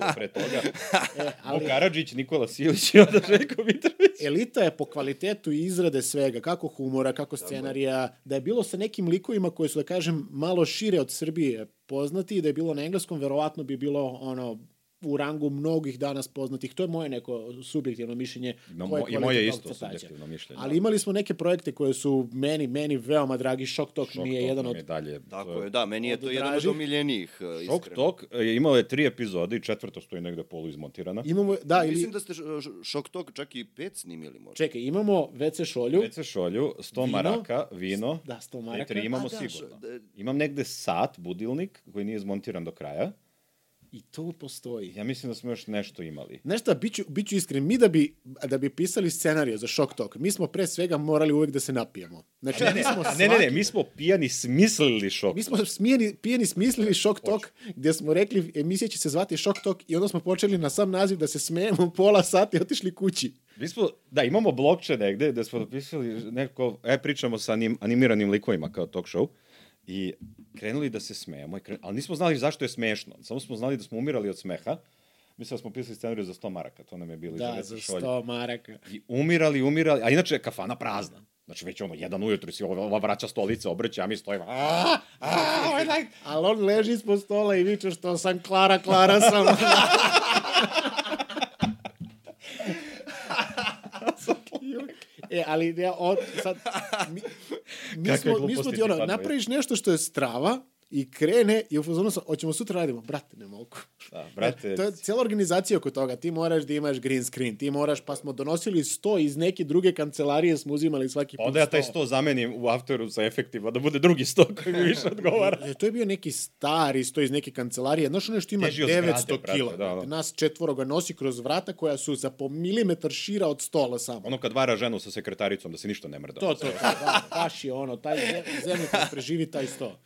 pre toga. E, Ali... ali Karadžić, Nikola Silić i onda Željko Mitrović. elita je po kvalitetu izrade svega, kako humora, kako scenarija, da je bilo sa nekim likovima koji su, da kažem, malo šire od Srbije poznati i da je bilo na engleskom, verovatno bi bilo ono u rangu mnogih danas poznatih. To je moje neko subjektivno mišljenje. No, mo- I moje isto crtača. subjektivno mišljenje. Ali imali smo neke projekte koje su meni, meni veoma dragi. Shock Talk Šok mi je jedan od... je dalje. Tako je, da, meni je od to jedan od omiljenijih, Šok iskreno. Tok je imao je tri epizode i četvrta stoji negde polu izmontirana. Imamo, da, ili... Mislim da ste Šok Tok čak i pet snimili možda. Čekaj, imamo WC šolju. Vece šolju, 100 Vino. maraka, vino. Da, 100 Te maraka. tri imamo A, da, sigurno. da- Imam negde sat, budilnik, koji nije izmontiran do kraja. I to postoji. Ja mislim da smo još nešto imali. Šta, bit ću, bit ću iskren, mi da bi, da bi pisali scenariju za Shock Talk, mi smo pre svega morali uvek da se napijemo. Znači, mi smo A ne, ne, ne, svaki- mi smo pijani smislili šok. Mi smo smijeni, pijeni smislili Shock Talk, gde smo rekli emisija će se zvati Shock Talk i onda smo počeli na sam naziv da se smejemo pola sata i otišli kući. Mi smo, da, imamo blokče negde gde smo napisali neko, e, pričamo sa anim, animiranim likovima kao talk show i krenuli da se smejemo, kren, ali nismo znali zašto je smešno. Samo smo znali da smo umirali od smeha. Mislim da smo pisali scenariju za 100 maraka, to nam je bilo Da, za Vece šolje. 100 maraka. I umirali, umirali, a inače je kafana prazna. Znači već ono, jedan ujutru si ova, ova vraća stolice, obrće, a mi stojimo, ovaj naj... Ali on leži ispod stola i viče što sam Klara, Klara sam. e, ali ja, on, sad, mi, mi, Kakve smo, mi smo ti ono, napraviš nešto što je strava i krene i u fazonu sam, hoćemo sutra radimo, brate, ne mogu. Da, brate, To je cijela organizacija oko toga. Ti moraš da imaš green screen, ti moraš, pa smo donosili sto iz neke druge kancelarije, smo uzimali svaki put onda ja taj sto. zamenim u Afteru sa efektima, da bude drugi sto koji mi više odgovara. E, to je bio neki stari sto iz neke kancelarije. Znaš ono što ima Teži od 900 zgrade, brate, kila. da, da. Nas četvoro ga nosi kroz vrata koja su za po milimetar šira od stola samo. Ono kad vara ženu sa sekretaricom, da se ništa ne mrda. To, to, to, da, baš je ono, taj koja preživi taj sto.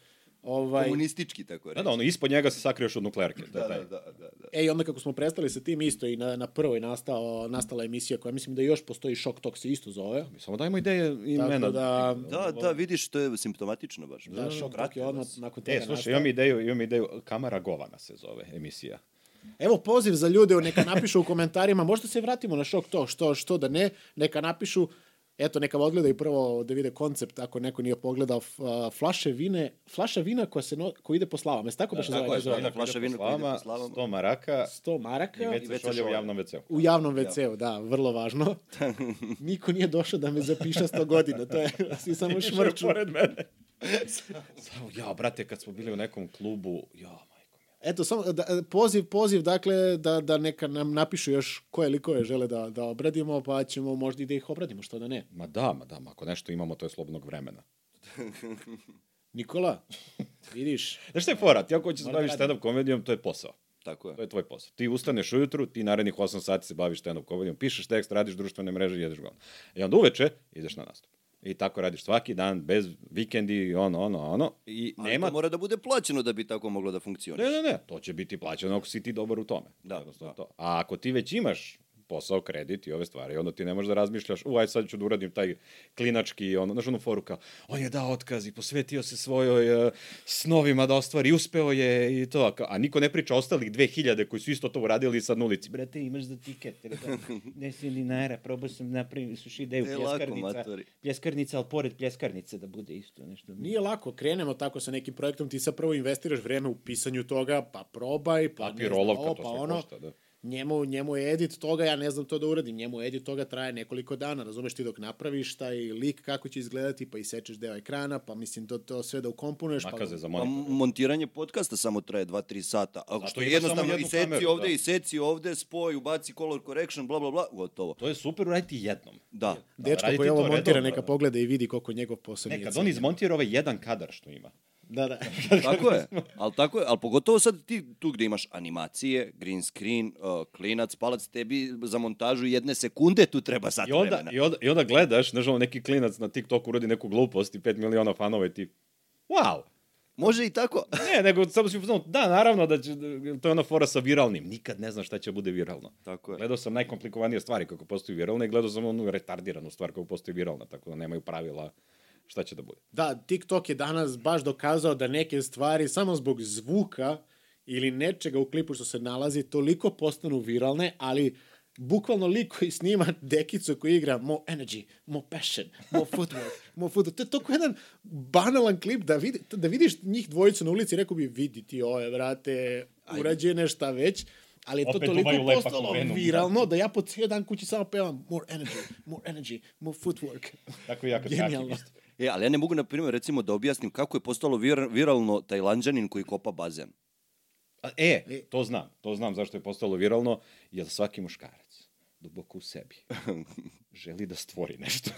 Ovaj, Komunistički, tako Da, reći. da, ono, ispod njega se sakriješ od nuklearke. Da, Da, da, da, da, da, da. E, i onda kako smo prestali sa tim isto i na, na prvoj nastao, nastala emisija koja mislim da još postoji Shock Talk se isto zove. Mi samo dajmo ideje i imena. da- Da, da, vidiš, to je simptomatično baš. Da, Shock Talk Prate je odmah vas. nakon toga E, slušaj, nastao. imam ideju, imam ideju, Kamara Govana se zove emisija. Evo poziv za ljude, neka napišu u komentarima, možda se vratimo na šok to, što, što da ne, neka napišu, eto, neka odgledaju prvo da vide koncept, ako neko nije pogledao, flaše vine, flaša vina koja, se no, koja ide po slavama, jesi tako baš tako zove? je, zove? da. flaša vina koja ide po slavama. 100 maraka 100 maraka i WC šolje u javnom WC-u. u javnom WC-u, da, vrlo važno. Niko nije došao da me zapiše 100 godina, to je, svi samo šmrču. pored mene. Samo, ja, brate, kad smo bili u nekom klubu, ja. Eto, samo, da, poziv, poziv, dakle, da, da neka nam napišu još koje likove žele da, da obradimo, pa ćemo možda i da ih obradimo, što da ne. Ma da, ma da, ma ako nešto imamo, to je slobodnog vremena. Nikola, vidiš, Znaš šta je fora? Ti ako hoćeš se da baviš radim. stand-up komedijom, to je posao. Tako je. To je tvoj posao. Ti ustaneš ujutru, ti narednih 8 sati se baviš stand-up komedijom, pišeš tekst, radiš društvene mreže i jedeš go. I onda uveče ideš na nastup. I tako radiš svaki dan, bez vikendi, ono, ono, ono. I Ali nema... to mora da bude plaćeno da bi tako moglo da funkcioniše. Ne, ne, ne, to će biti plaćeno ako si ti dobar u tome. Da, da. To. A ako ti već imaš posao, kredit i ove stvari. I onda ti ne možeš da razmišljaš, u, aj sad ću da uradim taj klinački, ono, znaš onu foru kao, on je dao otkaz i posvetio se svojoj uh, snovima da ostvari, uspeo je i to. A A niko ne priča ostalih 2000 koji su isto to uradili sad na ulici. Brate, imaš za tiket, rekao, 10 dinara, probao sam napraviti, suši ideju, E, pljeskarnica, pljeskarnica, ali pored pljeskarnice da bude isto nešto. Nije lako, krenemo tako sa nekim projektom, ti sad prvo investiraš vreme u pisanju toga, pa probaj, pa ne znam Papirolovka, ovo, to pa sve ono. košta, da. Njemu, njemu je edit toga, ja ne znam to da uradim, njemu edit toga traje nekoliko dana, razumeš ti dok napraviš taj lik kako će izgledati, pa isečeš deo ekrana, pa mislim to, to sve da ukomponuješ, pa... Makaze za Pa monitor. montiranje podcasta samo traje 2-3 sata. A Zato što je jednostavno i seci kameru, ovde, da. i seci ovde, spoj, ubaci color correction, bla, bla, bla, gotovo. To je super uraditi jednom. Da. Dečko raditi koji ovo montira, redovno, neka da. pogleda i vidi koliko njegov posao Ne, nije kad on izmontira ovaj jedan kadar što ima. Da, da. Tako je. Ali tako je, ali pogotovo sad ti tu gde imaš animacije, green screen, uh, klinac, palac, tebi za montažu jedne sekunde tu treba sat I onda, vremena. i onda, i onda gledaš, znaš, ono, neki klinac na TikToku uradi neku glupost i 5 miliona fanova i ti, wow! Može i tako. Ne, nego samo si uzmano, da, naravno da će, to je ona fora sa viralnim. Nikad ne znaš šta će bude viralno. Tako je. Gledao sam najkomplikovanije stvari kako postaju viralne i gledao sam onu retardiranu stvar kako postoji viralna, tako da nemaju pravila šta će da bude. Da, TikTok je danas baš dokazao da neke stvari samo zbog zvuka ili nečega u klipu što se nalazi toliko postanu viralne, ali bukvalno lik koji snima dekicu koji igra more energy, more passion, more footwork, more footwork. To je toliko jedan banalan klip da, vidi, da vidiš njih dvojicu na ulici, rekao bi, vidi ti ove, vrate, urađene šta već, ali je to Opet toliko postalo venu. viralno da ja po cijel dan kući samo pevam more energy, more energy, more footwork. Tako i ja kad Genijalno. E, ali ja ne mogu, na primjer, recimo da objasnim kako je postalo vir, viralno tajlanđanin koji kopa bazen. A, E, to znam. To znam zašto je postalo viralno, jer svaki muškarac duboko u sebi želi da stvori nešto.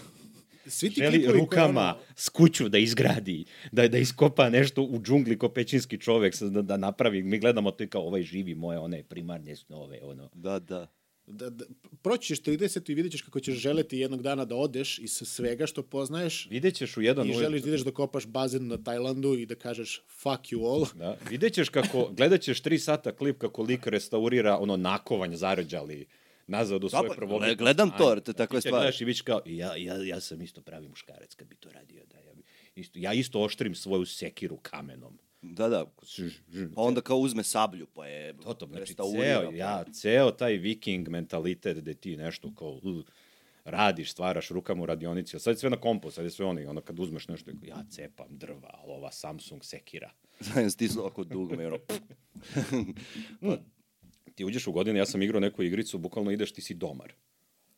Svi ti želi rukama ono- s kuću da izgradi, da, da iskopa nešto u džungli ko pećinski čovek, da, da napravi. Mi gledamo to i kao ovaj živi moje one primarne snove, ono. Da, da. Da, da, proći ćeš 30 i vidjet ćeš kako ćeš želeti jednog dana da odeš iz svega što poznaješ Vidjet ćeš u jedan i uvek- želiš da ideš da kopaš bazen na Tajlandu i da kažeš fuck you all. Da, vidjet ćeš kako, gledat ćeš tri sata klip kako lik restaurira ono nakovanj zarađali nazad u svoje pa, prvobitno gle- gledam to, to je kad stvar. Gledaš i vidiš kao, ja, ja, ja sam isto pravi muškarac kad bi to radio. Da, ja, bi, isto, ja isto oštrim svoju sekiru kamenom. Da, da. Pa onda kao uzme sablju, pa je To, to, znači, ceo, pa- ja, ceo taj viking mentalitet gde ti nešto kao uh, radiš, stvaraš rukama u radionici, a sad je sve na kompu, sad je sve ono, ono kad uzmeš nešto, ja cepam drva, ali ova Samsung sekira. Zajem stislo oko dugme, ono, Ti uđeš u godine, ja sam igrao neku igricu, bukvalno ideš, ti si domar.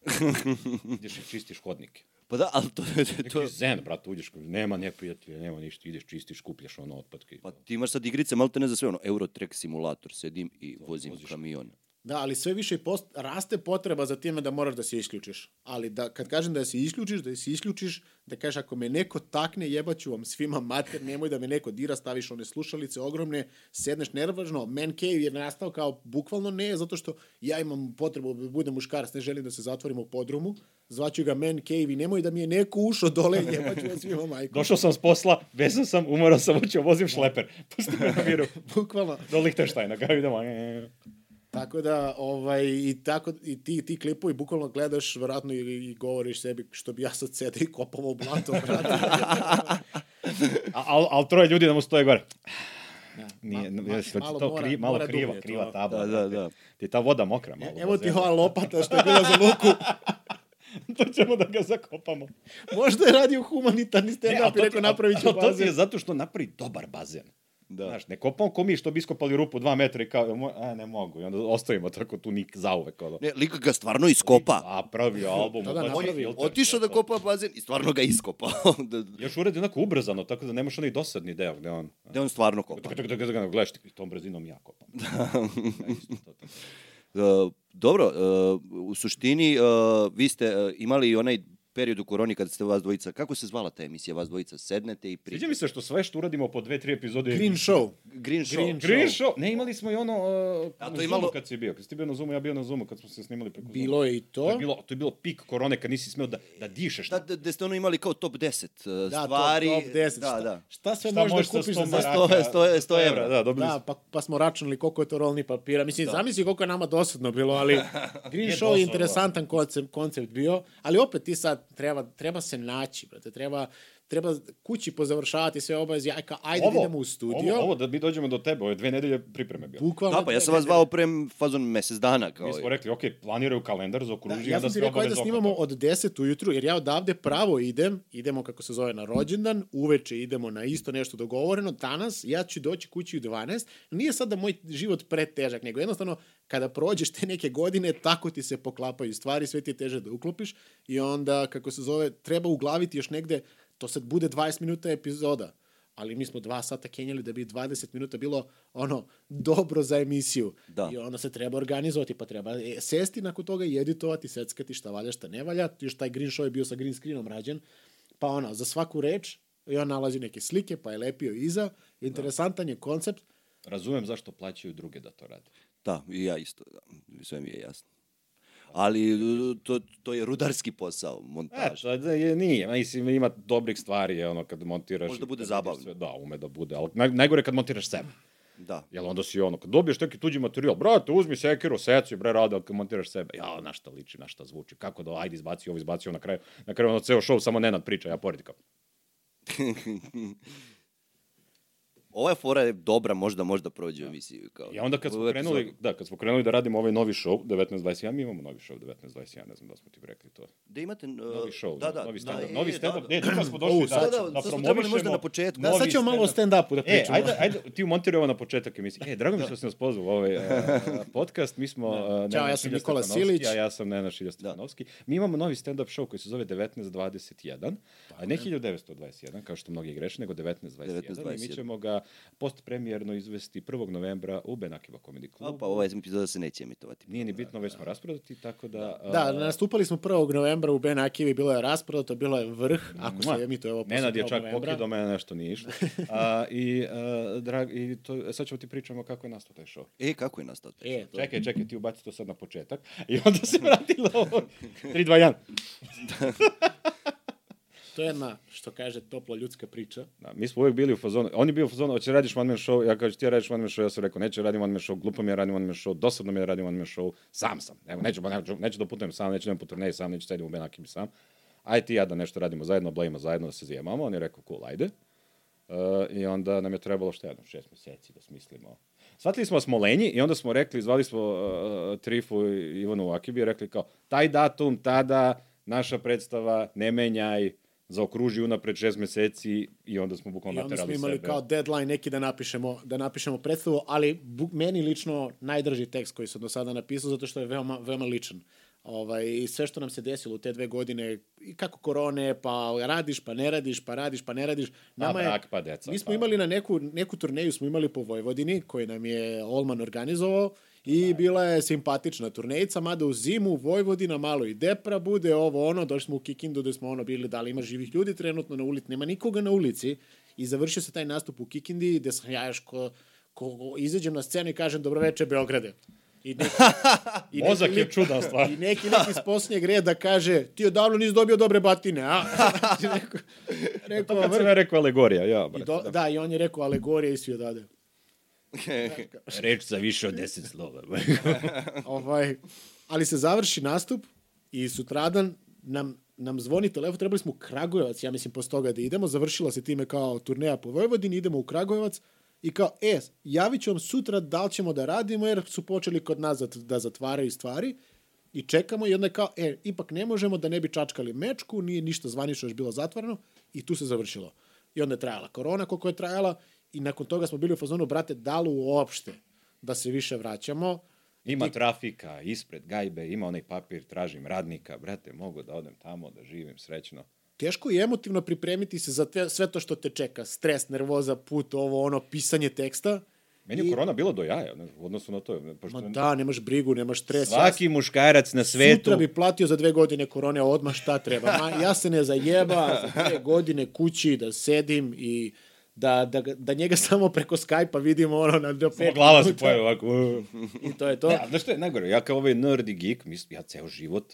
ideš i čistiš hodnike. Pa da, ali to, to, Neki to zen, brate, uđeš, nema neprijatelja, nema ništa, ideš, čistiš, skupljaš ono otpadke. pa ti imaš sad igrice, malo te ne za sve, ono, Eurotrack simulator, sedim i vozim kamion. Da, ali sve više post, raste potreba za time da moraš da se isključiš. Ali da, kad kažem da se isključiš, da se isključiš, da kažeš ako me neko takne, jebaću vam svima mater, nemoj da me neko dira, staviš one slušalice ogromne, sedneš nervažno. Man cave je nastao kao bukvalno ne, zato što ja imam potrebu da budem muškarac, ne želim da se zatvorim u podrumu, zvaću ga man cave i nemoj da mi je neko ušao dole, jebaću vam svima majku. Došao sam s posla, vezan sam, umorao sam, hoću, vozim šleper. Pusti me na miru. Bukvalno. Do Lichtensteina, kao idemo. Tako da, ovaj, i, tako, i ti, ti klipovi bukvalno gledaš, verovatno, i, i govoriš sebi što bi ja sad sede i kopao u blato, brate. Al, al troje ljudi da mu stoje gore. Ja, Nije, ma- ma, jesi malo to mora- kri, malo mora kriva, dublje to. kriva tabla. Da, da, da. Ti je ta voda mokra malo. Evo ti ova lopata što je bila za luku. to ćemo da ga zakopamo. Možda je radio humanitarni stand-up to i rekao napravit ću a To je bazen. zato što napravi dobar bazen. Da. Znaš, ne kopamo ko mi što bi iskopali rupu dva metra i kao, "Jel mo- a ne mogu. I onda ostavimo tako tu nik zauvek. Ono. Ne, lik ga stvarno iskopa. A pravi album. Da, da, ubacio On je otišao da kopa bazen i stvarno ga iskopao. da, Još uredi onako ubrzano, tako da nemaš onaj dosadni deo gde on... da on stvarno kopa. Tak, tak, tak, tak, tak, gledaš tom brzinom ja kopam. Tako. Uh, dobro, uh, u suštini uh, vi ste uh, imali onaj period u koroni kad ste vas dvojica, kako se zvala ta emisija, vas dvojica sednete i Sviđa pričate? mi se što sve što uradimo po dve, tri epizode... je Green Show. Green Show. Green Green show. Ne, imali smo i ono uh, A to na je Zoomu malo- kad si bio. Kad si ti bio na Zoomu, ja bio na Zoomu kad smo se snimali preko. Bilo je i To je to. bilo, to je bilo pik korone kad nisi smeo da, da dišeš. Da, da, da ste ono imali kao top 10 uh, Da, stvari. top, top 10. Da, šta, da. šta sve Šta možeš da kupiš 100 za maraka? 100 100 100 evra. Da, dobili Da, pa, pa smo računali koliko je to rolni papira. Mislim, zamisli koliko je nama dosadno bilo, ali Green Je Show je interesantan koncept, koncept bio, ali opet ti sad treba, treba se naći, brate, treba, treba kući pozavršavati sve obaveze, aj ka, ajde da idemo u studio. Ovo, ovo, da mi dođemo do tebe, ove dve nedelje pripreme bilo. Bukvalno Da, pa ja sam vas zvao pre fazon mesec dana. Kao Mi smo rekli, ok, planiraju kalendar, Da, zaokruži, ja onda sam ti rekao da snimamo oko od 10 ujutru, jer ja odavde pravo idem, idemo kako se zove na rođendan, uveče idemo na isto nešto dogovoreno, danas ja ću doći kući u 12, nije sad da moj život pretežak, nego jednostavno kada prođeš te neke godine, tako ti se poklapaju stvari, sve ti je teže da uklopiš i onda, kako se zove, treba uglaviti još negde, to sad bude 20 minuta epizoda, ali mi smo dva sata kenjali da bi 20 minuta bilo ono dobro za emisiju. Da. I onda se treba organizovati, pa treba e, sesti nakon toga i editovati, seckati šta valja, šta ne valja. Još taj green show je bio sa green screenom rađen. Pa ono, za svaku reč i on nalazi neke slike, pa je lepio iza. Interesantan je koncept. Razumem zašto plaćaju druge da to rade. Da, i ja isto. Da. Sve mi je jasno. Ali to, to je rudarski posao, E, montaž. to da je, nije, mislim, ima dobrih stvari, je ono, kad montiraš... Može da bude zabavno. Sve, da, ume da bude, ali naj, najgore kad montiraš sebe. Da. Jel onda si ono, kad dobiješ neki tuđi materijal, brate, uzmi sekiru, seci, bre, rade, ali kad montiraš sebe, ja, na šta liči, na šta zvuči, kako da, ajde, izbaci ovo, izbaci ovo na kraju, na kraju ono ceo show, samo Nenad priča, ja pored kao, Ova fora je dobra, možda možda prođe u emisiji. Kao, I onda kad smo krenuli, da, kad smo krenuli da radimo ovaj novi show, 1921, mi imamo novi show 1921, ne znam da smo ti rekli to. Da imate... Uh, Novi show, da, da, novi da, stand-up, je, novi da, stand-up, da. ne, čekaj smo došli da, da, da smo trebali možda promovišemo na početku. Da, sad ćemo malo o stand-up. stand-upu da E, pričamo. ajde, ajde, ti umontiraj ovo na početak emisije. E, drago mi što si nas pozvao u ovaj uh, podcast. Mi smo uh, Nenad Ćao, ja sam Nikola Silić. A ja sam Nenad Šilja Stefanovski. Mi imamo novi stand-up show koji se zove 1921, a ne 1921, kao što mnogi greše, nego 1921. 1921. I mi ćemo ga postpremijerno izvesti 1. novembra u Benakiba Comedy A, Clubu. pa ova epizoda se neće emitovati. Nije ni bitno, već smo rasprodati, tako da... Da, uh, nastupali smo 1. novembra u Ben Akivi, bilo je rasprodato, bilo je vrh, ako se emituje ovo posle Nenad je 1. čak novembra. pokidao, mene nešto nije išlo. A, i, a, drag, i to, sad ćemo ti pričamo kako je nastao taj show. E, kako je nastao? taj E, show? to, Čekaj, čekaj, ti ubaci to sad na početak. I onda se vrati na ovo. 3, 2, 1. to je jedna, što kaže, topla ljudska priča. Da, mi smo uvijek bili u fazonu, on je bio u fazonu, hoće radiš one man show, ja kažem, ti ja radiš one man show, ja sam rekao, neću radim one man show, glupo mi je radim one man show, dosadno mi je radim one man show, sam sam, evo, neću, neću, neću da putujem sam, neću da po turneji sam, neću sedim u Benakim sam, aj ti ja da nešto radimo zajedno, blejimo zajedno, da se zajemamo, on je rekao, cool, ajde. Uh, I onda nam je trebalo što jedno, šest meseci da smislimo. Shvatili smo da smo lenji i onda smo rekli, zvali smo uh, Trifu i Ivanu Akibi i rekli kao, taj datum, tada, naša predstava, ne menjaj, zaokruži unapred šest meseci i onda smo I bukvalno onda smo naterali imali sebe. kao deadline neki da napišemo, da napišemo predstavu, ali bu, meni lično najdrži tekst koji sam do sada napisao, zato što je veoma, veoma ličan. Ovaj, I sve što nam se desilo u te dve godine, i kako korone, pa radiš, pa ne radiš, pa radiš, pa ne radiš. Pa brak, pa deca, Mi smo pa- imali na neku, neku turneju, smo imali po Vojvodini, koju nam je Olman organizovao, I bila je simpatična turnejica, mada u zimu Vojvodina malo i depra bude, ovo ono, došli smo u Kikindu gde smo ono bili, da li ima živih ljudi trenutno na ulici, nema nikoga na ulici i završio se taj nastup u Kikindi gde sam ja još ko, ko, izađem na scenu i kažem dobroveče Beograde. I neki, i neki Mozak je čudan stvar. I neki lik iz posljednjeg reda kaže, ti odavno nisi dobio dobre batine, a? Znači, rekao, rekao, To kad sam ja rekao alegorija, ja, I brate. do, da. i on je rekao alegorija i svi odade. Reč za više od deset slova. ovaj, ali se završi nastup i sutradan nam, nam zvoni telefon, trebali smo u Kragujevac, ja mislim, posle toga da idemo, završila se time kao turneja po Vojvodini, idemo u Kragujevac i kao, e, javit ću vam sutra da li ćemo da radimo, jer su počeli kod nas da, da zatvaraju stvari i čekamo i onda je kao, e, ipak ne možemo da ne bi čačkali mečku, nije ništa zvanično još bilo zatvoreno i tu se završilo. I onda je trajala korona koliko je trajala i nakon toga smo bili u fazonu, brate, da li uopšte da se više vraćamo, Ima trafika, ispred gajbe, ima onaj papir, tražim radnika, brate, mogu da odem tamo, da živim srećno. teško je emotivno pripremiti se za te, sve to što te čeka. Stres, nervoza, put, ovo, ono, pisanje teksta. Meni je I- korona bila do jaja, znaš, u odnosu na to. Pošto Ma da, nemaš brigu, nemaš stres. Svaki muškarac na svetu... Sutra bi platio za dve godine korone odmah šta treba. Ma, ja se ne zajeba za dve godine kući da sedim i da, da, da njega samo preko Skype-a vidimo ono na do pet glava se pojavi ovako. I to je to. Ne, a znaš što je najgore? Ja kao ovaj nerd i geek, mislim, ja ceo život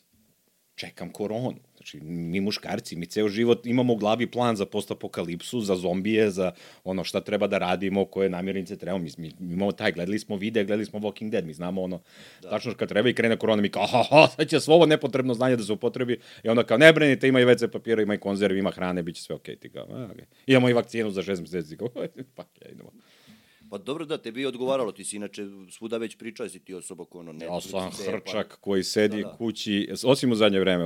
čekam koronu. Znači, mi muškarci, mi ceo život imamo u glavi plan za postapokalipsu, za zombije, za ono šta treba da radimo, koje namirnice trebamo. Mi, mi, mi imamo taj, gledali smo videa, gledali smo Walking Dead, mi znamo ono, da. tačno kad treba i krene korona, mi kao, ha, ha, sad će svo ovo nepotrebno znanje da se upotrebi. I onda kao, ne brinite, ima i WC papira, ima i konzervi, ima hrane, bit će sve okej. Ti kao, okay. Imamo i vakcinu za šest meseci, kao, pa, ja, idemo. Pa dobro da, tebi je odgovaralo, ti si inače svuda već pričao, si ti osoba ko ono Ja Netflix, sam ideja, pa- hrčak koji sedi Da, da. kući, osim u zadnje vreme,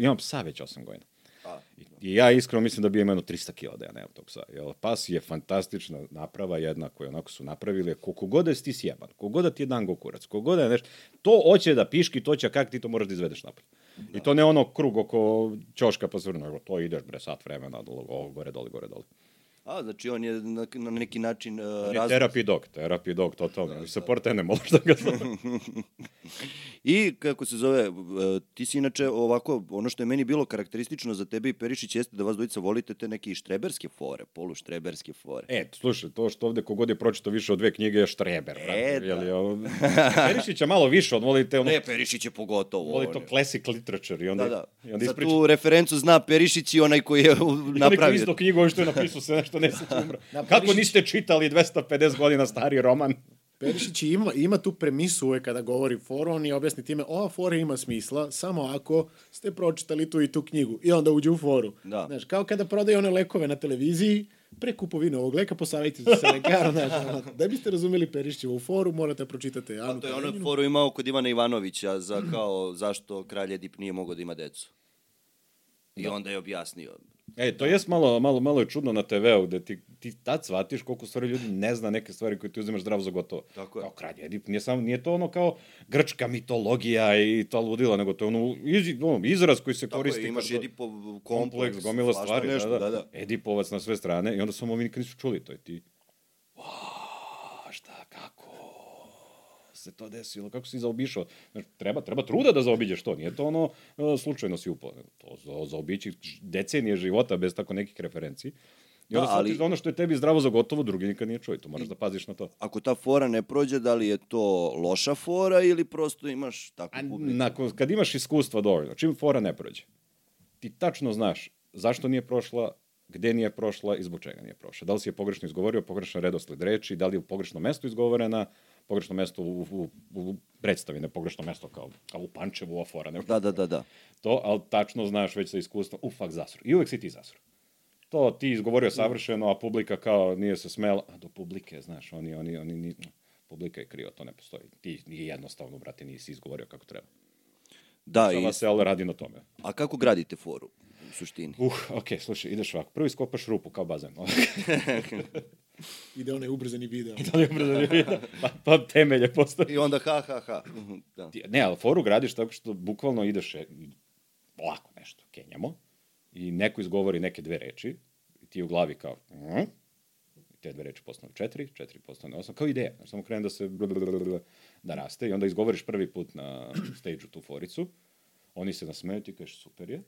imam psa već 8 godina. A, I ja iskreno mislim da bi imao 300 kila da ja nemam tog psa. Jer pas je fantastična naprava jedna koju onako su napravili. Koliko god da si ti sjeban, koliko god da ti je dango kurac, koliko god da je nešto, to hoće da piški, to će, kak ti to moraš da izvedeš napolje. I to ne ono krug oko ćoška pa svrno, to ideš bre sat vremena, dole, ovo, gore, dole, gore, dole. A, znači on je na, na neki način uh, On je razlog. therapy dog, therapy dog, totalno. Da, support animal, što ga zove. I kako se zove, uh, ti si inače ovako, ono što je meni bilo karakteristično za tebe i Perišić jeste da vas dvojica volite te neke štreberske fore, poluštreberske fore. E, slušaj, to što ovde kogod je pročitao više od dve knjige je štreber. E, brate, da. jeli, ovo- Perišića malo više, on voli te ono, Ne, Perišić je pogotovo. voli on to classic literature i onda, Da, da. i onda Za ispriča. tu referencu zna Perišić i onaj koji je I onaj koji napravio. izdao knjigu, ovo što je napisao se nešto ne se umra. Da, Kako Perišić- niste čitali 250 godina stari roman? Perišić ima, ima tu premisu uvek kada govori foru, on je objasni time, ova fora ima smisla samo ako ste pročitali tu i tu knjigu i onda uđe u foru. Da. Znaš, kao kada prodaju one lekove na televiziji, pre kupovine ovog leka posavajte se sa lekarom. Znaš, da biste razumeli Perišićevu foru, morate pročitati Anu A to je ono foru imao kod Ivana Ivanovića za kao zašto kralj Edip nije mogao da ima decu. I onda je objasnio. E, to jest malo, malo, malo je čudno na TV-u, da ti, ti tad shvatiš koliko stvari ljudi ne zna neke stvari koje ti uzimaš zdravo za gotovo. Tako je. Kao kralj Edip, nije, samo, nije to ono kao grčka mitologija i to ludila, nego to je ono, iz, ono izraz koji se Tako koristi. je, imaš kao- Edipov kompleks, kompleks, gomila stvari, nešto, da, da. da, da. Edipovac na sve strane i onda samo ovi nikad nisu čuli to i ti, "Wow, šta, kako se to desilo, kako si zaobišao. Znaš, treba, treba truda da zaobiđeš to, nije to ono e, slučajno si upao. To za, zaobići decenije života bez tako nekih referenciji. I onda Da, da, ali- da ono što je tebi zdravo za gotovo, drugi nikad nije čuo i to moraš da paziš na to. Ako ta fora ne prođe, da li je to loša fora ili prosto imaš takvu publiku? nakon, kad imaš iskustva dovoljno, čim fora ne prođe, ti tačno znaš zašto nije prošla, gde nije prošla i zbog čega nije prošla. Da li si je pogrešno izgovorio, pogrešan redosled reči, da li je u pogrešno mesto izgovorena, pogrešno mesto u, u, u predstavi, ne pogrešno mesto kao, kao u Pančevu ova fora. Ne, Da, da, da, da. To, ali tačno znaš već sa iskustvom, u fakt zasro. I uvek si ti zasro. To ti izgovorio savršeno, a publika kao nije se smela, a do publike, znaš, oni, oni, oni, ni, publika je krivo, to ne postoji. Ti nije jednostavno, brate, nisi izgovorio kako treba. Da, i, Šala se, ali radi na tome. a kako gradite foru u suštini? Uh, okej, slušaj, ideš ovako. Prvo iskopaš rupu kao bazen. Ide onaj ubrzani video. da li je pa, pa temelje postavi. I onda ha, ha, ha. Mhm, Da. Ti- Ne, ali foru gradiš tako što bukvalno ideš e, polako nešto, kenjamo, i neko izgovori neke dve reči, i ti u glavi kao, mm, i te dve reči postanu četiri, četiri postanu osam, kao ideja, samo krene da se da raste, i onda izgovoriš prvi put na stage tu foricu, oni se nasmeju, ti kažeš super je,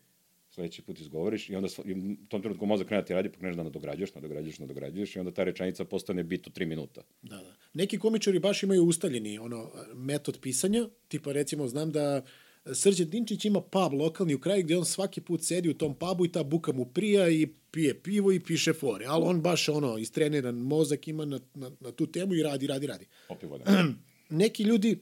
sledeći put izgovoriš i onda i u tom trenutku mozak krene da ti radi, pa kreneš da nadograđuješ, nadograđuješ, nadograđuješ i onda ta rečenica postane bit u tri minuta. Da, da. Neki komičari baš imaju ustaljeni ono, metod pisanja, tipa recimo znam da Srđan Dinčić ima pub lokalni u kraju gde on svaki put sedi u tom pubu i ta buka mu prija i pije pivo i piše fore, ali on baš ono, istreniran mozak ima na, na, na tu temu i radi, radi, radi. Popij vode. Neki ljudi,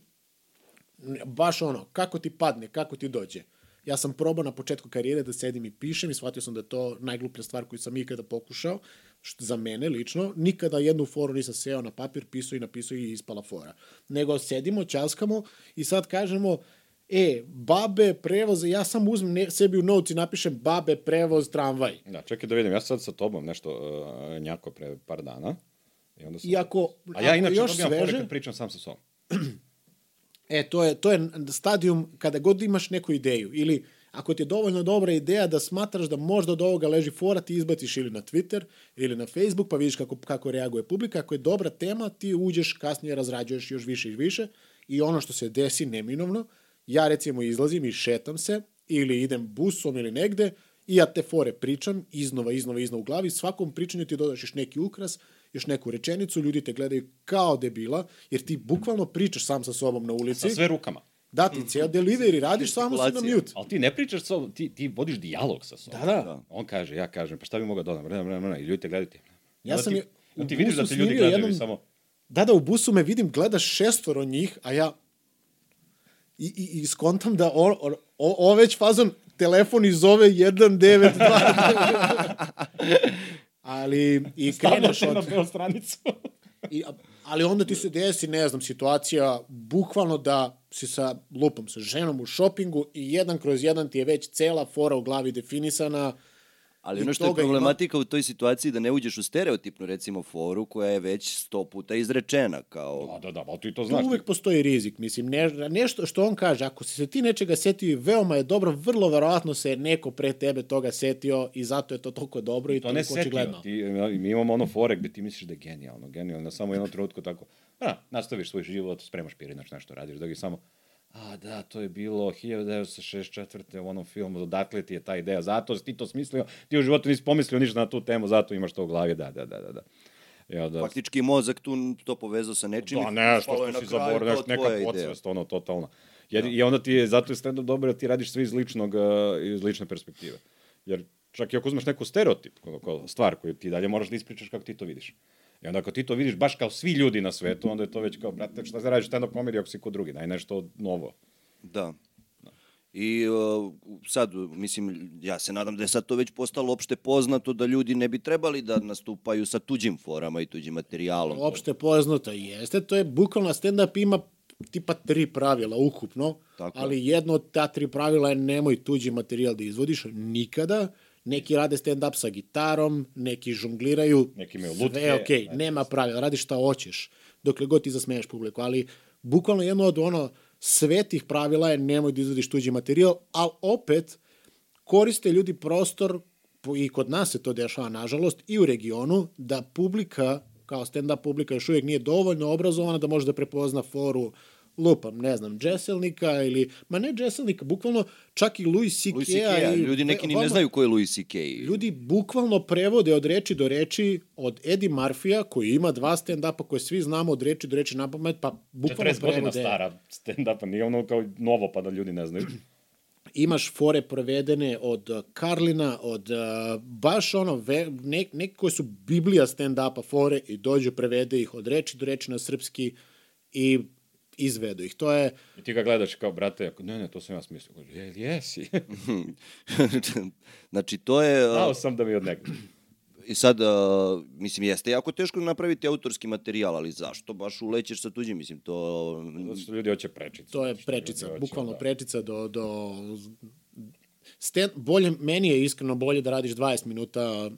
baš ono, kako ti padne, kako ti dođe. Ja sam probao na početku karijere da sedim i pišem i shvatio sam da je to najgluplja stvar koju sam ikada pokušao, što za mene lično, nikada jednu foru nisam seo na papir, pisao i napisao i ispala fora. Nego sedimo, časkamo i sad kažemo, e, babe, prevoz, ja sam uzmem ne, sebi u notes i napišem babe, prevoz, tramvaj. Da, čekaj da vidim, ja sad sa tobom nešto uh, njako pre par dana. I onda sam... I ako, A ja inače još sveže, kad pričam sam sa sobom. E, to je, to je stadijum kada god imaš neku ideju ili Ako ti je dovoljno dobra ideja da smatraš da možda od ovoga leži fora, ti izbaciš ili na Twitter ili na Facebook, pa vidiš kako, kako reaguje publika. Ako je dobra tema, ti uđeš, kasnije razrađuješ još više i više i ono što se desi neminovno, ja recimo izlazim i šetam se ili idem busom ili negde i ja te fore pričam iznova, iznova, iznova u glavi. Svakom pričanju ti dodaš još neki ukras, još neku rečenicu, ljudi te gledaju kao debila, jer ti bukvalno pričaš sam sa sobom na ulici. Sa sve rukama. Da, ti cijel delivery radiš, samo si na mute. Ali ti ne pričaš sa ti, ti vodiš dijalog sa sobom. Da, da. On kaže, ja kažem, pa šta bi mogao dodam? Vremena, vremena, i ljudi te gledaju ti. Ja sam ti, je ti vidiš da te ljudi gledaju jednom- samo... Da, da, u busu me vidim, gleda šestoro njih, a ja i, i, i skontam da o, o, o, o već fazon telefon i zove 192. Ali i kreneš na od... beo stranicu. I, ali onda ti se desi, ne znam, situacija bukvalno da si sa lupom, sa ženom u šopingu i jedan kroz jedan ti je već cela fora u glavi definisana. Ali ono što je toga ima. problematika u toj situaciji da ne uđeš u stereotipnu recimo foru koja je već sto puta izrečena kao Da, da, da, ali ti to Tu znaš. uvek postoji rizik, mislim, ne, nešto što on kaže, ako si se ti nečega setio i veoma je dobro, vrlo verovatno se neko pre tebe toga setio i zato je to toliko dobro i To ne toliko očigledno. Ti, mi imamo ono fore gde ti misliš da je genijalno, genijalno, samo u jednom trenutku tako, a, nastaviš svoj život, spremaš pirinač, nešto radiš, da gi samo, a da, to je bilo 1964. u onom filmu, odatle ti je ta ideja, zato si ti to smislio, ti u životu nisi pomislio ništa na tu temu, zato imaš to u glavi, da, da, da, da. da. Ja, da, faktički mozak tu to povezao sa nečim. Da, nešto što si zaboravio, nešto, neka podsvest, ono, totalno. Jer, I onda ti je, zato je stand-up dobro da ti radiš sve iz, ličnog, uh, iz lične perspektive. Jer čak i ako uzmeš neku stereotip, stvar koju ti dalje moraš da ispričaš kako ti to vidiš. I onda ako ti to vidiš baš kao svi ljudi na svetu, onda je to već kao, brate, šta se radiš stand-up komediju ako si ko drugi, daj nešto novo. Da. I uh, sad, mislim, ja se nadam da je sad to već postalo opšte poznato da ljudi ne bi trebali da nastupaju sa tuđim forama i tuđim materijalom. Opšte poznato jeste, to je bukvalno stand-up ima tipa tri pravila ukupno, Tako ali jedno od ta tri pravila je nemoj tuđi materijal da izvodiš nikada, neki rade stand-up sa gitarom, neki žongliraju, Neki imaju sve lutke, je okej, znači. nema pravila, radiš šta hoćeš, dokle god ti zasmeješ publiku, ali bukvalno jedno od ono svetih pravila je nemoj da izvodiš tuđi materijal, ali opet koriste ljudi prostor, i kod nas se to dešava, nažalost, i u regionu, da publika, kao stand-up publika, još uvijek nije dovoljno obrazovana da može da prepozna foru lupam, ne znam, Džeselnika ili, ma ne Džeselnika, bukvalno čak i Louis Louis C.K. C.K. Ljudi neki ni ne znaju ko je Louis C.K. Ljudi bukvalno prevode od reči do reči od Eddie Murphy-a, koji ima dva stand-upa koje svi znamo od reči do reči na pamet, pa bukvalno 40 godina prevode. stara stand-upa, nije ono kao novo pa da ljudi ne znaju. imaš fore prevedene od uh, Karlina, od uh, baš ono, ve, ne, neke koje su biblija stand-upa fore i dođu, prevede ih od reči do reči na srpski i izvedu ih. To je, I ti ga gledaš kao, brate, ako, ne, ne, to sam ja smislio. Kaže, je, jesi. znači, to je... uh, Znao sam da mi od nekog. I sad, uh, mislim, jeste jako teško napraviti autorski materijal, ali zašto baš ulećeš sa tuđim? Mislim, to... Zato što ljudi hoće prečicu. to je Što prečica, hoće, bukvalno da. prečica do... do stand, bolje, meni je iskreno bolje da radiš 20 minuta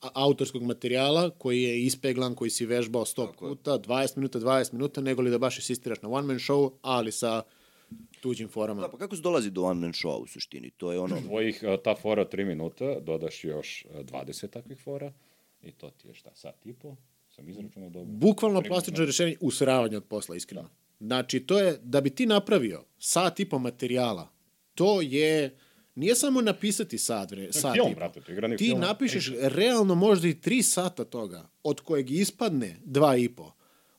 autorskog materijala koji je ispeglan, koji si vežbao 100 Tako je. puta, 20 minuta, 20 minuta, nego li da baš insistiraš na one man show, ali sa tuđim forama. Da, pa kako se dolazi do one man show u suštini? To je ono... Tvojih, a, ta fora od 3 minuta, dodaš još a, 20 takvih fora i to ti je šta, sat i po? Sam izračunao dobro. Bukvalno plastično rešenje usravanje od posla, iskreno. Znači, to je, da bi ti napravio sat i po materijala, to je, nije samo napisati sat, vre, sat film, brate, to igrani Ti film. napišeš realno možda i tri sata toga, od kojeg ispadne dva i po,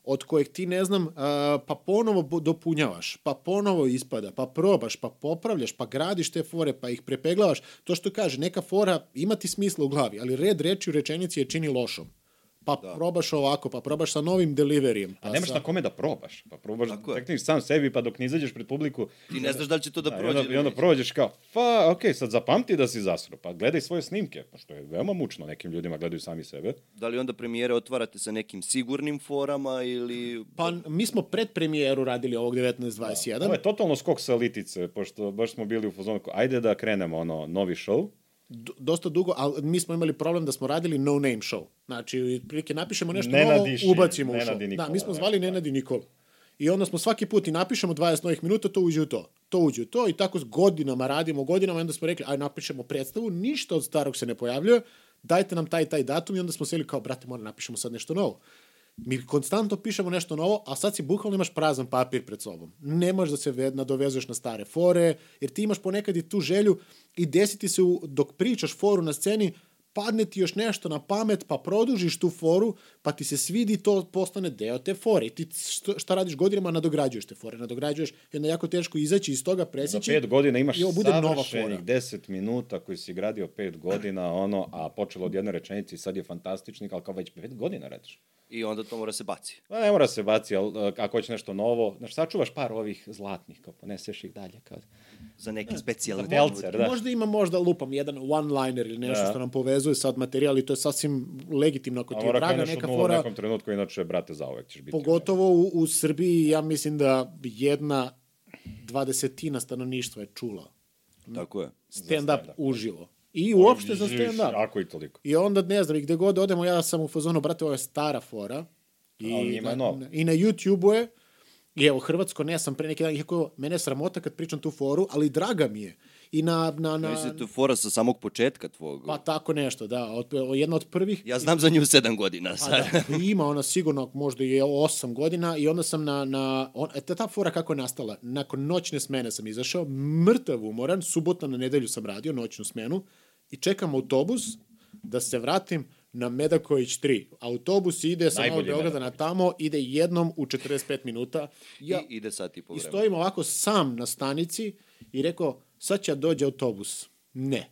od kojeg ti, ne znam, pa ponovo dopunjavaš, pa ponovo ispada, pa probaš, pa popravljaš, pa gradiš te fore, pa ih prepeglavaš. To što kaže, neka fora ima ti smisla u glavi, ali red reči u rečenici je čini lošom. Pa da. probaš ovako, pa probaš sa novim deliverijem. Pa A nemaš sa... na kome da probaš. Pa probaš, Tako je. tekniš sam sebi, pa dok ne izađeš pred publiku, Ti ne znaš da li će to da Da, i prođe. onda, ili I onda prođeš kao, pa, okej, sad zapamti da si zasro, pa gledaj svoje snimke, pa što je veoma mučno, nekim ljudima gledaju sami sebe. Da li onda premijere otvarate sa nekim sigurnim forama ili... Pa mi smo pred premijeru radili ovog 1921. Ovo je totalno skok sa litice, pošto baš smo bili u fazonu, ajde da krenemo, ono, novi show, dosta dugo, ali mi smo imali problem da smo radili no name show. Znači, prilike napišemo nešto Nenadi novo, ubacimo u Nenadi show. Nikola, da, mi smo nešto zvali. Nenadi Nikola. I onda smo svaki put i napišemo 20 novih minuta, to uđe u to. To uđe u to i tako s godinama radimo, godinama onda smo rekli, aj napišemo predstavu, ništa od starog se ne pojavljuje, dajte nam taj taj datum i onda smo seli kao, brate, moram napišemo sad nešto novo. Mi konstantno pišemo nešto novo, a sad si bukvalno imaš prazan papir pred sobom. Ne možeš da se nadovezuješ na stare fore, jer ti imaš ponekad i tu želju i desiti se u, dok pričaš foru na sceni, padne ti još nešto na pamet, pa produžiš tu foru, pa ti se svidi to postane deo te fore. I ti šta radiš godinama, nadograđuješ te fore, nadograđuješ, i onda je jako teško izaći iz toga, Za preseći. pet godina imaš bude savršenih. 10 minuta koji si gradio pet godina, ono, a počelo od jedne rečenice i sad je fantastičnik, ali kao već pet godina radiš. I onda to mora se baci. Pa ne mora se baci, ali ako hoće nešto novo, znaš, sačuvaš par ovih zlatnih, kao poneseš ih dalje, kao... Za neke specijalne Za telcer, da. Možda ima možda lupam jedan one-liner ili nešto Da. što nam povezuje sad materijal i to je sasvim legitimno ako ti je draga neka nula u fora. nekom trenutku, inače, brate, zauvek ćeš biti. Pogotovo u, u Srbiji, ja mislim da jedna dvadesetina stanovništva je čula Tako je. stand-up stand-up. uživo. I uopšte za stand-up. Ako i toliko. I onda, ne znam, i gde god odemo, ja sam u fazonu, brate, ovo je stara fora. I, Ali na, novo. na- I na YouTube-u je, i evo, Hrvatsko, ne sam pre neki dan, iako mene je sramota kad pričam tu foru, ali draga mi je. I na, na, na, Mislim, to je fora sa samog početka tvog. pa tako nešto, da. Od, jedna od prvih, Ja znam za nju sedam godina A sad. da, ima ona sigurno možda je 8 godina i onda sam na, na on, e, ta, ta fora kako je nastala, nakon noćne smene sam izašao, mrtav umoran, subota na nedelju sam radio noćnu smenu i čekam autobus da se vratim na Medaković 3. Autobus ide sa Novog Beograda na tamo, ide jednom u 45 minuta. Ja, I ide sat i po I vremena. stojim ovako sam na stanici i rekao, sad će dođe autobus. Ne.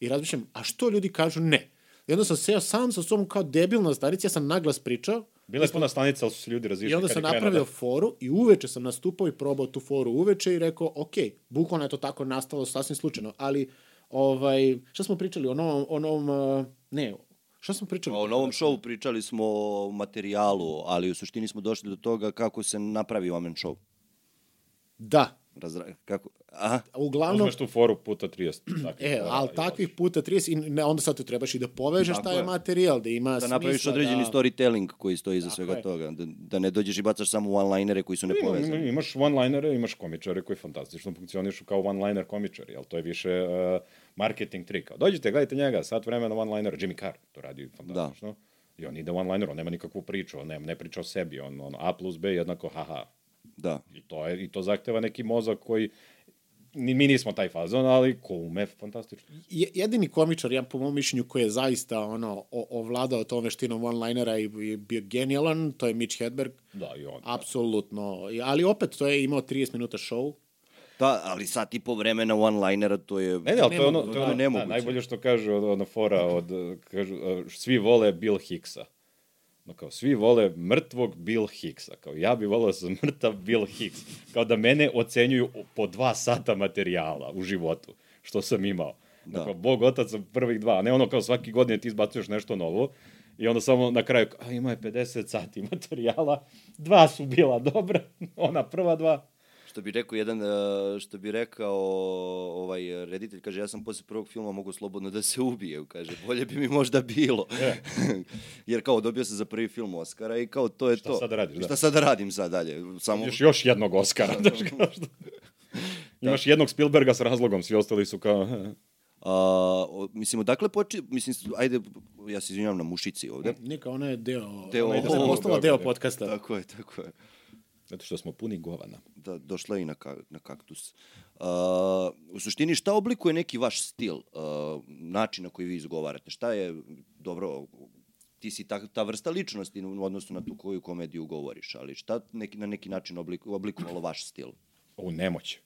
I razmišljam, a što ljudi kažu ne? I onda sam seo sam sa sobom kao debil na stanici, ja sam naglas pričao Bila je puna stanica, ali su se ljudi razišli. i onda sam napravio da- foru i uveče sam nastupao i probao tu foru uveče i rekao, ok, bukvalno je to tako nastalo sasvim slučajno, ali ovaj, šta smo pričali o novom, o novom uh, ne, šta smo pričali? O novom šovu pričali smo o materijalu, ali u suštini smo došli do toga kako se napravi omen show. Da, Razra... Kako... Aha, uglavnom, Uzmeš tu foru puta 30. takvih E, ali takvih puta 30, i ne, onda sad tu trebaš i da povežeš Tako taj je. materijal, da ima da napraviš smisla, određeni da... storytelling koji stoji iza Tako svega je. toga. Da, da ne dođeš i bacaš samo one-linere koji su nepovezani. ima, imaš one-linere, imaš komičare koji fantastično funkcionišu kao one-liner komičari, ali to je više uh, marketing trik. Kao, dođite, gledajte njega, sat vremena one-liner, Jimmy Carr to radi fantastično. Da. I on ide one-liner, on nema nikakvu priču, on ne, ne priča o sebi, on, on A plus B jednako haha. Da. I to, je, I to zahteva neki mozak koji ni, mi nismo taj fazon, ali ko ume, fantastično. Je- jedini komičar, ja po mom mišljenju, koji je zaista ono, o, ovladao tom veštinom one-linera i, i bio genijalan, to je Mitch Hedberg. Da, i on. Apsolutno. I- Ali opet, to je imao 30 minuta show. Da, ali sat i po vremena one-linera to je... Ne, ne, ali to je ono, to je ono da. Da, najbolje što kaže od, ono fora, od, kažu, svi vole Bill Hicksa. No kao, svi vole mrtvog Bill Hicksa. Kao, ja bi volao da sam mrtav Bill Hicks. Kao da mene ocenjuju po dva sata materijala u životu, što sam imao. Da. Da. Kao, Bog otac sam prvih dva, ne ono kao svaki godine ti izbacuješ nešto novo, I onda samo na kraju, a ima je 50 sati materijala, dva su bila dobra, ona prva dva, Što bi rekao jedan, e, što bi rekao ovaj reditelj, kaže, ja sam posle prvog filma mogu slobodno da se ubijem, kaže, bolje bi mi možda bilo. Jer kao dobio se za prvi film Oscara i kao to je Šta to. sad da radiš, I da. Šta sad da radim sad dalje? Samo... Još još jednog Oscara, kao što... Imaš jednog Spielberga s razlogom, svi ostali su kao... A, o, mislim, odakle poči... Mislim, ajde, ja se izvinjam na mušici ovde. Neka, ona je deo... Deo ona je postala deo da. podcasta. Tako je, tako je. Zato što smo puni govana. Da, došla je i na, ka, na kaktus. Uh, u suštini, šta oblikuje neki vaš stil, uh, način na koji vi izgovarate? Šta je, dobro, ti si ta, ta vrsta ličnosti u odnosu na tu koju komediju govoriš, ali šta neki, na neki način oblik, oblikovalo vaš stil? U nemoć.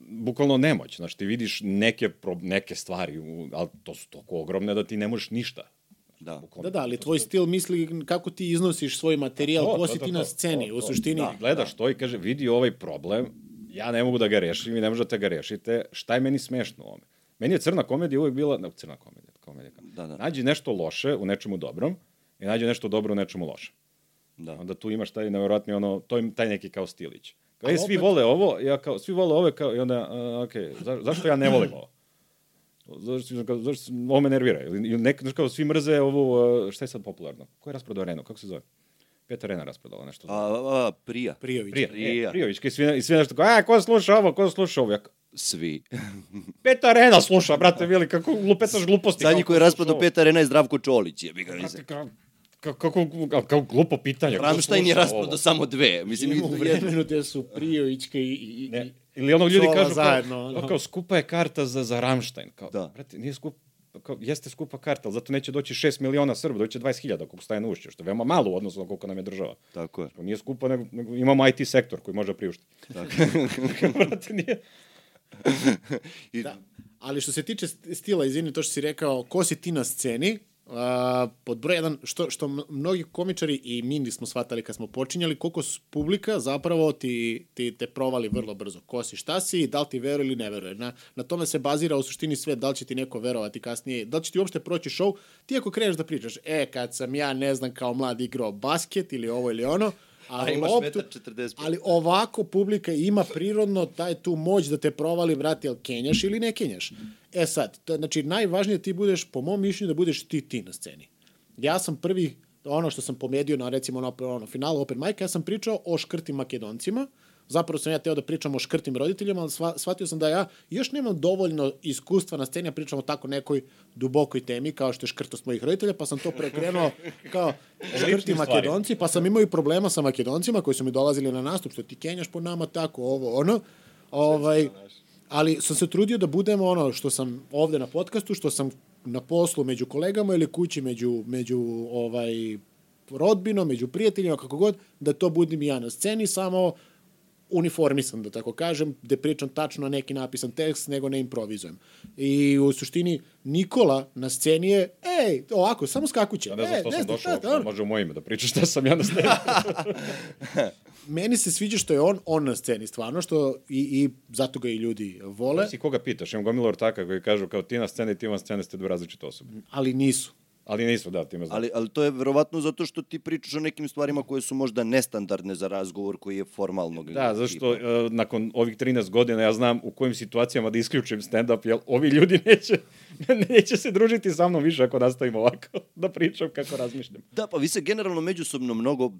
Bukvalno nemoć. Znaš, ti vidiš neke, pro, neke stvari, ali to su toliko ogromne da ti ne možeš ništa. Da. Da, da, ali tvoj stil misli kako ti iznosiš svoj materijal, To, ko to, si ti to, na sceni, to, u to. suštini. Da, gledaš to i kaže, vidi ovaj problem, ja ne mogu da ga rešim i ne možete ga rešite, šta je meni smešno u ovome? Meni je crna komedija uvek bila, ne, crna komedija, komedija. Da, da. Nađi nešto loše u nečemu dobrom i nađi nešto dobro u nečemu lošem. Da. Onda tu imaš taj nevjerojatni ono, to je taj neki kao stilić. Kao, e, svi opet- vole ovo, ja kao, svi vole ove, kao, i onda, uh, ok, za, zašto ja ne volim ovo? Zašto, zašto, ovo me nervira. Ili, ili nek, znaš kao, svi mrze ovu, uh, šta je sad popularno? Ko je rasprodao arenu? Kako se zove? Pet arena rasprodala nešto. A, a, prija. Prijović. Prija. Prija. Prijović, i svi, i svi nešto kao, a, ko sluša ovo, ko sluša ovo? Ja, kao, Svi. pet arena sluša, brate, vili, kako lupetaš gluposti. Zadnji kako koji je sluša rasprodao ovo? pet arena je Zdravko Čolić, jebi ga mislim. Kako, kao, kao glupo pitanje. Ramštajn je rasprodao ovo? samo dve. Mislim, Ima u vremenu gde su Prijovićka i, i, i Ne. Ili ono ljudi Čola kažu kao, zajedno, kao, ono. kao, skupa je karta za, za Ramštajn. Kao, Da. brate, nije skup, kao, jeste skupa karta, ali zato neće doći 6 miliona Srba, doći 20.000 koliko staje na ušće, što je veoma malo u odnosu na koliko nam je država. Tako je. Kao, Nije skupo, nego, nego imamo IT sektor koji može priuštiti. brate, nije... I, Da. Ali što se tiče st- stila, izvini, to što si rekao, ko si ti na sceni, Pod broj jedan, što, što mnogi komičari i mi nismo shvatali kad smo počinjali, koliko s publika zapravo ti, ti te provali vrlo brzo. Ko si, šta si, da li ti veruje ili ne veruje. Na, na tome se bazira u suštini sve, da li će ti neko verovati kasnije, da li će ti uopšte proći show. Ti ako kreneš da pričaš, e, kad sam ja, ne znam, kao mlad igrao basket ili ovo ili ono, a, A imaš loptu- metar 45. ali ovako publika ima prirodno taj tu moć da te provali, brate, jel kenjaš ili ne kenjaš. E sad, to, znači, najvažnije ti budeš, po mom mišljenju, da budeš ti ti na sceni. Ja sam prvi, ono što sam pomedio na, recimo, ono, ono finalu Open Mic, ja sam pričao o škrtim makedoncima, Zapravo sam ja teo da pričam o škrtim roditeljima, ali sva, shvatio sam da ja još nemam dovoljno iskustva na sceni, ja pričam o tako nekoj dubokoj temi, kao što je škrtost mojih roditelja, pa sam to prekrenuo kao škrti makedonci, pa sam imao i problema sa makedoncima koji su mi dolazili na nastup, što ti kenjaš po nama tako, ovo, ono. Ovaj, ali sam se trudio da budem ono što sam ovde na podcastu, što sam na poslu među kolegama ili kući među, među ovaj, rodbinom, među prijateljima, kako god, da to budem ja na sceni, samo uniformisan, da tako kažem, gde pričam tačno neki napisan tekst, nego ne improvizujem. I u suštini Nikola na sceni je, ej, ovako, samo skakuće. Ja ne znam E, što sam znam, došao, ono. može u moje ime da pričaš šta sam ja na sceni. Meni se sviđa što je on, on na sceni, stvarno, što i, i zato ga i ljudi vole, Si koga pitaš, imam gomilu ortaka koji kažu kao ti na sceni, ti na sceni ste dve različite osobe. ali nisu. Ali nisu, da, ti me znaš. Ali, ali to je verovatno zato što ti pričaš o nekim stvarima koje su možda nestandardne za razgovor koji je formalnog. Da, zašto uh, nakon ovih 13 godina ja znam u kojim situacijama da isključim stand-up, jer ovi ljudi neće, neće se družiti sa mnom više ako nastavim ovako da pričam kako razmišljam. Da, pa vi se generalno međusobno mnogo uh,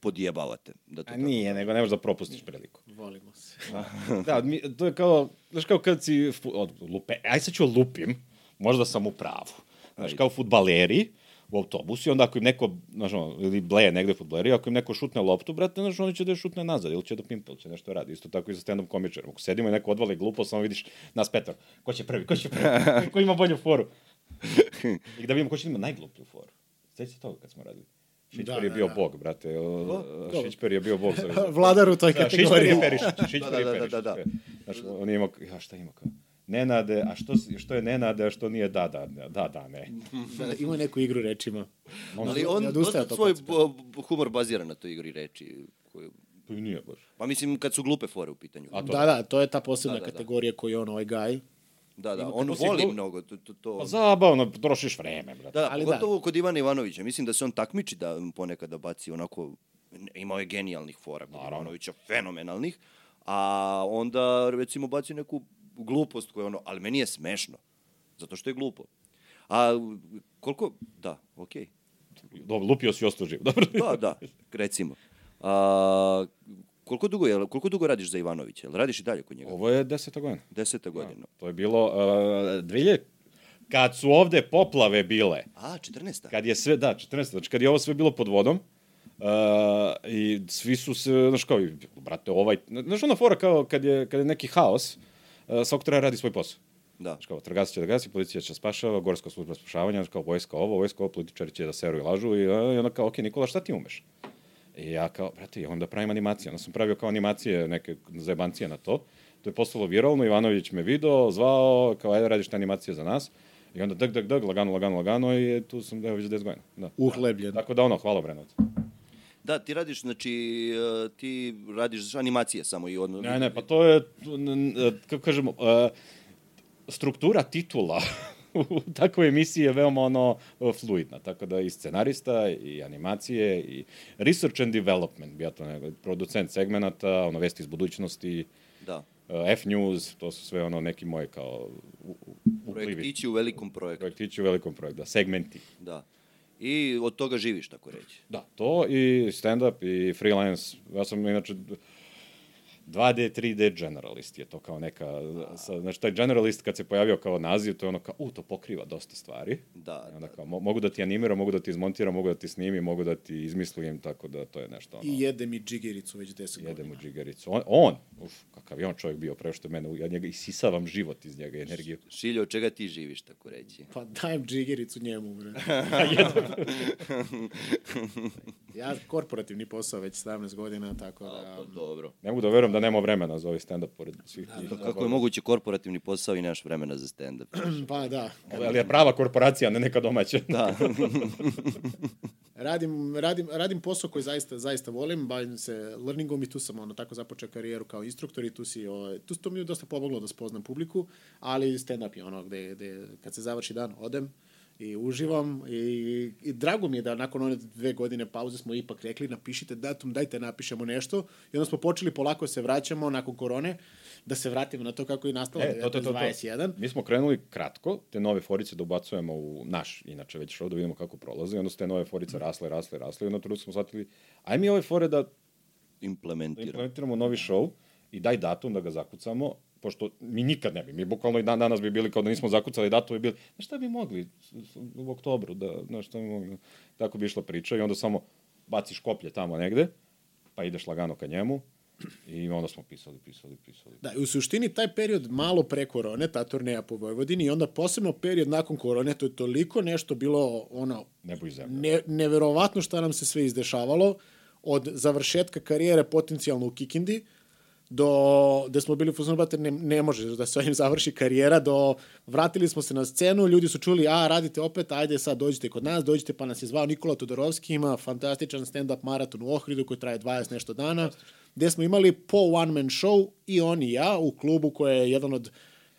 podjebavate. Da to A tako- nije, nego ne možeš da propustiš priliku. Volimo se. Da, mi, to je kao, znaš kao kad si, od, lupe, aj sad ću lupim, možda sam u pravu. Znaš, kao futbaleri u autobusu i onda ako im neko, znaš, ono, ili bleje negde futbaleri, ako im neko šutne loptu, brate, znaš, oni će da je šutne nazad, ili će da pimpe, ili će nešto radi. Isto tako i sa stand-up komičarom. Ako sedimo i neko odvali glupo, samo vidiš nas petor. Ko će prvi, ko će prvi, ko ima bolju foru. I da vidimo ko će ima najgluplju foru. Sveći se toga kad smo radili. Šićper Da, je da, bio da. bog, brate. O, Šićper je bio bog za Vladar u toj Da, Šićper kategoriji. je Perišić, Šićper Da, je da, da, Perišić. da, da. sve. Znaš, on je imao, ja, šta ima kao? Nenade, a što, što je Nenade, a što nije da, da, da, da, ne. Da, da, ima neku igru rečima. Ali Ne on dosta svoj humor bazira na toj igri reči. Koju, To i nije baš. pa mislim, kad su glupe fore u pitanju. A to- Da, da, to je ta posebna Da, da, da. kategorija koju on ovaj gaj. Da, da, Ima- on voli glu- mnogo. To, to, to... Pa zabavno, trošiš vreme, brate. Da, Ali pogotovo kod Ivana Ivanovića. Mislim da se on takmiči da ponekad da baci onako... Imao je genijalnih fora kod Naravno. Ivanovića, fenomenalnih. A onda, recimo, baci neku glupost koja je ono... Ali meni je smešno. Zato što je glupo. A koliko... Da, okej. Dobro, lupio si ostao živ, dobro. Da, da, recimo. A, koliko, dugo, je, koliko dugo radiš za Ivanovića? Jel radiš i dalje kod njega? Ovo je deseta godina. Deseta godina. To je bilo, uh, 2000, kad su ovde poplave bile, A, 14. kad je sve, da, 14. Znači, kad je ovo sve bilo pod vodom, uh, i svi su se, znaš kao, brate, ovaj, znaš ona fora kao kad je, kad je neki haos, uh, svako treba radi svoj posao. Da. Kao, tragac će da gasi, policija će da spašava, gorska služba spašavanja, kao, vojska ovo, vojska ovo, političari će da seru i lažu i, a, i onda kao, ok, Nikola, šta ti umeš? I ja kao, brate, ja onda pravim animacije. Onda sam pravio kao animacije, neke zajebancije na to. To je postalo viralno, Ivanović me video, zvao, kao, ajde radiš te animacije za nas. I onda dag, dag, dag, lagano, lagano, lagano i tu sam, evo, već 10 godina. Da. Uhlebljen. Tako da ono, hvala Brenovac. Da, ti radiš, znači, e, ti radiš animacije samo i ono... Ne, ne, pa to je, n- kako kažemo, uh, struktura titula u takvoj emisiji je veoma ono fluidna, tako da i scenarista i animacije i research and development, ja to nego, producent segmenata, ono vesti iz budućnosti, Da. uh, F-News, to su sve ono neki moji kao u- u- uplivi. Projektići u velikom projektu. Projektići u velikom projektu, da, segmenti. Da. I od toga živiš, tako reći. Da, to i stand-up i freelance. Ja sam inače 2D, 3D generalist je to kao neka, sa, znači taj generalist kad se pojavio kao naziv, to je ono kao, u, to pokriva dosta stvari. Da, I onda kao, mo, mogu da ti animiram, mogu da ti izmontiram, mogu da ti snimim, mogu da ti izmislim, tako da to je nešto ono. I jede mi džigericu već 10 Jede godina. mu džigericu. On, on, uf, kakav je on čovjek bio pre što mene, ja njega isisavam život iz njega, energiju. Šiljo, od čega ti živiš, tako reći? Pa dajem džigericu njemu, bre. ja korporativni posao već 17 godina, tako da... Pa, dobro. Ne mogu da verujem da nema vremena za ovaj stand-up pored svih tih. Kako je moguće korporativni posao i nemaš vremena za stand-up? Pa da. Ali je prava korporacija, ne neka domaća. Da. Radim, radim, radim posao koji zaista, zaista volim, bavim se learningom i tu sam ono, tako započeo karijeru kao instruktor i tu, si, o, tu to mi je dosta pomoglo da spoznam publiku, ali stand-up je ono gde, gde kad se završi dan odem i uživam i, i drago mi je da nakon one dve godine pauze smo ipak rekli napišite datum, dajte napišemo nešto i onda smo počeli polako da se vraćamo nakon korone, da se vratimo na to kako je nastalo E, to, to, to, to. 21. Mi smo krenuli kratko, te nove forice da ubacujemo u naš, inače već show, da vidimo kako prolazi. Onda su te nove forice rasle, rasle, rasle i onda trenutku smo shvatili, aj mi ove fore da Implementira. implementiramo novi show i daj datum da ga zakucamo, pošto mi nikad ne bi, mi bukvalno i dan danas bi bili kao da nismo zakucali datum i bili, na šta bi mogli u oktobru, da, na šta bi mogli, tako bi išla priča i onda samo baciš koplje tamo negde, pa ideš lagano ka njemu i onda smo pisali, pisali, pisali. Da, u suštini taj period malo pre korone, ta turneja po Vojvodini i onda posebno period nakon korone, to je toliko nešto bilo ono, Nebo i zemlja. ne, neverovatno šta nam se sve izdešavalo, od završetka karijere potencijalno u Kikindi, do, gde smo bili u fuzonu, brate, ne, ne može da se ovim završi karijera, do, vratili smo se na scenu, ljudi su čuli, a, radite opet, ajde sad dođite kod nas, dođite, pa nas je zvao Nikola Todorovski, ima fantastičan stand-up maraton u Ohridu koji traje 20 nešto dana, gde smo imali po one-man show i on i ja u klubu koji je jedan od,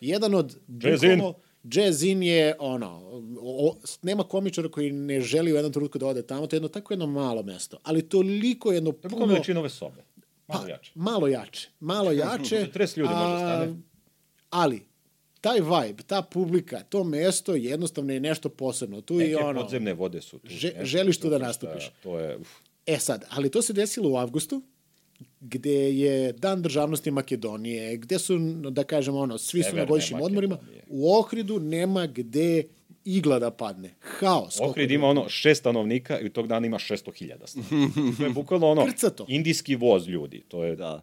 jedan od, bukvalno, Jazz In je, ono, o, nema komičara koji ne želi u jednom trenutku da ode tamo, to je jedno tako jedno malo mesto, ali toliko jedno To je puno... bukvalno veličina ove sobe. Malo jače. Malo jače, malo jače. 40 ljudi može da stane. Ali, taj vibe, ta publika, to mesto jednostavno je nešto posebno. Tu Neke je ono... podzemne vode su tu. Že- želiš tu da nastupiš. To je, uf, E sad, ali to se desilo u avgustu, gde je Dan državnosti Makedonije, gde su, da kažemo, ono, svi su na godišnjim odmorima. U Ohridu nema gde igla da padne. Haos. Ohrid ima ono šest stanovnika i u tog dana ima 600.000 stanovnika. To je bukvalno ono Krcato. indijski voz ljudi. To je Da.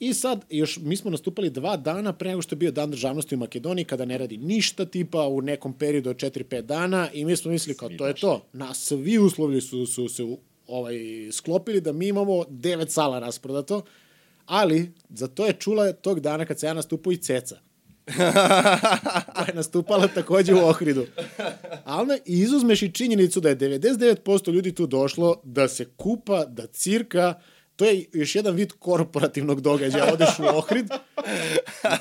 I sad, još mi smo nastupali dva dana pre nego što je bio dan državnosti u Makedoniji, kada ne radi ništa, tipa u nekom periodu od 4-5 dana i mi smo mislili kao, to je to. Na svi uslovi su, su se ovaj, sklopili da mi imamo devet sala rasprodato, ali za to je čula tog dana kad se ja nastupao i Ceca. koja je nastupala takođe u Ohridu. A onda izuzmeš i činjenicu da je 99% ljudi tu došlo da se kupa, da cirka, to je još jedan vid korporativnog događaja. Odeš u Ohrid,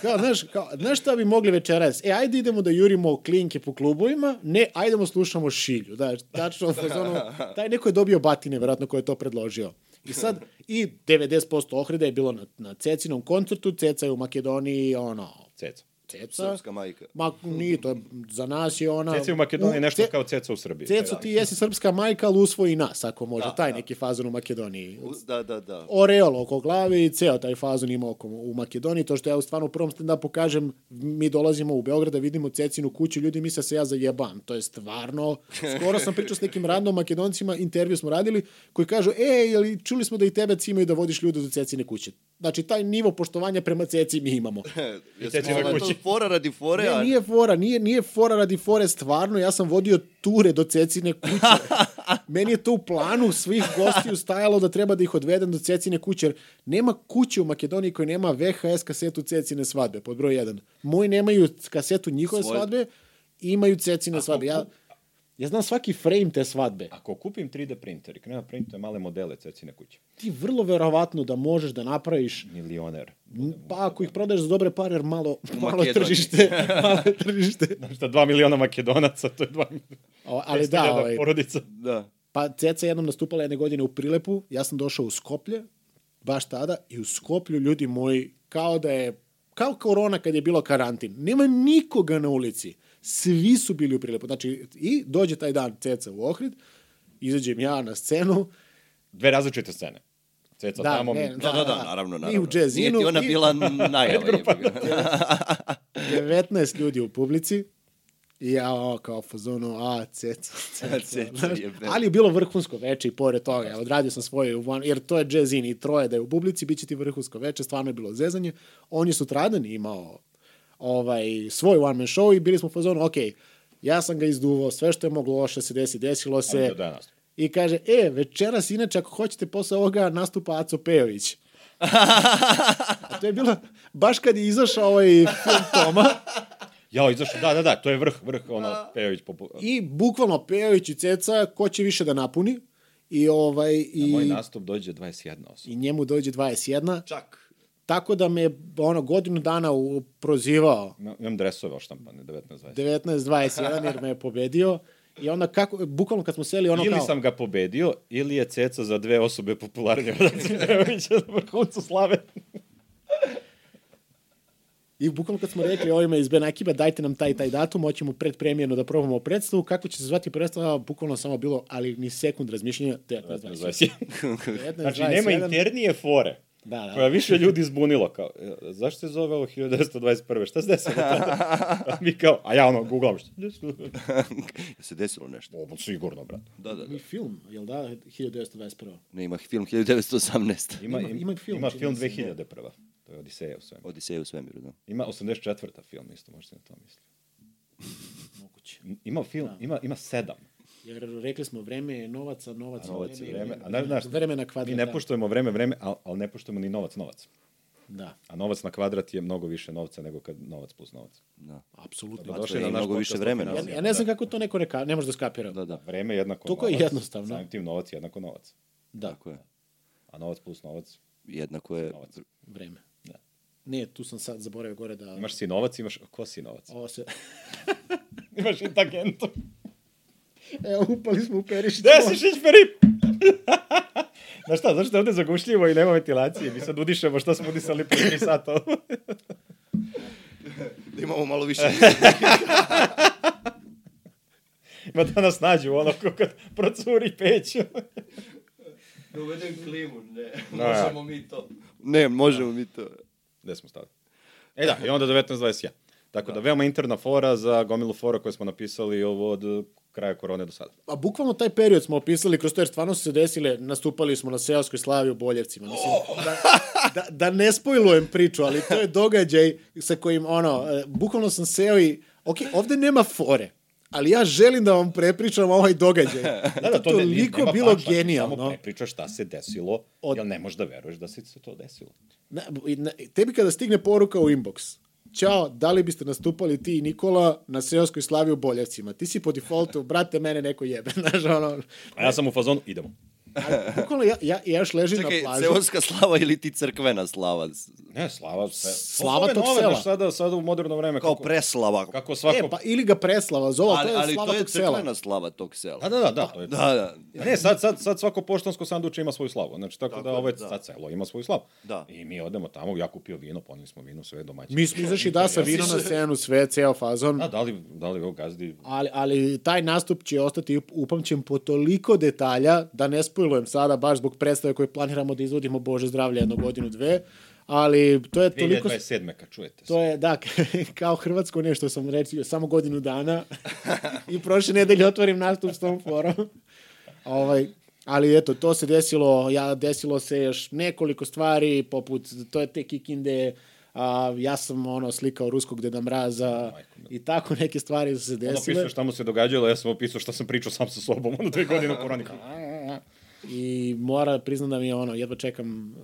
kao, znaš, kao, znaš šta bi mogli večeras? E, ajde idemo da jurimo klinke po klubovima, ne, ajdemo slušamo šilju. Da, tačno, fazonu, taj neko je dobio batine, verovatno, ko je to predložio. I sad, i 90% Ohrida je bilo na, na Cecinom koncertu, Ceca je u Makedoniji, ono, ceca. Ceca. Srpska majka. Ma, nije, to je, za nas je ona... Ceca je u Makedoniji u- nešto Ce- kao ceca u Srbiji. Ceco, ti jesi srpska majka, ali usvoji nas, ako može. Da, taj da. neki fazon u Makedoniji. U- Da, da, da. Oreol oko glave i ceo taj fazon ima oko, u Makedoniji. To što ja u stvarno u prvom stand-upu kažem, mi dolazimo u Beograd da vidimo Cecinu kuću, ljudi misle da se ja zajebam. To je stvarno... Skoro sam pričao s nekim random makedoncima, intervju smo radili, koji kažu, ej, jeli čuli smo da i tebe cimaju da vodiš ljude do Cecine kuće. Znači, taj nivo poštovanja prema Ceci mi imamo. Jesi na to kući. Fora radi fore, Ne, a nije fora, nije, nije fora radi fore, stvarno, ja sam vodio ture do Cecine kuće. Meni je to u planu svih gostiju stajalo da treba da ih odvedem do Cecine kuće, jer nema kuće u Makedoniji koji nema VHS kasetu Cecine svadbe, pod broj 1. Moji nemaju kasetu njihove Svoj- svadbe, imaju Cecine svadbe. Ja, ja znam svaki frame te svadbe. Ako kupim 3D printer i krenem da printujem male modele cecine kuće, Ti vrlo verovatno da možeš da napraviš milioner. pa ako ih prodaješ za dobre pare, jer malo, malo tržište, malo tržište. Znaš šta, 2 miliona makedonaca, to je 2 O, ali da, ovaj, porodica. Da. Pa Ceca je jednom nastupala jedne godine u Prilepu, ja sam došao u Skoplje, baš tada, i u Skoplju ljudi moji, kao da je, kao korona kad je bilo karantin, nema nikoga na ulici, svi su bili u Prilepu, znači, i dođe taj dan Ceca u Ohrid, izađem ja na scenu, Dve različite scene. Ceca Da, tamo, ne, mi... Da, da, da, naravno, naravno. I u jazzinu, Nije ti ona i- bila najava. jebi ga. 19 ljudi u publici, i ja o, kao fazonu, a, ceca, ceca. Ceca, znaš. jebe. Ali je bilo vrhunsko veče i pored toga. Evo, odradio sam svoje, jer to je jazzin i troje da je u publici, bit će ti vrhunsko veče, stvarno je bilo zezanje. On je sutradan imao ovaj, svoj one man show i bili smo u fazonu, ok, ja sam ga izduvao, sve što je moglo loše se desi, desilo se. Ali da, da, nastup. I kaže, e, večeras inače ako hoćete posle ovoga nastupa Aco Pejović. A to je bilo baš kad je izašao ovaj film Toma Jao, izašao, da, da, da, to je vrh, vrh, ono, Pejović popu... i bukvalno Pejović i Ceca ko će više da napuni i ovaj Na i, moj nastup dođe 21 osoba. i njemu dođe 21 Čak. Tako da me ono godinu dana u, prozivao Imam- dresove oštampane, 19-20. 19-21 jer me je pobedio i onda kako, bukvalno kad smo seli ono ili kao... sam ga pobedio, ili je ceca za dve osobe popularnije od Pejovića na vrhuncu slave. I bukvalno kad smo rekli ovima iz Benakiba, dajte nam taj taj datum, hoćemo predpremijeno da probamo predstavu, kako će se zvati predstava, bukvalno samo bilo, ali ni sekund razmišljanja, 19-21. 19-21. Znači, nema internije fore. Da, da. Koja više ljudi zbunilo, kao, e, zašto se zove ovo 1921. Šta se desilo tada? A mi kao, a ja ono, googlam, se desilo? Je se desilo nešto? Ovo, sigurno, brat. Da, da, da. I film, jel da, 1921. Ne, ima film 1918. Ima, Ima- ima, ima film, ima film mi se, 2000 prva. To je Odiseja u svemiru. Odiseja u svemiru, da. Ima 84. film, isto možete na to misliti. Moguće. Ima film, ima, ima sedam. Jer rekli smo, vreme je novaca, novac, A novac je je vreme. A ne, znaš, vreme na kvadrat. mi ne da. poštujemo vreme, vreme, ali al ne poštujemo ni novac, novac. Da, A novac na kvadrat je mnogo više novca nego kad novac plus novac. da. apsolutno. A Došli je na naš mnogo više vremena. Ja, ja ne znam da. kako to neko ne, ka, ne može da skapira. Da, da. Vreme je jednako je novac. jednostavno. Samim tim novac je jednako novac. Da, Tako je. A novac plus novac, Jednako je... novac. vreme. Da. Ne, tu sam sad zaboravio gore da... Imaš si novac, imaš... Ko si novac? Ovo se... Imaš i tagentu. Evo, upali smo u perište. Gde si šićperi? Znaš šta, zašto je ovde zagušljivo i nema ventilacije? Mi sad udišemo što smo udisali pre 3 sata. Da imamo malo više. Ima da nas nađu ono ko kad procuri peću. Da uvedem klimu, ne. Da. Možemo mi to. Ne, možemo mi to. Gde smo stali? E da, i onda 19.21. Tako da. veoma interna fora za gomilu fora koje smo napisali ovo od kraja korone do sada. A bukvalno taj period smo opisali kroz to, jer stvarno su se desile, nastupali smo na seoskoj slavi u Boljevcima. Mislim, da, da, da ne spojlujem priču, ali to je događaj sa kojim, ono, e, bukvalno sam seo i, ok, ovde nema fore, ali ja želim da vam prepričam ovaj događaj. Da, da, to ne- nije- toliko nema bilo punchline, Samo genijalno. prepričaš šta se desilo, Od- jer ne možeš da veruješ da se to desilo. Na, na, tebi kada stigne poruka u inbox, Ćao, da li biste nastupali ti i Nikola na seoskoj slavi u Boljevcima? Ti si po defaultu, brate, mene neko jebe. Znaš, ono, A ja sam u fazonu, idemo. Ali, bukvalno ja, ja, ja još ležim Čekaj, na plaži. seoska slava ili ti crkvena slava? Ne, slava. Sve. Slava tog nove, sela. znaš, Sada, sada u moderno vreme. Kao kako, preslava. Kako svako... E, pa ili ga preslava zove, ali, to je ali slava to je tog sela. crkvena slava tog sela. Da, da, da, da, to je... Da, da. Ne, sad, sad, sad svako poštansko sanduče ima svoju slavu. Znači, tako, Tako da je, ovo je, da. sad selo ima svoju slavu. Da. I mi odemo tamo, ja kupio vino, ponili smo vino, sve domaće. Mi smo izašli da sa vino na scenu, sve, ceo fazon. Da, da li, da li ovo gazdi... Ali, ali taj nastup će ostati up- upamćen po toliko detalja, da ne spojlujem sada baš zbog predstave koje planiramo da izvodimo Bože zdravlje jednu godinu, dve, ali to je toliko... 2027. kad čujete. To je, da, kao hrvatsko nešto sam reći, samo godinu dana i prošle nedelje otvorim nastup s tom forom. ovaj, ali eto, to se desilo, ja, desilo se još nekoliko stvari, poput, to je te kikinde, a, ja sam ono slikao ruskog Deda Mraza i tako neke stvari su se desile. opisao šta mu se događalo, ja sam opisao šta sam pričao sam sa sobom, ono dve godine u koroni. I mora priznam da mi je ono, jedva čekam,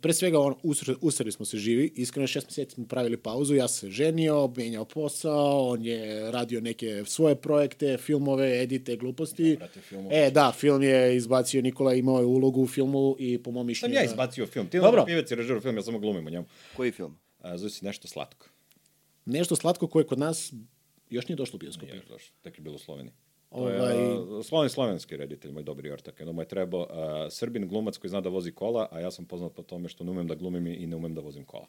pre svega ono, usre, usreli smo se živi, iskreno šest meseci smo pravili pauzu, ja sam se ženio, menjao posao, on je radio neke svoje projekte, filmove, edite, gluposti. brate, filmove. e, da, film je izbacio, Nikola imao je ulogu u filmu i po mom Sam mišljenju... ja da- izbacio film. Ti Dobro. Pivec i režir film, ja samo glumim u njemu. Koji film? A, zove se nešto slatko. Nešto slatko koje kod nas još nije došlo u bioskope. Nije još došlo, tek je bilo u Sloveniji. To Ovaj- sloven slovenski reditelj, moj dobri ortak. Jedno mu je trebao uh, Srbin glumac koji zna da vozi kola, a ja sam poznat po tome što ne umem da glumim i ne umem da vozim kola.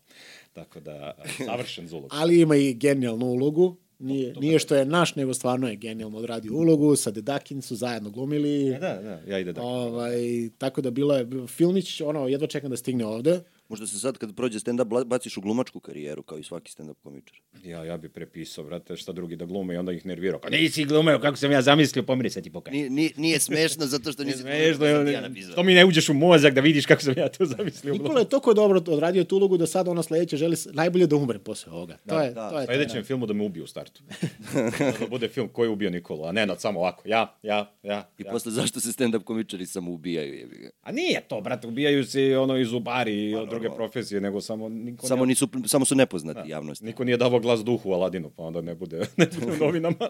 Tako da, uh, savršen zulog. Ali ima i genijalnu ulogu Nije, nije što je naš, nego stvarno je genijalno odradio ulogu, sa Dedakin su zajedno glumili. Da, da, ja ide da. Ovaj, tako da bilo je filmić, ono, jedva čekam da stigne ovde. Možda se sad kad prođe stand-up baciš u glumačku karijeru, kao i svaki stand-up komičar. Ja, ja bi prepisao, brate, šta drugi da glume i onda ih nervirao. Kao, nisi glumeo, kako sam ja zamislio, pomeri se ti pokaj. Nije, nije, nije smešno zato što nisi... Smešno, to sam ja je, napisao. to mi ne uđeš u mozak da vidiš kako sam ja to zamislio. Nikola je toliko dobro odradio tu ulogu da sad ono sledeće želi najbolje da umre posle ovoga. to je, da. to je sledećem filmu da me ubiju u startu. da bude film ko je ubio Nikolu, a ne nad samo ovako. Ja, ja, ja. I ja. posle zašto se stand-up komičari samo ubijaju, jebi ga. A nije to, brate, ubijaju se ono i zubari i od druge profesije, nego samo niko Samo, nije, nisu, samo su nepoznati javnosti. niko nije davao glas duhu Aladinu, pa onda ne bude, ne bude u novinama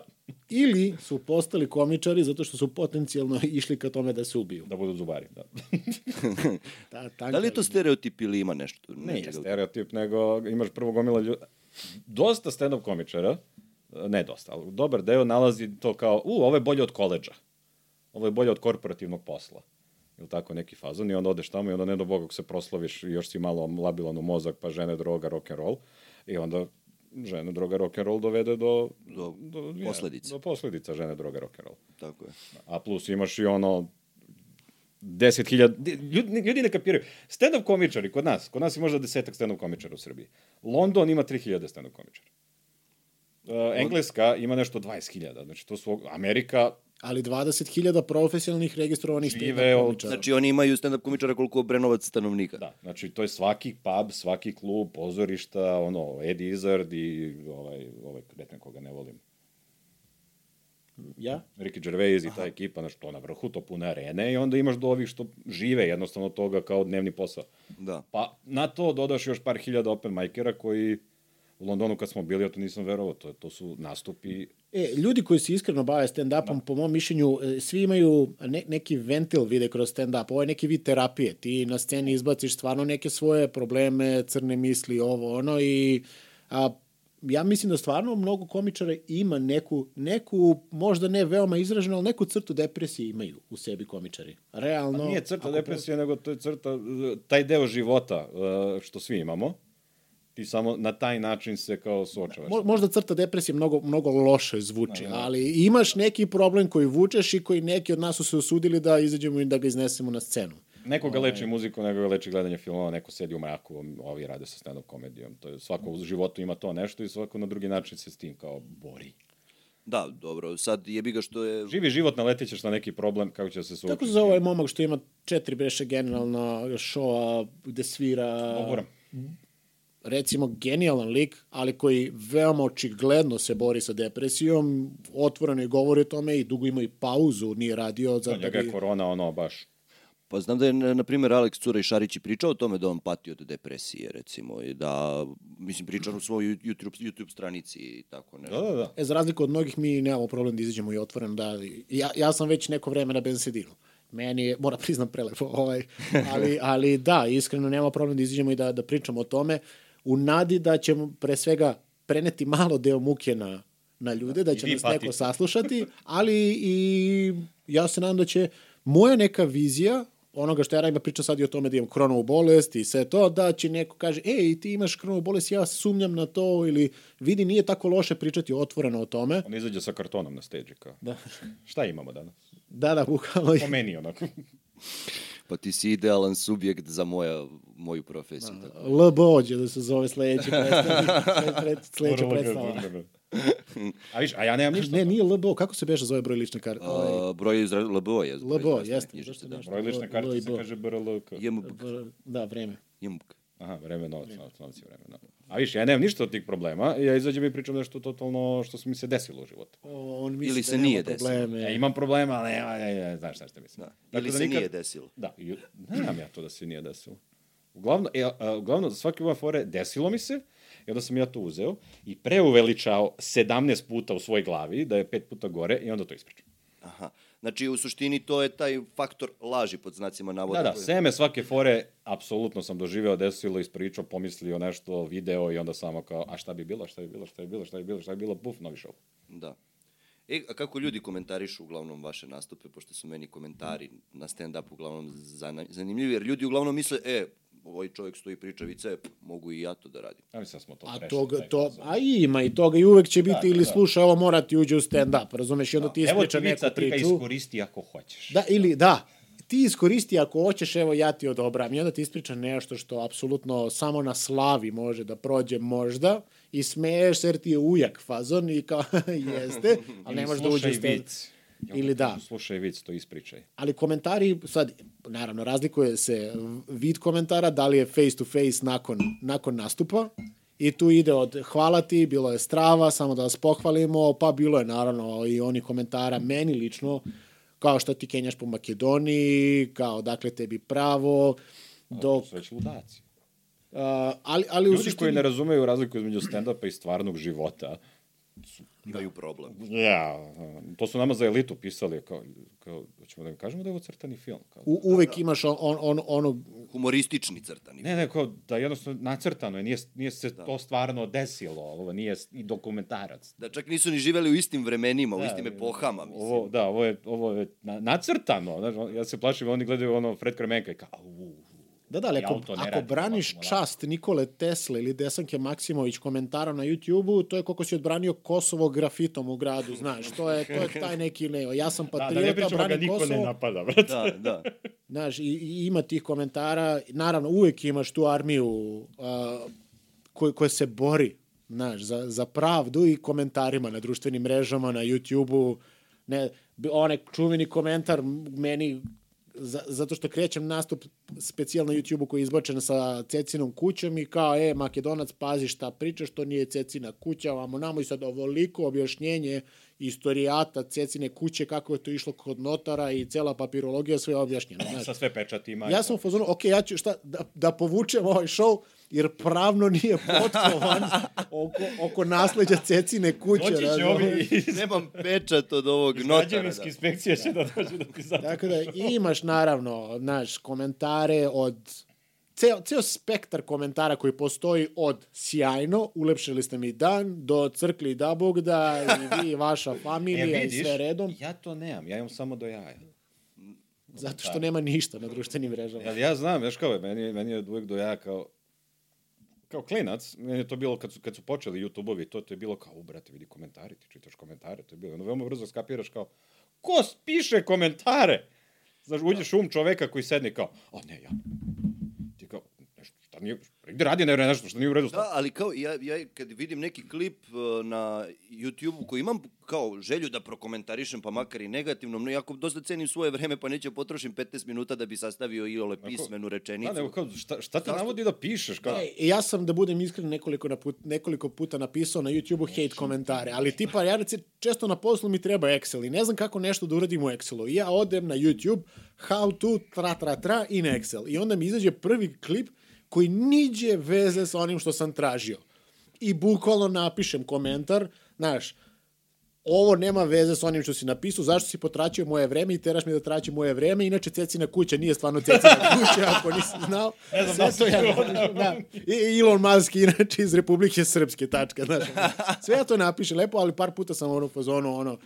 Ili su postali komičari zato što su potencijalno išli ka tome da se ubiju. da budu zubari. Da. Ta, tanka Da li je to stereotip ili ima nešto? Nije nečega? stereotip, nego imaš prvo gomila ljudi. Dosta stand-up komičara, ne dosta, ali dobar deo nalazi to kao, u, ovo je bolje od koleđa. Ovo je bolje od korporativnog posla. Ili tako neki fazon i onda odeš tamo i onda ne do Boga se prosloviš i još si malo labilan u mozak, pa žene, droga, rock and roll. I onda žene, droga, rock and roll dovede do... Do ja, posledica. do posledica žene, droga, rock and roll. Tako je. A plus imaš i ono 10.000, ljudi, ljudi ne kapiraju. Stand-up komičari kod nas, kod nas je možda desetak stand-up komičara u Srbiji. London ima 3.000 stand-up komičara. Uh, Engleska ima nešto 20.000, znači to su, Amerika Ali 20.000 profesionalnih registrovanih stand-up komičara. Znači oni imaju stand-up komičara koliko Obrenovac stanovnika. Da, znači to je svaki pub, svaki klub, pozorišta, ono, Ed Izzard i ovaj, ovaj kreten koga ne volim. Ja? Ricky Gervais i ta ekipa, znači to na vrhu, to pune arene i onda imaš do ovih što žive jednostavno toga kao dnevni posao. Da. Pa na to dodaš još par hiljada open majkera koji u Londonu kad smo bili, ja to nisam verovao, to, to su nastupi E, ljudi koji se iskreno bave stand-upom, po mom mišljenju, e, svi imaju ne, neki ventil vide kroz stand-up. Ovo je neki vid terapije. Ti na sceni izbaciš stvarno neke svoje probleme, crne misli, ovo, ono i a, ja mislim da stvarno mnogo komičara ima neku, neku, možda ne veoma izraženu, ali neku crtu depresije imaju u sebi komičari. Realno. Nije crta depresije, nego to je crta, taj deo života uh, što svi imamo, ti samo na taj način se kao suočavaš. Mo- možda crta depresije mnogo, mnogo loše zvuči, ali imaš neki problem koji vučeš i koji neki od nas su se osudili da izađemo i da ga iznesemo na scenu. Neko ga leči muziku, neko ga leči gledanje filmova, neko sedi u mraku, ovi rade sa stand-up komedijom. To je, svako u životu ima to nešto i svako na drugi način se s tim kao bori. Da, dobro. Sad jebi ga što je... Živi život, naletit ćeš na neki problem, kako će se suočiti. Kako se zove ovaj momak što ima četiri breše generalna šoa gde svira... Obora. Recimo genijalan lik, ali koji veoma očigledno se bori sa depresijom, otvoreno i govori o tome i dugo ima i pauzu, nije radio za Da, njega je korona, ono, baš... Pa znam da je, na primjer, Aleks Cura i Šarić i pričao o tome da on pati od depresije, recimo, i da, mislim, priča u svojoj YouTube, YouTube stranici i tako nešto. Da, da, da. E, za razliku od mnogih, mi nemamo problem da izađemo i otvoreno. Da, ja, ja sam već neko vreme na bensedinu. Meni je, moram priznam, prelepo, ovaj, ali, ali da, iskreno nema problem da izađemo i da, da pričamo o tome, u nadi da ćemo pre svega preneti malo deo muke na, na ljude, da će nas neko patite. saslušati, ali i ja se nadam da će moja neka vizija onoga što ja radim, ja pričam sad i o tome da imam kronovu bolest i sve to, da će neko kaže, ej, ti imaš kronovu bolest, ja sumnjam na to, ili vidi, nije tako loše pričati otvoreno o tome. On izađe sa kartonom na stage kao. Da. Šta imamo danas? Da, da, bukvalno. Po meni, onako. Pa ti si idealan subjekt za moja, moju profesiju. Tako. LBO će da se zove sledeći predstavnik, pred, pred, sledeća predstava. A viš, a ja nemam ništa. Ne, nije LBO, kako se beže zove broj lične karte? A, broj izra... LBO je. LBO, jeste. knjižice, Da. Broj lične karte se kaže BRLK. Da, vreme. JMB. Aha, vreme, novac, novac, novac je vreme. Da. A viš, ja nemam ništa od tih problema, ja izađem i pričam nešto totalno što mi se desilo u životu. O, on misli Ili da se nema nije desilo. probleme. Ja imam problema, ali nema, ne, ne, znaš šta, šta mislim. Da. Tako Ili da se nikad- nije desilo. Da, i, ne znam ja to da se nije desilo. Uglavnom, e, a, uglavnom, svaki ova fore desilo mi se, i onda sam ja to uzeo i preuveličao 17 puta u svojoj glavi, da je pet puta gore, i onda to ispričam. Aha. Znači, u suštini to je taj faktor laži pod znacima navoda. Da, da, seme svake fore, apsolutno sam doživeo, desilo, ispričao, pomislio nešto, video i onda samo kao, a šta bi bilo, šta bi bilo, šta bi bilo, šta bi bilo, šta bi bilo, puf, novi show. Da. E, a kako ljudi komentarišu uglavnom vaše nastupe, pošto su meni komentari na stand-up uglavnom zanimljivi, jer ljudi uglavnom misle, e, ovaj čovjek stoji i priča vice, mogu i ja to da radim. Ja mislim da smo to A prešli, toga, to, a ima i toga i uvek će biti Da, ili da. slušaj, ovo mora ti uđe u stand-up, razumeš, i onda ti Evo ispriča ti vica, neku ti ga priču. iskoristi ako hoćeš. Da, ili da, ti iskoristi ako hoćeš, evo ja ti odobram. I onda ti ispriča nešto što apsolutno samo na slavi može da prođe možda i smeješ se jer ti je ujak fazon i kao jeste, ali ne Ili može da uđe u stand Ili da. kažu, Slušaj vic, to ispričaj. ali komentari, sad, naravno, razlikuje se vid komentara, da li je face to face nakon, nakon nastupa, i tu ide od hvala ti, bilo je strava, samo da vas pohvalimo, pa bilo je naravno i oni komentara meni lično, kao što ti kenjaš po Makedoniji, kao dakle tebi pravo, To su već ludaci. uh, ali, ali Ljudi koji ne razumeju razliku između stand-upa i stvarnog života, Imaju problem. ja, to su nama za elitu pisali, kao, kao ćemo da im kažemo da je ovo crtani film. Kao, u, uvek imaš on, on, on, ono, Humoristični crtani. Ne, ne, kao da jednostavno nacrtano je, nije, nije se da. to stvarno desilo, ovo nije i dokumentarac. Da čak nisu ni živeli u istim vremenima, u Da, istim epohama, mislim. Ovo, da, ovo je, ovo je na, nacrtano. Znaš, ja se plašim, oni gledaju ono Fred Kremenka i kao, u, Da, da, ali ako, auto ako braniš ovako, čast Nikole Tesle ili Desanke Maksimović komentarom na YouTube-u, to je koliko si odbranio Kosovo grafitom u gradu, znaš, to je, to je taj neki leo. Ja sam da, da patriota, pričamo ga branim niko Kosovo. ne napada, brate. Da, da. Znaš, i, i ima tih komentara, naravno, uvek imaš tu armiju uh, koja, koja se bori, znaš, za, za pravdu i komentarima na društvenim mrežama, na YouTube-u, ne, onaj čuveni komentar meni, za, zato što krećem nastup specijalno na YouTube-u koji je izbačen sa Cecinom kućom i kao, e, Makedonac, pazi šta pričaš, to nije Cecina kuća, vamo namo i sad ovoliko objašnjenje istorijata Cecine kuće, kako je to išlo kod notara i cela papirologija, sve je objašnjeno. Znaš. Sa sve pečatima. Ja sam u fazonu, ok, ja ću šta, da, da povučem ovaj show, jer pravno nije potkovan oko, oko nasleđa Cecine kuće. Doći će razumeš? ovi iz, Nemam pečat od ovog iz notara. građevinske Da. inspekcije će da dođu da ti zato. Tako da imaš naravno, znaš, komentare od ceo, ceo spektar komentara koji postoji od sjajno, ulepšili ste mi dan, do crkli da Bog da, i vi, i vaša familija, i sve redom, ja to nemam, ja imam samo do jaja. zato što nema ništa na društvenim mrežama. Jel ja znam, znaš kao, meni, meni je uvijek do jaja kao, kao klinac, meni je to bilo kad su, kad su počeli YouTube-ovi, to, to je bilo kao, u brate, vidi komentari, ti čitaš komentare, to je bilo, ono veoma brzo skapiraš kao, ko piše komentare? Znaš, uđeš um čoveka koji sedne kao, o ne, ja, šta nije, gde radi ne, nešto, što nije u redu, Da, ali kao, ja, ja kad vidim neki klip uh, na YouTube-u koji imam kao želju da prokomentarišem, pa makar i negativno, no jako dosta cenim svoje vreme, pa neću potrošim 15 minuta da bi sastavio i ole pismenu rečenicu. Da, nego kao, šta, šta te navodi da pišeš? Kao, E, ja sam, da budem iskren, nekoliko, naput, nekoliko puta napisao na YouTube-u hate komentare, ali tipa, ja reci, često na poslu mi treba Excel i ne znam kako nešto da uradim u Excelu. I ja odem na YouTube, how to, tra, tra, tra, in Excel. I onda mi izađe prvi klip koji niđe veze sa onim što sam tražio. I bukvalno napišem komentar, znaš, ovo nema veze sa onim što si napisao, zašto si potračio moje vreme i teraš mi da traćim moje vreme, inače Cecina kuća nije stvarno Cecina kuća, ako nisi znao. Ne znam da Sve to napišem, da. I Elon Musk, inače iz Republike Srpske, tačka, znaš. Sve ja to napiše lepo, ali par puta sam ono fazonu, ono,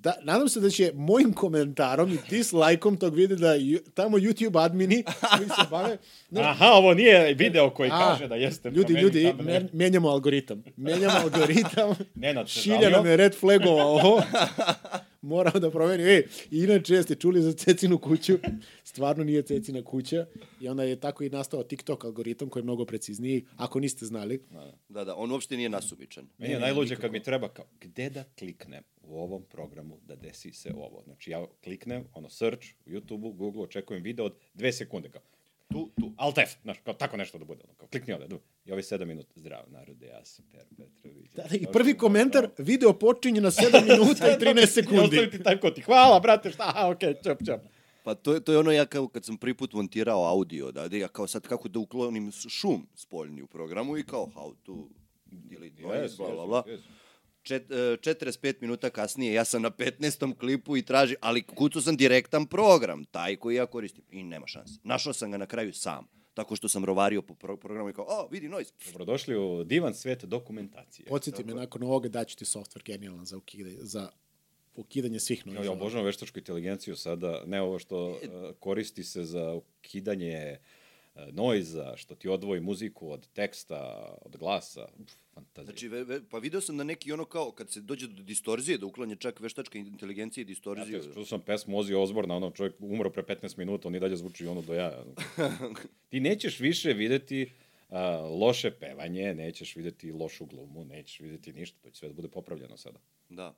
da, nadam se da će mojim komentarom i dislajkom tog videa da ju, tamo YouTube admini koji se bave, znaš, Aha, ovo nije video koji A, kaže da jeste. Ljudi, ljudi, men, menjamo algoritam. Menjamo algoritam. Nenad se Šilja nam je red flagova ovo. Moramo da proverim. Ej, inače jeste čuli za Cecinu kuću. Stvarno nije Cecina kuća. I onda je tako i nastao TikTok algoritam koji je mnogo precizniji. Ako niste znali. Da, da, on uopšte nije nasumičan. Meni je najluđe kad mi treba kao, gde da kliknem u ovom programu da desi se ovo. Znači ja kliknem, ono, search u YouTube-u, Google, očekujem video od dve sekunde, kao, tu, tu, Alt F, znaš, kao, tako nešto da bude. Ono, kao, klikni ovde, du. i ovi sedam minuta, zdrav narode, ja sam Per Petrović. Da, da, I prvi komentar, video počinje na 7 minuta i 13 I sekundi. ostavi ti taj kod ti, hvala, brate, šta, aha, okej, čop, čop. Pa to, je- to je ono ja kao kad sam prvi put montirao audio, da, da ja kao sad kako da uklonim šum spoljni u programu i kao how to delete noise, bla, bla, bla. Čet, e, 45 minuta kasnije ja sam na 15. klipu i traži, ali kucu sam direktan program, taj koji ja koristim i nema šanse. Našao sam ga na kraju sam, tako što sam rovario po pro programu i kao, o, vidi noise. Dobrodošli u divan svet dokumentacije. Podsjeti me, nakon ovoga daću ti software genijalan za ukidanje, za ukidanje svih Ja, noviza. ja obožavam veštačku inteligenciju sada, ne ovo što uh, koristi se za ukidanje e, noiza, što ti odvoji muziku od teksta, od glasa. Uf, fantazija. Znači, ve, ve, pa video sam da neki ono kao, kad se dođe do distorzije, da uklanja čak veštačka inteligencija i Ja distorziju. te čuo sam pesmu Ozzy Osborna, ono čovjek umro pre 15 minuta, on i dalje zvuči ono do jaja. ti nećeš više videti uh, loše pevanje, nećeš videti lošu glumu, nećeš videti ništa, to će sve da bude popravljeno sada. Da.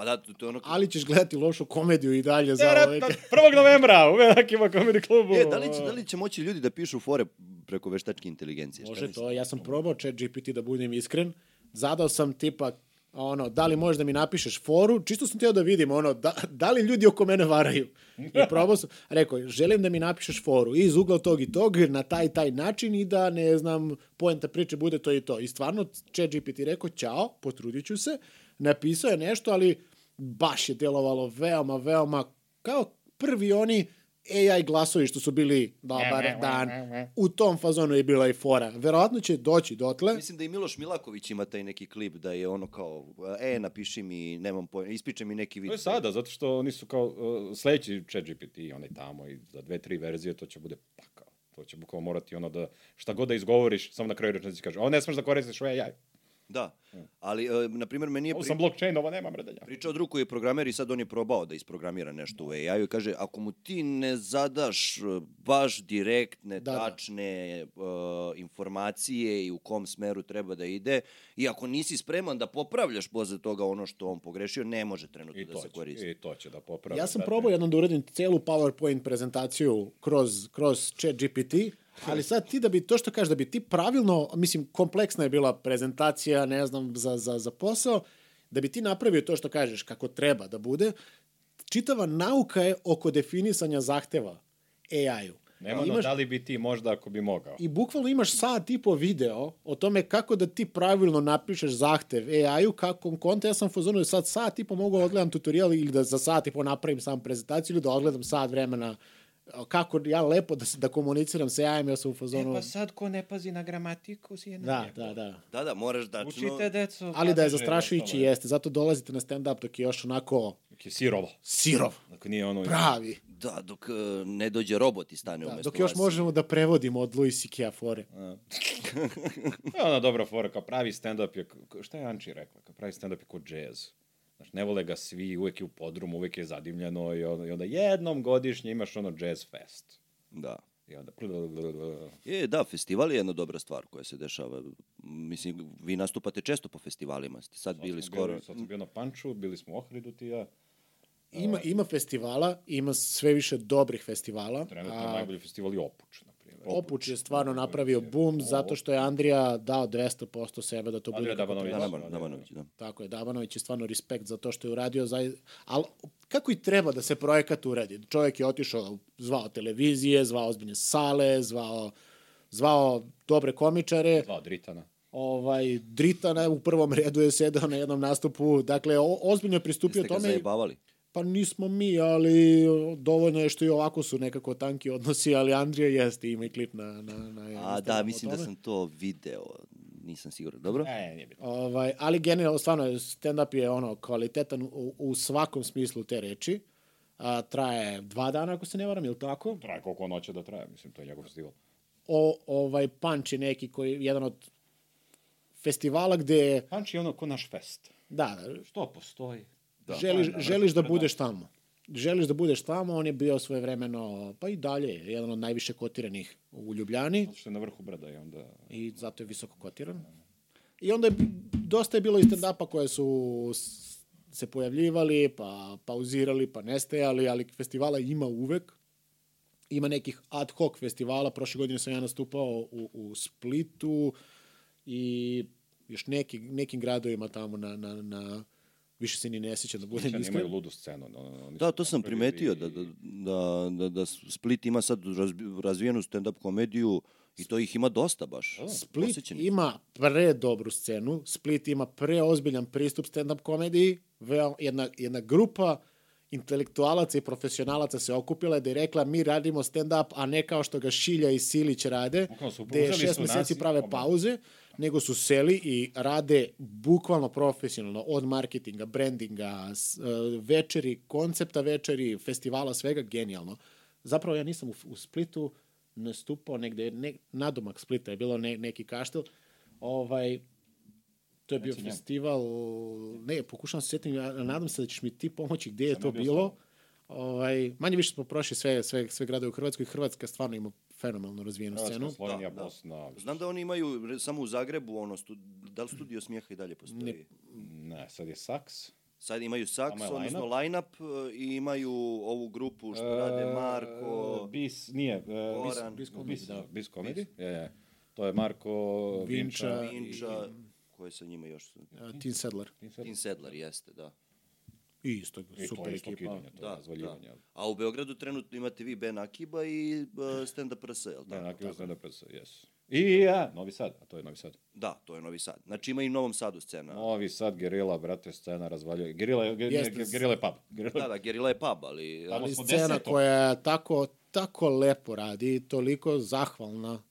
Pa da, to, je ono... Ali ćeš gledati lošu komediju i dalje za ove... 1. novembra u Venakima komedi klubu. E, da li, će, da li će moći ljudi da pišu fore preko veštačke inteligencije? Može to, ja sam probao chat GPT da budem iskren. Zadao sam tipa, ono, da li možeš da mi napišeš foru, čisto sam teo da vidim, ono, da, da li ljudi oko mene varaju. I probao sam, rekao, želim da mi napišeš foru iz ugla tog i tog, na taj taj način i da, ne znam, poenta priče bude to i to. I stvarno, chat GPT rekao, ćao, potrudit ću se, napisao je nešto, ali baš je delovalo veoma, veoma, kao prvi oni AI glasovi što su bili dobar dan. U tom fazonu je bila i fora. Verovatno će doći dotle. Mislim da i Miloš Milaković ima taj neki klip da je ono kao, e, napiši mi, nemam pojma, ispričaj mi neki vid. To je sada, zato što oni su kao uh, sledeći chat GPT, onaj tamo i za dve, tri verzije to će bude pakao. To će bukvalno morati ono da, šta god da izgovoriš, samo na kraju rečenici kaže, ovo ne smeš da koristiš AI. Da, ali, e, na primjer, meni je Ovo pri... sam blockchain, ovo nema mredelja. pričao drug koji je programer i sad on je probao da isprogramira nešto u AI-u i kaže, ako mu ti ne zadaš e, baš direktne, Da, da. tačne uh, informacije i u kom smeru treba da ide, i ako nisi spreman da popravljaš posle toga ono što on pogrešio, ne može trenutno I da se će, koristi. I to će da popravi. Ja sam brate. probao jednom da uradim celu PowerPoint prezentaciju kroz, kroz chat GPT, ali sad ti da bi, to što kažeš, da bi ti pravilno, mislim, kompleksna je bila prezentacija, ne znam, za, za, za posao, da bi ti napravio to što kažeš kako treba da bude, čitava nauka je oko definisanja zahteva AI-u. Nema Imaš- da li bi ti možda ako bi mogao. I bukvalno imaš sat i po video o tome kako da ti pravilno napišeš zahtev AI-u, kako konta, ja sam u fazonu da sad sat i po mogu da odgledam tutorial ili da za sat i po napravim sam prezentaciju ili da odgledam sat vremena kako ja lepo da, se- da komuniciram sa AI-em, ja sam u fazonu... E, pa sad ko ne pazi na gramatiku si je na da, njegu. da, da. Da, da, moraš da... Učite deco. Ali da je zastrašujući je. jeste, zato dolazite na stand-up dok je još onako Dok je sirovo. sirov, Dakle, nije ono... pravi. Da, dok e, ne dođe robot i stane Da, umesto dok još vas. možemo da prevodimo od Louis C.K. fore. To je ona dobra fora, kao pravi stand-up je, šta je Anči rekla, kao pravi stand-up je kao jazz. Znaš, ne vole ga svi, uvek je u podrumu, uvek je zadimljeno i onda, i onda jednom godišnje imaš ono jazz fest. Da. I onda... Je, da, festival je jedna dobra stvar koja se dešava. Mislim, vi nastupate često po festivalima. Ste sad bili skoro... Sad sam bio na Panču, bili smo u Ohridu ti ja. Ima, ima festivala, ima sve više dobrih festivala. Trenutno a- je najbolji festival i Opuč, Opuč je stvarno napravio bum zato što je Andrija dao 200% sebe da to bude Andrija Dabanović. Damanović, da. Tako je, Dabanović je stvarno respekt za to što je uradio. Za... Ali kako i treba da se projekat uradi? Čovjek je otišao, zvao televizije, zvao ozbiljne sale, zvao, zvao dobre komičare. Dva Dritana. Ovaj, Dritana u prvom redu je sedao na jednom nastupu. Dakle, o, ozbiljno je pristupio Jeste ga tome. i- zajebavali? Pa nismo mi, ali dovoljno je što i ovako su nekako tanki odnosi, ali Andrija jeste, ima i klip na, na, na A, da, mislim da sam to video. Nisam siguran. Dobro? E, nije bitno. Ovaj, ali generalno, stvarno, stand-up je ono kvalitetan u, u svakom smislu te reči. A, traje dva dana, ako se ne varam, ili tako? Traje koliko on hoće da traje, mislim, to je njegov festival. O, ovaj Punch je neki koji je jedan od festivala gde, Panč je ono ko naš fest. da, Što postoji? Da želiš, želiš da budeš tamo. Želiš da budeš tamo, on je bio svoje vremeno, pa i dalje, jedan od najviše kotiranih u Ljubljani. Zato što je na vrhu brda i onda... i zato je visoko kotiran. I onda je, dosta je bilo i stand-upa koje su se pojavljivali, pa pauzirali, pa nestajali, ali festivala ima uvek. Ima nekih ad hoc festivala, prošle godine sam ja nastupao u, u Splitu i još neki, nekim gradovima tamo na, na, na više se ni ne sjećam da budem Oni iskren. imaju ludu scenu. no, oni Da, to sam primetio, da, da, da, da, da Split ima sad razvijenu stand-up komediju i to ih ima dosta baš. Split Posjećenih. ima pre dobru scenu, Split ima preozbiljan pristup stand-up komediji, jedna, jedna grupa intelektualaca i profesionalaca se okupila da je rekla mi radimo stand-up, a ne kao što ga Šilja i Silić rade, gde šest meseci nas i- prave pauze, nego su seli i rade bukvalno profesionalno od marketinga, brandinga, e, večeri, koncepta večeri, festivala, svega genijalno. Zapravo ja nisam u, u Splitu, nastupao negde, ne, nadomak Splita je bilo ne, neki kaštel, ovaj, to je bio njemu. festival, ne, pokušavam se sjetiti, nadam se da ćeš mi ti pomoći gde je Sam to bilo. Ovaj, manje više smo prošli sve, sve, sve gradove u Hrvatskoj. Hrvatska stvarno ima fenomenalno razvijenu Hrvatska, scenu. Slovenija, Da, da. Bosna. Znam da oni imaju re- samo u Zagrebu, ono, stu, da li studio smijeha i dalje postoji? Ne. Ne, sad je Saks. Sad imaju Tamo je odnosno line-up e, i imaju ovu grupu što E, rade Marko, Bis, nije. e, Bis, Goran. bis, Bis Comedy, bis, da. bis Comedy. Je, je. To je Marko Vinča. Vinča. Vinča, ko je sa njima još? Uh, Tim Sedler. Tim Sedlar, jeste, da. I isto, I to super je isto ekipa. kidanje, to je Da, razvaljivanje. da. A u Beogradu trenutno imate vi Ben Akiba i uh, stand-up RS, jel Da, tako? na krivo sam da prsa, jes. I ja, Novi Sad, a to je Novi Sad. Da, to je Novi Sad. Znači ima i u Novom Sadu scena. Novi Sad, Gerila, brate, scena razvaljuje. Gerila je, ger, Jeste. Gerila je pub. Gerila, Da, da, Gerila je pub, ali... Tamo Ali smo scena koja tako, tako lepo radi, toliko zahvalna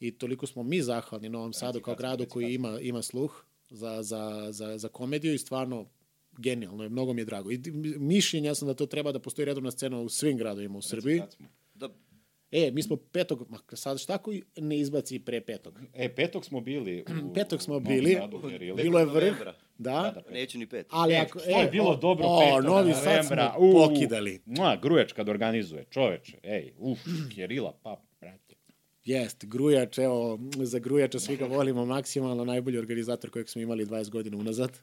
i toliko smo mi zahvalni Novom Sadu kao gradu koji ima, ima sluh za, za, za, za komediju i stvarno genijalno je, mnogo mi je drago. I mišljenja sam da to treba da postoji redovna scena u svim gradovima u Srbiji. Da, E, mi smo petog, ma sad šta koji ne izbaci pre petog? E, petog smo bili. U, Petog smo bili, Gerili. bilo je vrh, da, Da, da, E, neće ni pet. ali E, ako... to je bilo o, dobro o, petog Novi Sad smo U, pokidali. Mua, Grujač kad organizuje, čoveče, ej, uf, Gerila, pa, brate. Jest, Grujač, evo, za Grujača svi ga volimo maksimalno, najbolji organizator kojeg smo imali 20 godina unazad.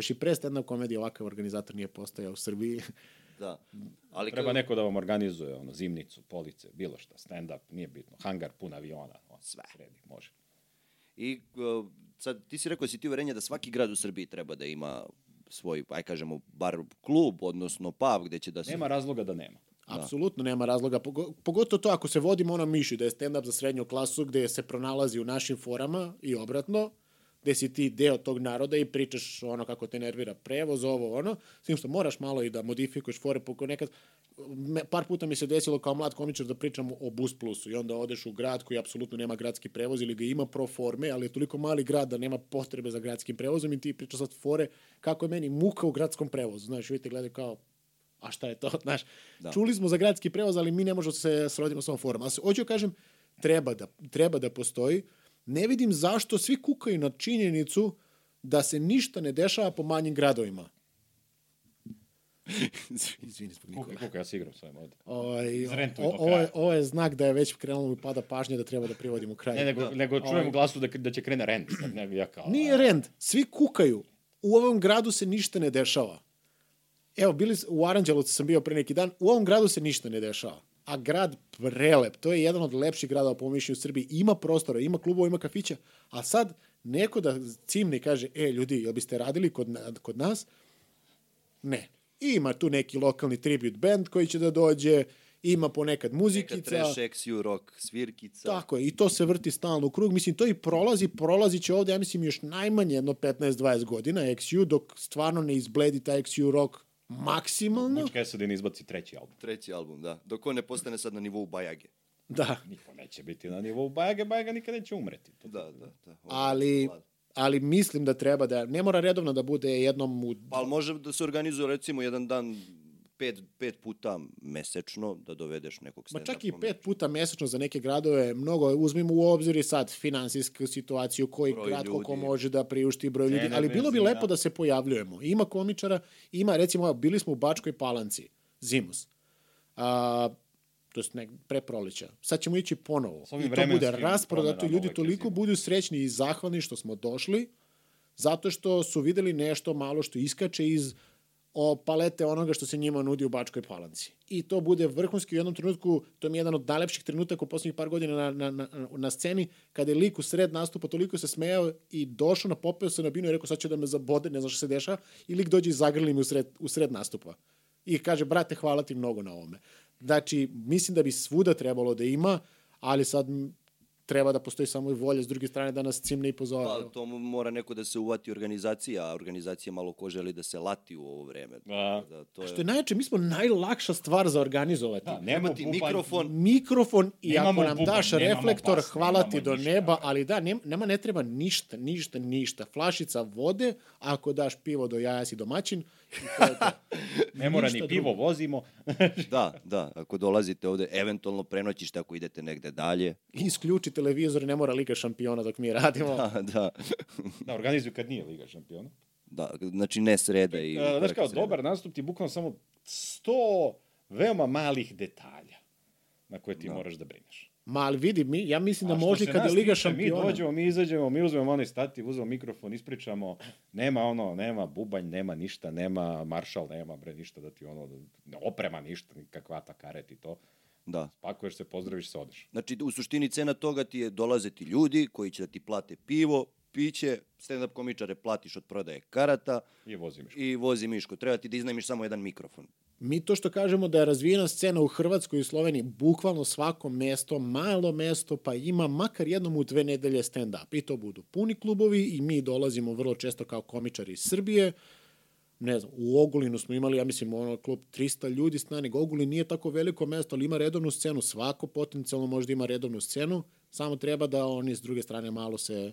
Još i pre stand-up komedije ovakav organizator nije postojao u Srbiji. Da. Ali Treba kad- neko da vam organizuje, ono, zimnicu, police, bilo šta, stand-up, nije bitno, hangar pun aviona, on, Sve. sredi, može. I uh, sad ti si rekao da si ti uverenja da svaki grad u Srbiji treba da ima svoj, aj kažemo, bar klub, odnosno pub gde će da se... Nema razloga da nema. Apsolutno nema razloga, pogo- pogotovo to ako se vodimo ono mišlju da je stand-up za srednju klasu gde se pronalazi u našim forama i obratno, gde si ti deo tog naroda i pričaš ono kako te nervira prevoz, ovo ono, s tim što moraš malo i da modifikuješ fore, poko nekad, me, par puta mi se desilo kao mlad komičar da pričam o Bus Plusu i onda odeš u grad koji apsolutno nema gradski prevoz ili ga ima pro forme, ali je toliko mali grad da nema potrebe za gradskim prevozom i ti pričaš sad fore kako je meni muka u gradskom prevozu, znaš, vidite gledaju kao a šta je to, znaš, da. čuli smo za gradski prevoz, ali mi ne možemo se srodimo s ovom formom. Ali se- hoću da kažem, treba da, treba da postoji. Ne vidim zašto svi kukaju na činjenicu da se ništa ne dešava po manjim gradovima. Izvini zbog Kuka, Nikola. kuka, ja se igram s ovim ovde. Ovaj, ovo, je, kraja. ovo je znak da je već krenulo mi pada pažnja da treba da privodimo kraj. Ne, nego, nego čujem u glasu da, da će krene rent. Ne, ja kao, Nije rend, svi kukaju. U ovom gradu se ništa ne dešava. Evo, bili, u Aranđelovcu sam bio pre neki dan, u ovom gradu se ništa ne dešava. A grad prelep, to je jedan od lepših gradova po mišljenju u Srbiji. Ima prostora, ima klubova, ima kafića, a sad neko da cimne i kaže, e, ljudi, jel biste radili kod, kod nas? Ne. Ima tu neki lokalni tribute band koji će da dođe, ima ponekad Neka muzikica. trash, XU, rock, svirkica. Tako je, i to se vrti stalno u krug. Mislim, to i prolazi, prolazi će ovde, ja mislim, još najmanje jedno 15-20 godina XU, dok stvarno ne izbledi taj XU rock maksimalno. Mučka Esadin izbaci treći album. Treći album, da. Dok on ne postane sad na nivou Bajage. Da, Niko neće biti na nivou Bajage, Bajaga nikad neće umreti. To, Da, da, da. ali, ali mislim da treba da, ne mora redovno da bude jednom u... Pa ali može da se organizuje recimo jedan dan pet, pet puta mesečno da dovedeš nekog Ma stand-up čak i pet puta mesečno za neke gradove, mnogo, uzmimo u obzir i sad finansijsku situaciju, koji Broj grad koliko ljudi. može da priušti broj ljudi, ali bilo bi lepo da se pojavljujemo. Ima komičara, ima, recimo, bili smo u Bačkoj Palanci, zimus. A, to je nek, pre proleća. Sad ćemo ići ponovo. I to bude rasprodato promenama ljudi toliko zima. budu srećni i zahvalni što smo došli, zato što su videli nešto malo što iskače iz o palete onoga što se njima nudi u Bačkoj Palanci. I to bude vrhunski u jednom trenutku, to mi je jedan od najlepših trenutaka u poslednjih par godina na, na, na, na sceni, kada je lik u sred nastupa toliko se smejao i došao, napopeo se na binu i rekao sad će da me zabode, ne znam što se dešava, i lik dođe i zagrli mi u sred, u sred nastupa. I kaže, brate, hvala ti mnogo na ovome. Znači, mislim da bi svuda trebalo da ima, ali sad treba da postoji samo i volja s druge strane da nas cimne i pozove. Pa, to mora neko da se uvati organizacija, a organizacija malo ko želi da se lati u ovo vreme. Da. Da, to je... Što je najče, mi smo najlakša stvar za organizovati. Da, Imati bubanj. mikrofon, Mikrofon i Nemamo ako nam bubanj, daš reflektor, bas, hvala ti do ništa. neba, ali da, nema, nema ne treba ništa, ništa, ništa. Flašica vode, ako daš pivo do jaja si domaćin. Ne mora ni pivo, drugo. vozimo. Da, da, ako dolazite ovde, eventualno prenoćište ako idete negde dalje. Isključi televizor i ne mora Liga šampiona dok mi radimo. Da, da, Da, organizuju kad nije Liga šampiona. da, znači ne sreda i... E, Znaš kao, sreda. dobar nastup ti bukvalno samo sto veoma malih detalja na koje ti moraš da brineš. Ma, ali vidi, mi, ja mislim da može se kad je Liga šampiona. Mi dođemo, mi izađemo, mi uzmemo onaj stativ, uzmemo mikrofon, ispričamo, nema ono, nema bubanj, nema ništa, nema maršal, nema bre ništa da ti ono, oprema ništa, nikakva ta karet i to. Da. Pakuješ se, pozdraviš se, odeš. Znači, u suštini cena toga ti je dolaze ti ljudi koji će da ti plate pivo, piće, stand-up komičare platiš od prodaje karata I vozi miško. i vozi Miško. Treba ti da iznajmiš samo jedan mikrofon. Mi to što kažemo da je razvijena scena u Hrvatskoj i Sloveniji, bukvalno svako mesto, malo mesto, pa ima makar jednom u dve nedelje stand-up. I to budu puni klubovi i mi dolazimo vrlo često kao komičari iz Srbije. Ne znam, u Ogulinu smo imali, ja mislim, ono klub 300 ljudi stane. Ogulin nije tako veliko mesto, ali ima redovnu scenu. Svako potencijalno možda ima redovnu scenu. Samo treba da oni s druge strane malo se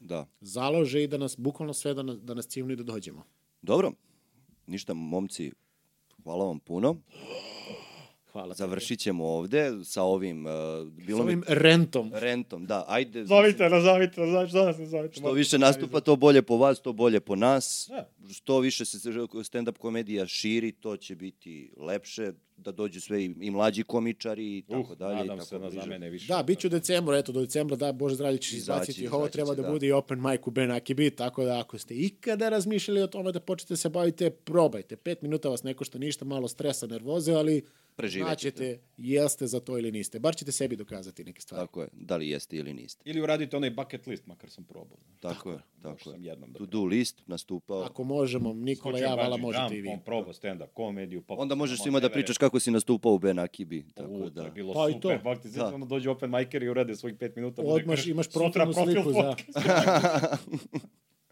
Da. založe i da nas, bukvalno sve da nas, da nas cimnu i da dođemo. Dobro, ništa, momci, hvala vam puno. Hvala. Završit ćemo ovde sa ovim... Uh, bilo mi ovim rentom. rentom, da, ajde. Zovite, nazovite, znači, što nas ne zovite. Što više nastupa, to bolje po vas, to bolje po nas. Da. Što više se stand-up komedija širi, to će biti lepše, da dođu sve i, i mlađi komičari i tako Uh, dalje. i nadam tako se na bliže. zamene više. Da, bit ću u decembru, eto, do decembra, da, Bože zdravlje ćeš Izaći, izbaciti. Ovo treba će, da, da. bude i open mic u Ben Akibi, tako da ako ste ikada razmišljali o tome da počnete se bavite, probajte. Pet minuta vas ne košta ništa, malo stresa, nervoze, ali Preživet znaćete jeste za to ili niste. Bar ćete sebi dokazati neke stvari. Tako je, da li jeste ili niste. Ili uradite onaj bucket list, makar sam probao. Tako, je, Možda tako je. sam jednom da To do list nastupao. Ako možemo, Nikola Skočio ja, vala bungee možete jump, i vi. On probao stand-up komediju. Pa Onda možeš svima da pričaš kako si nastupao u Ben Akibi. Tako U, to da. je bilo Pa i super, to. bak ti Da. da. dođe open micer i urade svojih pet minuta. krš- imaš profilnu profil sliku za...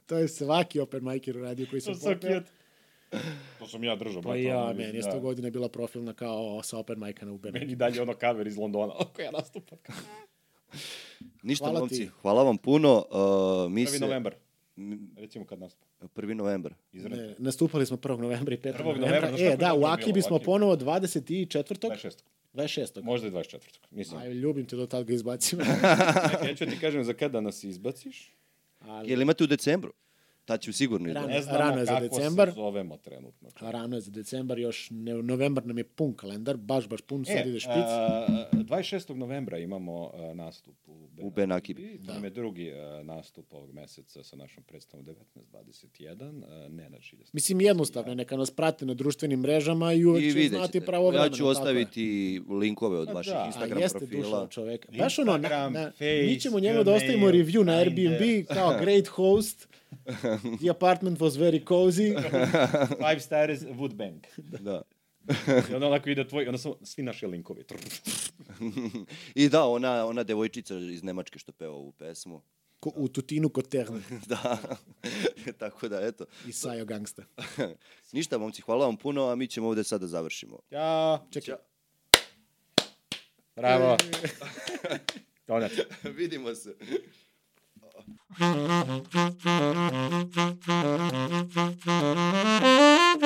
To je svaki open micer uradio koji To sam je popeo. To sam ja držao. Pa brate, ja, ono, meni je da. sto godina bila profilna kao sa open micana u Ben Meni dalje ono cover iz Londona. Ako ja nastupam. Ništa, Hvala momci, ti. hvala vam puno. Uh, mi 1. se... novembar. Recimo kad nastupa. 1. novembar. Izred. Ne, nastupali smo 1. novembra i 5. 1. novembra. novembra, E, da, u Akibi smo ponovo 24. 26. 26. Možda i 24. Mislim. Aj, ljubim te do tad ga izbacim. ja ću ti kažem za kada nas izbaciš. Ali, Jel imate u decembru? Tad ću sigurno Rano. Ne znamo Rano je za kako decembar. se zovemo trenutno. a rano je za decembar, još ne, novembar nam je pun kalendar, baš, baš pun, sad ide špic. a, 26. novembra imamo a, nastup u Ben, U Ben Akibi. To nam je drugi a, nastup ovog meseca sa našom predstavom 1921. A, Nenad Šiljas. Mislim, jednostavno, je, neka nas prate na društvenim mrežama i uvek I će znati pravo vremena. Ja ću ostaviti linkove od Pa vaših da. Instagram a jeste profila. duša čoveka. Baš ono, na, na, Face, mi ćemo njemu da ostavimo review na. Airbnb kao great host. The apartment was very cozy. Five stars Wood Bank. Da. I onda onako ide tvoj, onda su svi naši linkovi. I da, ona, ona devojčica iz Nemačke što peva ovu pesmu. Ko, u Tutinu kod Terne da. Tako da, eto. i Sajo Gangsta. Ništa, momci, hvala vam puno, a mi ćemo ovde sada završimo. Ja, Čekaj. bravo. Donet. Vidimo se. Thank you.